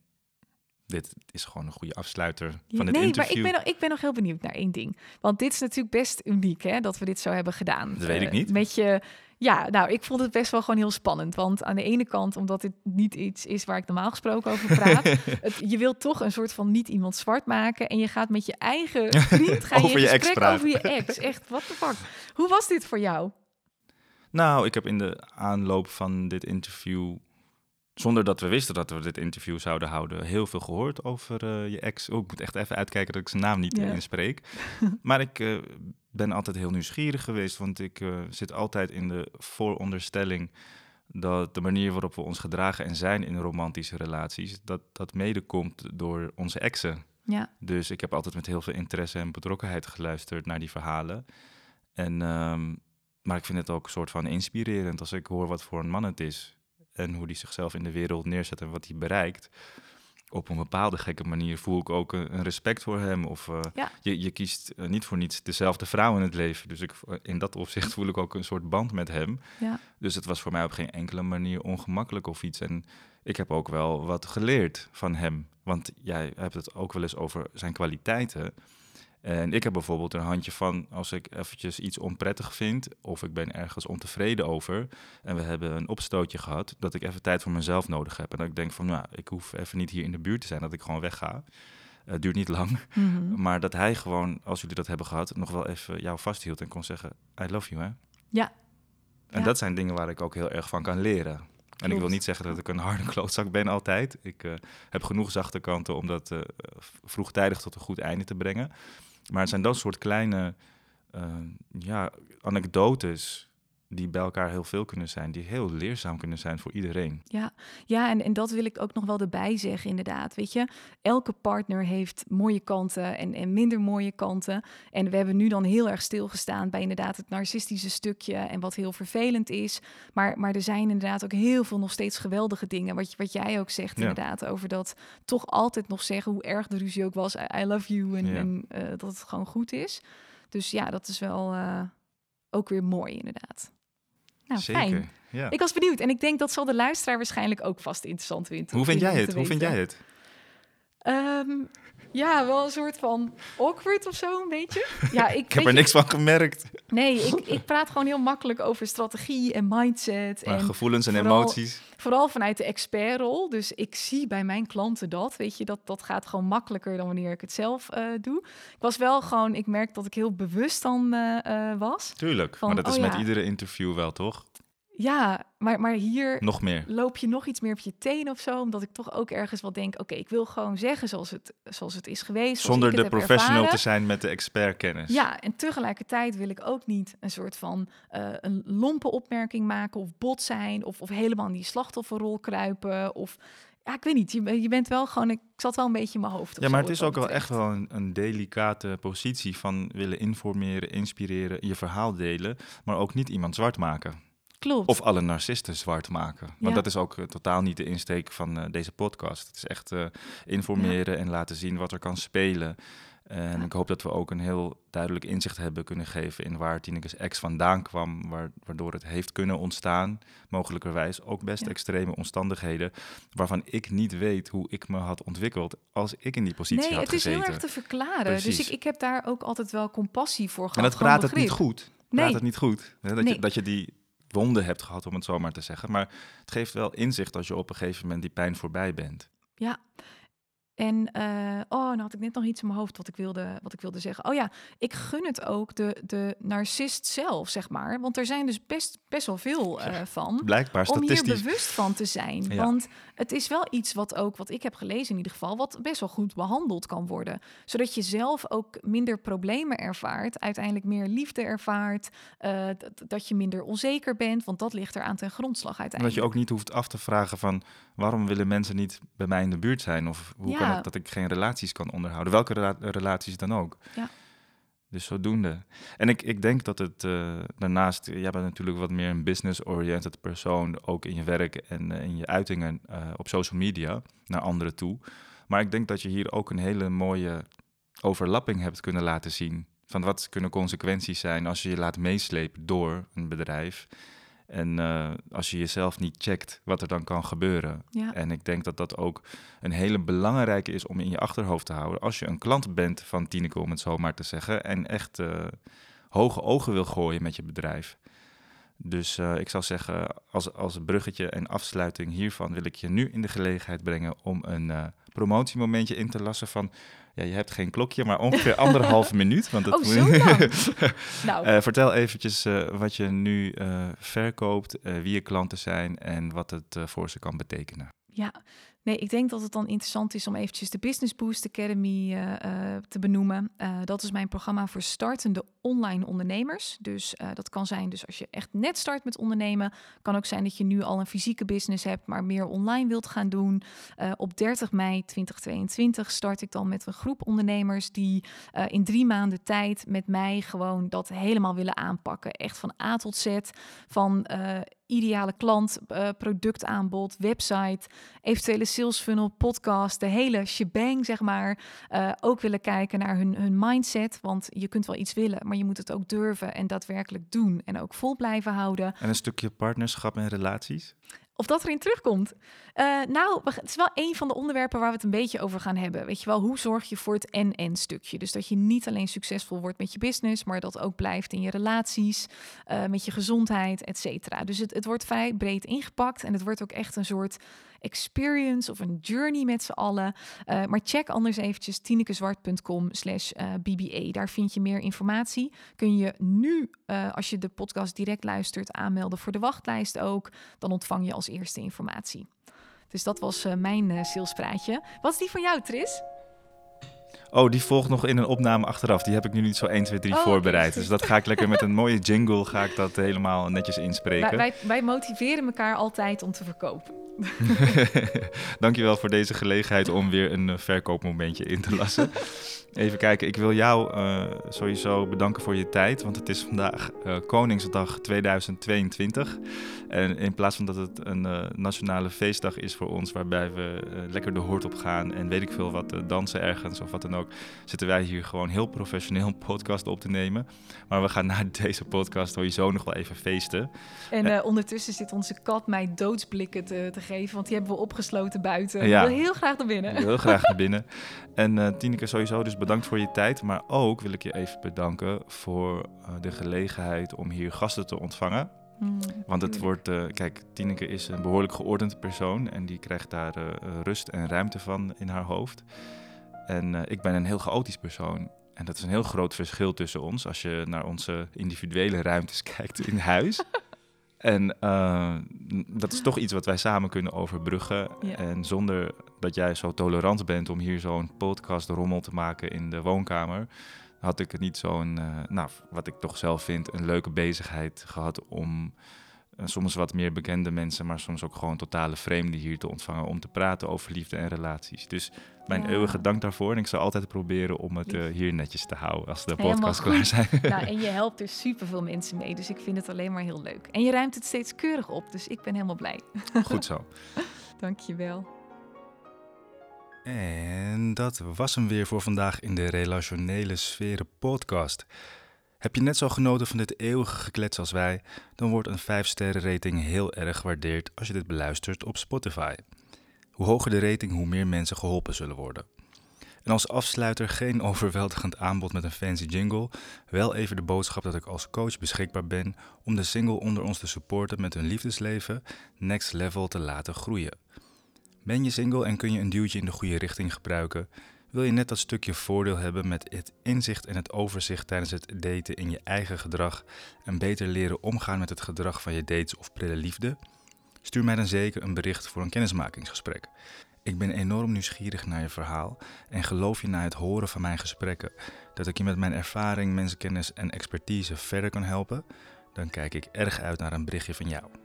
dit is gewoon een goede afsluiter van het nee, interview. maar ik ben, nog, ik ben nog heel benieuwd naar één ding. Want dit is natuurlijk best uniek, hè, dat we dit zo hebben gedaan. Dat weet ik Eh, niet. Met je, ja, nou, ik vond het best wel gewoon heel spannend. Want aan de ene kant, omdat dit niet iets is waar ik normaal gesproken over praat. [laughs] het, je wilt toch een soort van niet iemand zwart maken. En je gaat met je eigen [laughs] vriend ga je Over je gesprek ex praten. over je ex. Echt, what the fuck. Hoe was dit voor jou? Nou, ik heb in de aanloop van dit interview, zonder dat we wisten dat we dit interview zouden houden, heel veel gehoord over eh, je ex. Oh, ik moet echt even uitkijken dat ik zijn naam niet eh, inspreek. [laughs] maar ik eh, ben altijd heel nieuwsgierig geweest, want ik eh, zit altijd in de vooronderstelling dat de manier waarop we ons gedragen en zijn in romantische relaties, dat dat mede komt door onze exen. Ja, Dus ik heb altijd met heel veel interesse en betrokkenheid geluisterd naar die verhalen. En, ehm, maar ik vind het ook een soort van inspirerend als ik hoor wat voor een man het is. En hoe die zichzelf in de wereld neerzet en wat hij bereikt. op een bepaalde gekke manier voel ik ook een, een respect voor hem. Of uh, Ja. je, je kiest eh, niet voor niets dezelfde vrouw in het leven. Dus ik, in dat opzicht voel ik ook een soort band met hem. Ja. Dus het was voor mij op geen enkele manier ongemakkelijk of iets. En ik heb ook wel wat geleerd van hem. Want jij hebt het ook wel eens over zijn kwaliteiten. En ik heb bijvoorbeeld een handje van als ik eventjes iets onprettig vind of ik ben ergens ontevreden over en we hebben een opstootje gehad, dat ik even tijd voor mezelf nodig heb. En dat ik denk van, nou, ik hoef even niet hier in de buurt te zijn, dat ik gewoon wegga. Het duurt niet lang. Mhm. [laughs] Maar dat hij gewoon, als jullie dat hebben gehad, nog wel even jou vasthield en kon zeggen, I love you, hè? Ja. En Ja. dat zijn dingen waar ik ook heel erg van kan leren. En ik wil niet zeggen dat ik een harde klootzak ben altijd. Ik eh, heb genoeg zachte kanten om dat eh, vroegtijdig tot een goed einde te brengen. Maar het zijn dat soort kleine eh, ja, anekdotes die bij elkaar heel veel kunnen zijn. Die heel leerzaam kunnen zijn voor iedereen. Ja, ja en, en dat wil ik ook nog wel erbij zeggen, inderdaad. Weet je, elke partner heeft mooie kanten en, en minder mooie kanten. En we hebben nu dan heel erg stilgestaan bij inderdaad het narcistische stukje en wat heel vervelend is. Maar, maar er zijn inderdaad ook heel veel nog steeds geweldige dingen. Wat, wat jij ook zegt, Ja. inderdaad, over dat toch altijd nog zeggen hoe erg de ruzie ook was. I, I love you en, Ja. en eh, dat het gewoon goed is. Dus ja, dat is wel eh, ook weer mooi, inderdaad. Nou, Zeker. fijn. Ja. Ik was benieuwd en ik denk dat zal de luisteraar waarschijnlijk ook vast interessant vinden. Hoe vind jij het? Hoe vind jij het? Ehm, ja, wel een soort van awkward of zo, een beetje. Ja, ik, [laughs] Ik heb er je- niks van gemerkt. Nee, ik, ik praat gewoon heel makkelijk over strategie en mindset. Maar en gevoelens en vooral- emoties. vooral vanuit de expertrol. Dus ik zie bij mijn klanten dat, weet je, dat, dat gaat gewoon makkelijker dan wanneer ik het zelf eh, doe. Ik was wel gewoon, ik merk dat ik heel bewust dan eh, eh, was. Tuurlijk. Van, maar dat is oh met ja. iedere interview wel, toch? Ja, maar, maar hier Nog meer. loop je nog iets meer op je teen of zo. Omdat ik toch ook ergens wel denk, oké, ik wil gewoon zeggen zoals het, zoals het is geweest. Zonder de professional ervaren. te zijn met de expertkennis. Ja, en tegelijkertijd wil ik ook niet een soort van eh, een lompe opmerking maken of bot zijn of, of helemaal in die slachtofferrol kruipen. Of ja, ik weet niet, je, ben- je bent wel gewoon, ik zat wel een beetje in mijn hoofd. of Ja, maar zo, het is ook wel echt wel een, een delicate positie van willen informeren, inspireren, je verhaal delen, maar ook niet iemand zwart maken. Klopt. Of alle narcisten zwart maken. Want Ja. dat is ook eh, totaal niet de insteek van eh, deze podcast. Het is echt eh, informeren en laten zien wat er kan spelen. En Ja. ik hoop dat we ook een heel duidelijk inzicht hebben kunnen geven in waar Tineke's ex vandaan kwam, waar, waardoor het heeft kunnen ontstaan, mogelijkerwijs ook best Ja. extreme omstandigheden, waarvan ik niet weet hoe ik me had ontwikkeld als ik in die positie nee, had het is gezeten. heel erg te verklaren. Dus Precies. ik, ik heb daar ook altijd wel compassie voor gehad. en dat praat het niet goed. Praat Nee. het niet goed. Hè? Dat, Nee. je, dat je die wonden hebt gehad, om het zo maar te zeggen. Maar het geeft wel inzicht als je op een gegeven moment die pijn voorbij bent. Ja. En, eh, oh, nou had ik net nog iets in mijn hoofd wat ik wilde, wat ik wilde zeggen. Oh ja, ik gun het ook de, de narcist zelf, zeg maar. Want er zijn dus best, best wel veel eh, van. Blijkbaar Om hier bewust van te zijn. Ja. Want het is wel iets wat ook, wat ik heb gelezen in ieder geval, wat best wel goed behandeld kan worden. Zodat je zelf ook minder problemen ervaart, uiteindelijk meer liefde ervaart, eh, dat, je minder onzeker bent, want dat ligt er aan ten grondslag En dat uiteindelijk. je ook niet hoeft af te vragen van waarom willen mensen niet bij mij in de buurt zijn? Of hoe kan het dat ik geen relaties kan onderhouden? Welke rela- relaties dan ook. Ja. Dus zodoende. En ik, ik denk dat het eh, daarnaast, jij bent natuurlijk wat meer een business-oriented persoon, ook in je werk en eh, in je uitingen eh, op social media naar anderen toe. Maar ik denk dat je hier ook een hele mooie overlapping hebt kunnen laten zien. Van wat kunnen consequenties zijn als je je laat meeslepen door een bedrijf. En eh, als je jezelf niet checkt, wat er dan kan gebeuren. Ja. En ik denk dat dat ook een hele belangrijke is om in je achterhoofd te houden. Als je een klant bent van Tineke, om het zo maar te zeggen. En echt eh, hoge ogen wil gooien met je bedrijf. Dus eh, ik zou zeggen, als, als bruggetje en afsluiting hiervan wil ik je nu in de gelegenheid brengen om een promotiemomentje in te lassen van, ja, je hebt geen klokje, maar ongeveer anderhalve [laughs] minuut. Want dat Oh, zo lang? [laughs] nou, Eh, vertel eventjes eh, wat je nu eh, verkoopt, wie je klanten zijn en wat het voor ze kan betekenen. Ja, nee, ik denk dat het dan interessant is om eventjes de Business Boost Academy eh, eh, te benoemen. Eh, dat is mijn programma voor startende online ondernemers. Dus dat kan zijn, dus als je echt net start met ondernemen, kan ook zijn dat je nu al een fysieke business hebt, maar meer online wilt gaan doen. Op 30 mei 2022 start ik dan met een groep ondernemers die in drie maanden tijd met mij gewoon dat helemaal willen aanpakken. Echt van A tot Z, van ideale klant, eh, productaanbod, website, eventuele sales funnel, podcast, de hele shebang, zeg maar, uh, ook willen kijken naar hun, hun mindset. Want je kunt wel iets willen, maar je moet het ook durven en daadwerkelijk doen en ook vol blijven houden. En een stukje partnerschap en relaties? Of dat erin terugkomt. Uh, nou, het is wel een van de onderwerpen waar we het een beetje over gaan hebben. Weet je wel, hoe zorg je voor het en-en stukje? Dus dat je niet alleen succesvol wordt met je business, maar dat ook blijft in je relaties, uh, met je gezondheid, et cetera. Dus het, het wordt vrij breed ingepakt en het wordt ook echt een soort experience of een journey met z'n allen. Uh, maar check anders eventjes tinekezwart.com slash BBA. Daar vind je meer informatie. Kun je nu, uh, als je de podcast direct luistert, aanmelden voor de wachtlijst ook. Dan ontvang je als eerste informatie. Dus dat was mijn salespraatje. Wat is die van jou, Tris? Oh, die volgt nog in een opname achteraf. Die heb ik nu niet zo 1, 2, 3 oh, voorbereid. Dus dat ga ik lekker met een mooie jingle ga ik dat helemaal netjes inspreken. Wij, wij, wij motiveren elkaar altijd om te verkopen. [laughs] Dankjewel voor deze gelegenheid om weer een eh, verkoopmomentje in te lassen. [laughs] Even kijken, ik wil jou uh, sowieso bedanken voor je tijd, want het is vandaag uh, Koningsdag 2022. En in plaats van dat het een uh, nationale feestdag is voor ons, waarbij we lekker de hoort op gaan en weet ik veel wat, dansen ergens of wat dan ook, zitten wij hier gewoon heel professioneel een podcast op te nemen. Maar we gaan na deze podcast sowieso nog wel even feesten. En ondertussen zit onze kat mij doodsblikken te, te geven, want die hebben we opgesloten buiten. Ja. Ik wil heel graag naar binnen. Heel graag naar binnen. En Tineke, sowieso dus bedankt voor je tijd. Maar ook wil ik je even bedanken voor uh, de gelegenheid om hier gasten te ontvangen. Mm, Want het wordt, uh, kijk, Tineke is een behoorlijk geordend persoon en die krijgt daar rust en ruimte van in haar hoofd. En ik ben een heel chaotisch persoon. En dat is een heel groot verschil tussen ons als je naar onze individuele ruimtes [laughs] kijkt in huis. En dat is toch iets wat wij samen kunnen overbruggen. Ja. En zonder dat jij zo tolerant bent om hier zo'n podcast rommel te maken in de woonkamer, had ik het niet zo'n, uh, nou, wat ik toch zelf vind, een leuke bezigheid gehad om uh, soms wat meer bekende mensen, maar soms ook gewoon totale vreemden hier te ontvangen om te praten over liefde en relaties. Dus mijn ja. eeuwige dank daarvoor. En ik zal altijd proberen om het uh, hier netjes te houden als de podcast klaar zijn. [laughs] nou, [laughs] en je helpt er superveel mensen mee, dus ik vind het alleen maar heel leuk. En je ruimt het steeds keurig op, dus ik ben helemaal blij. Goed zo. [laughs] Dankjewel. En dat was hem weer voor vandaag in de Relationele Sferen podcast. Heb je net zo genoten van dit eeuwige geklets als wij, dan wordt een 5-sterren rating heel erg gewaardeerd als je dit beluistert op Spotify. Hoe hoger de rating, hoe meer mensen geholpen zullen worden. En als afsluiter geen [laughs] overweldigend aanbod met een fancy jingle, wel even de boodschap dat ik als coach beschikbaar ben om de single onder ons te supporten met hun liefdesleven next level te laten groeien. Ben je single en kun je een duwtje in de goede richting gebruiken? Wil je net dat stukje voordeel hebben met het inzicht en het overzicht tijdens het daten in je eigen gedrag en beter leren omgaan met het gedrag van je dates of prille liefde? Stuur mij dan zeker een bericht voor een kennismakingsgesprek. Ik ben enorm nieuwsgierig naar je verhaal en geloof je na het horen van mijn gesprekken dat ik je met mijn ervaring, mensenkennis en expertise verder kan helpen? Dan kijk ik erg uit naar een berichtje van jou.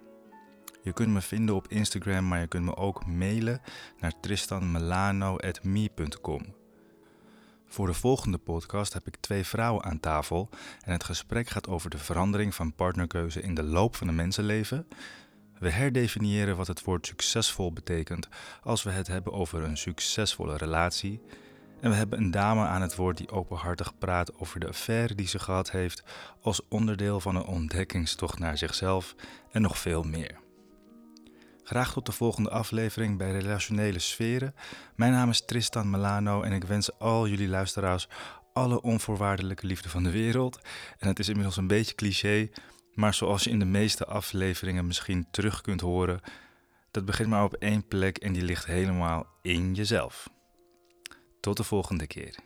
Je kunt me vinden op Instagram, maar je kunt me ook mailen naar tristanmelano.me.com. Voor de volgende podcast heb ik twee vrouwen aan tafel en het gesprek gaat over de verandering van partnerkeuze in de loop van een mensenleven. We herdefiniëren wat het woord succesvol betekent als we het hebben over een succesvolle relatie. En we hebben een dame aan het woord die openhartig praat over de affaire die ze gehad heeft als onderdeel van een ontdekkingstocht naar zichzelf en nog veel meer. Graag tot de volgende aflevering bij Relationele Sferen. Mijn naam is Tristan Milano en ik wens al jullie luisteraars alle onvoorwaardelijke liefde van de wereld. En het is inmiddels een beetje cliché, maar zoals je in de meeste afleveringen misschien terug kunt horen, dat begint maar op één plek en die ligt helemaal in jezelf. Tot de volgende keer.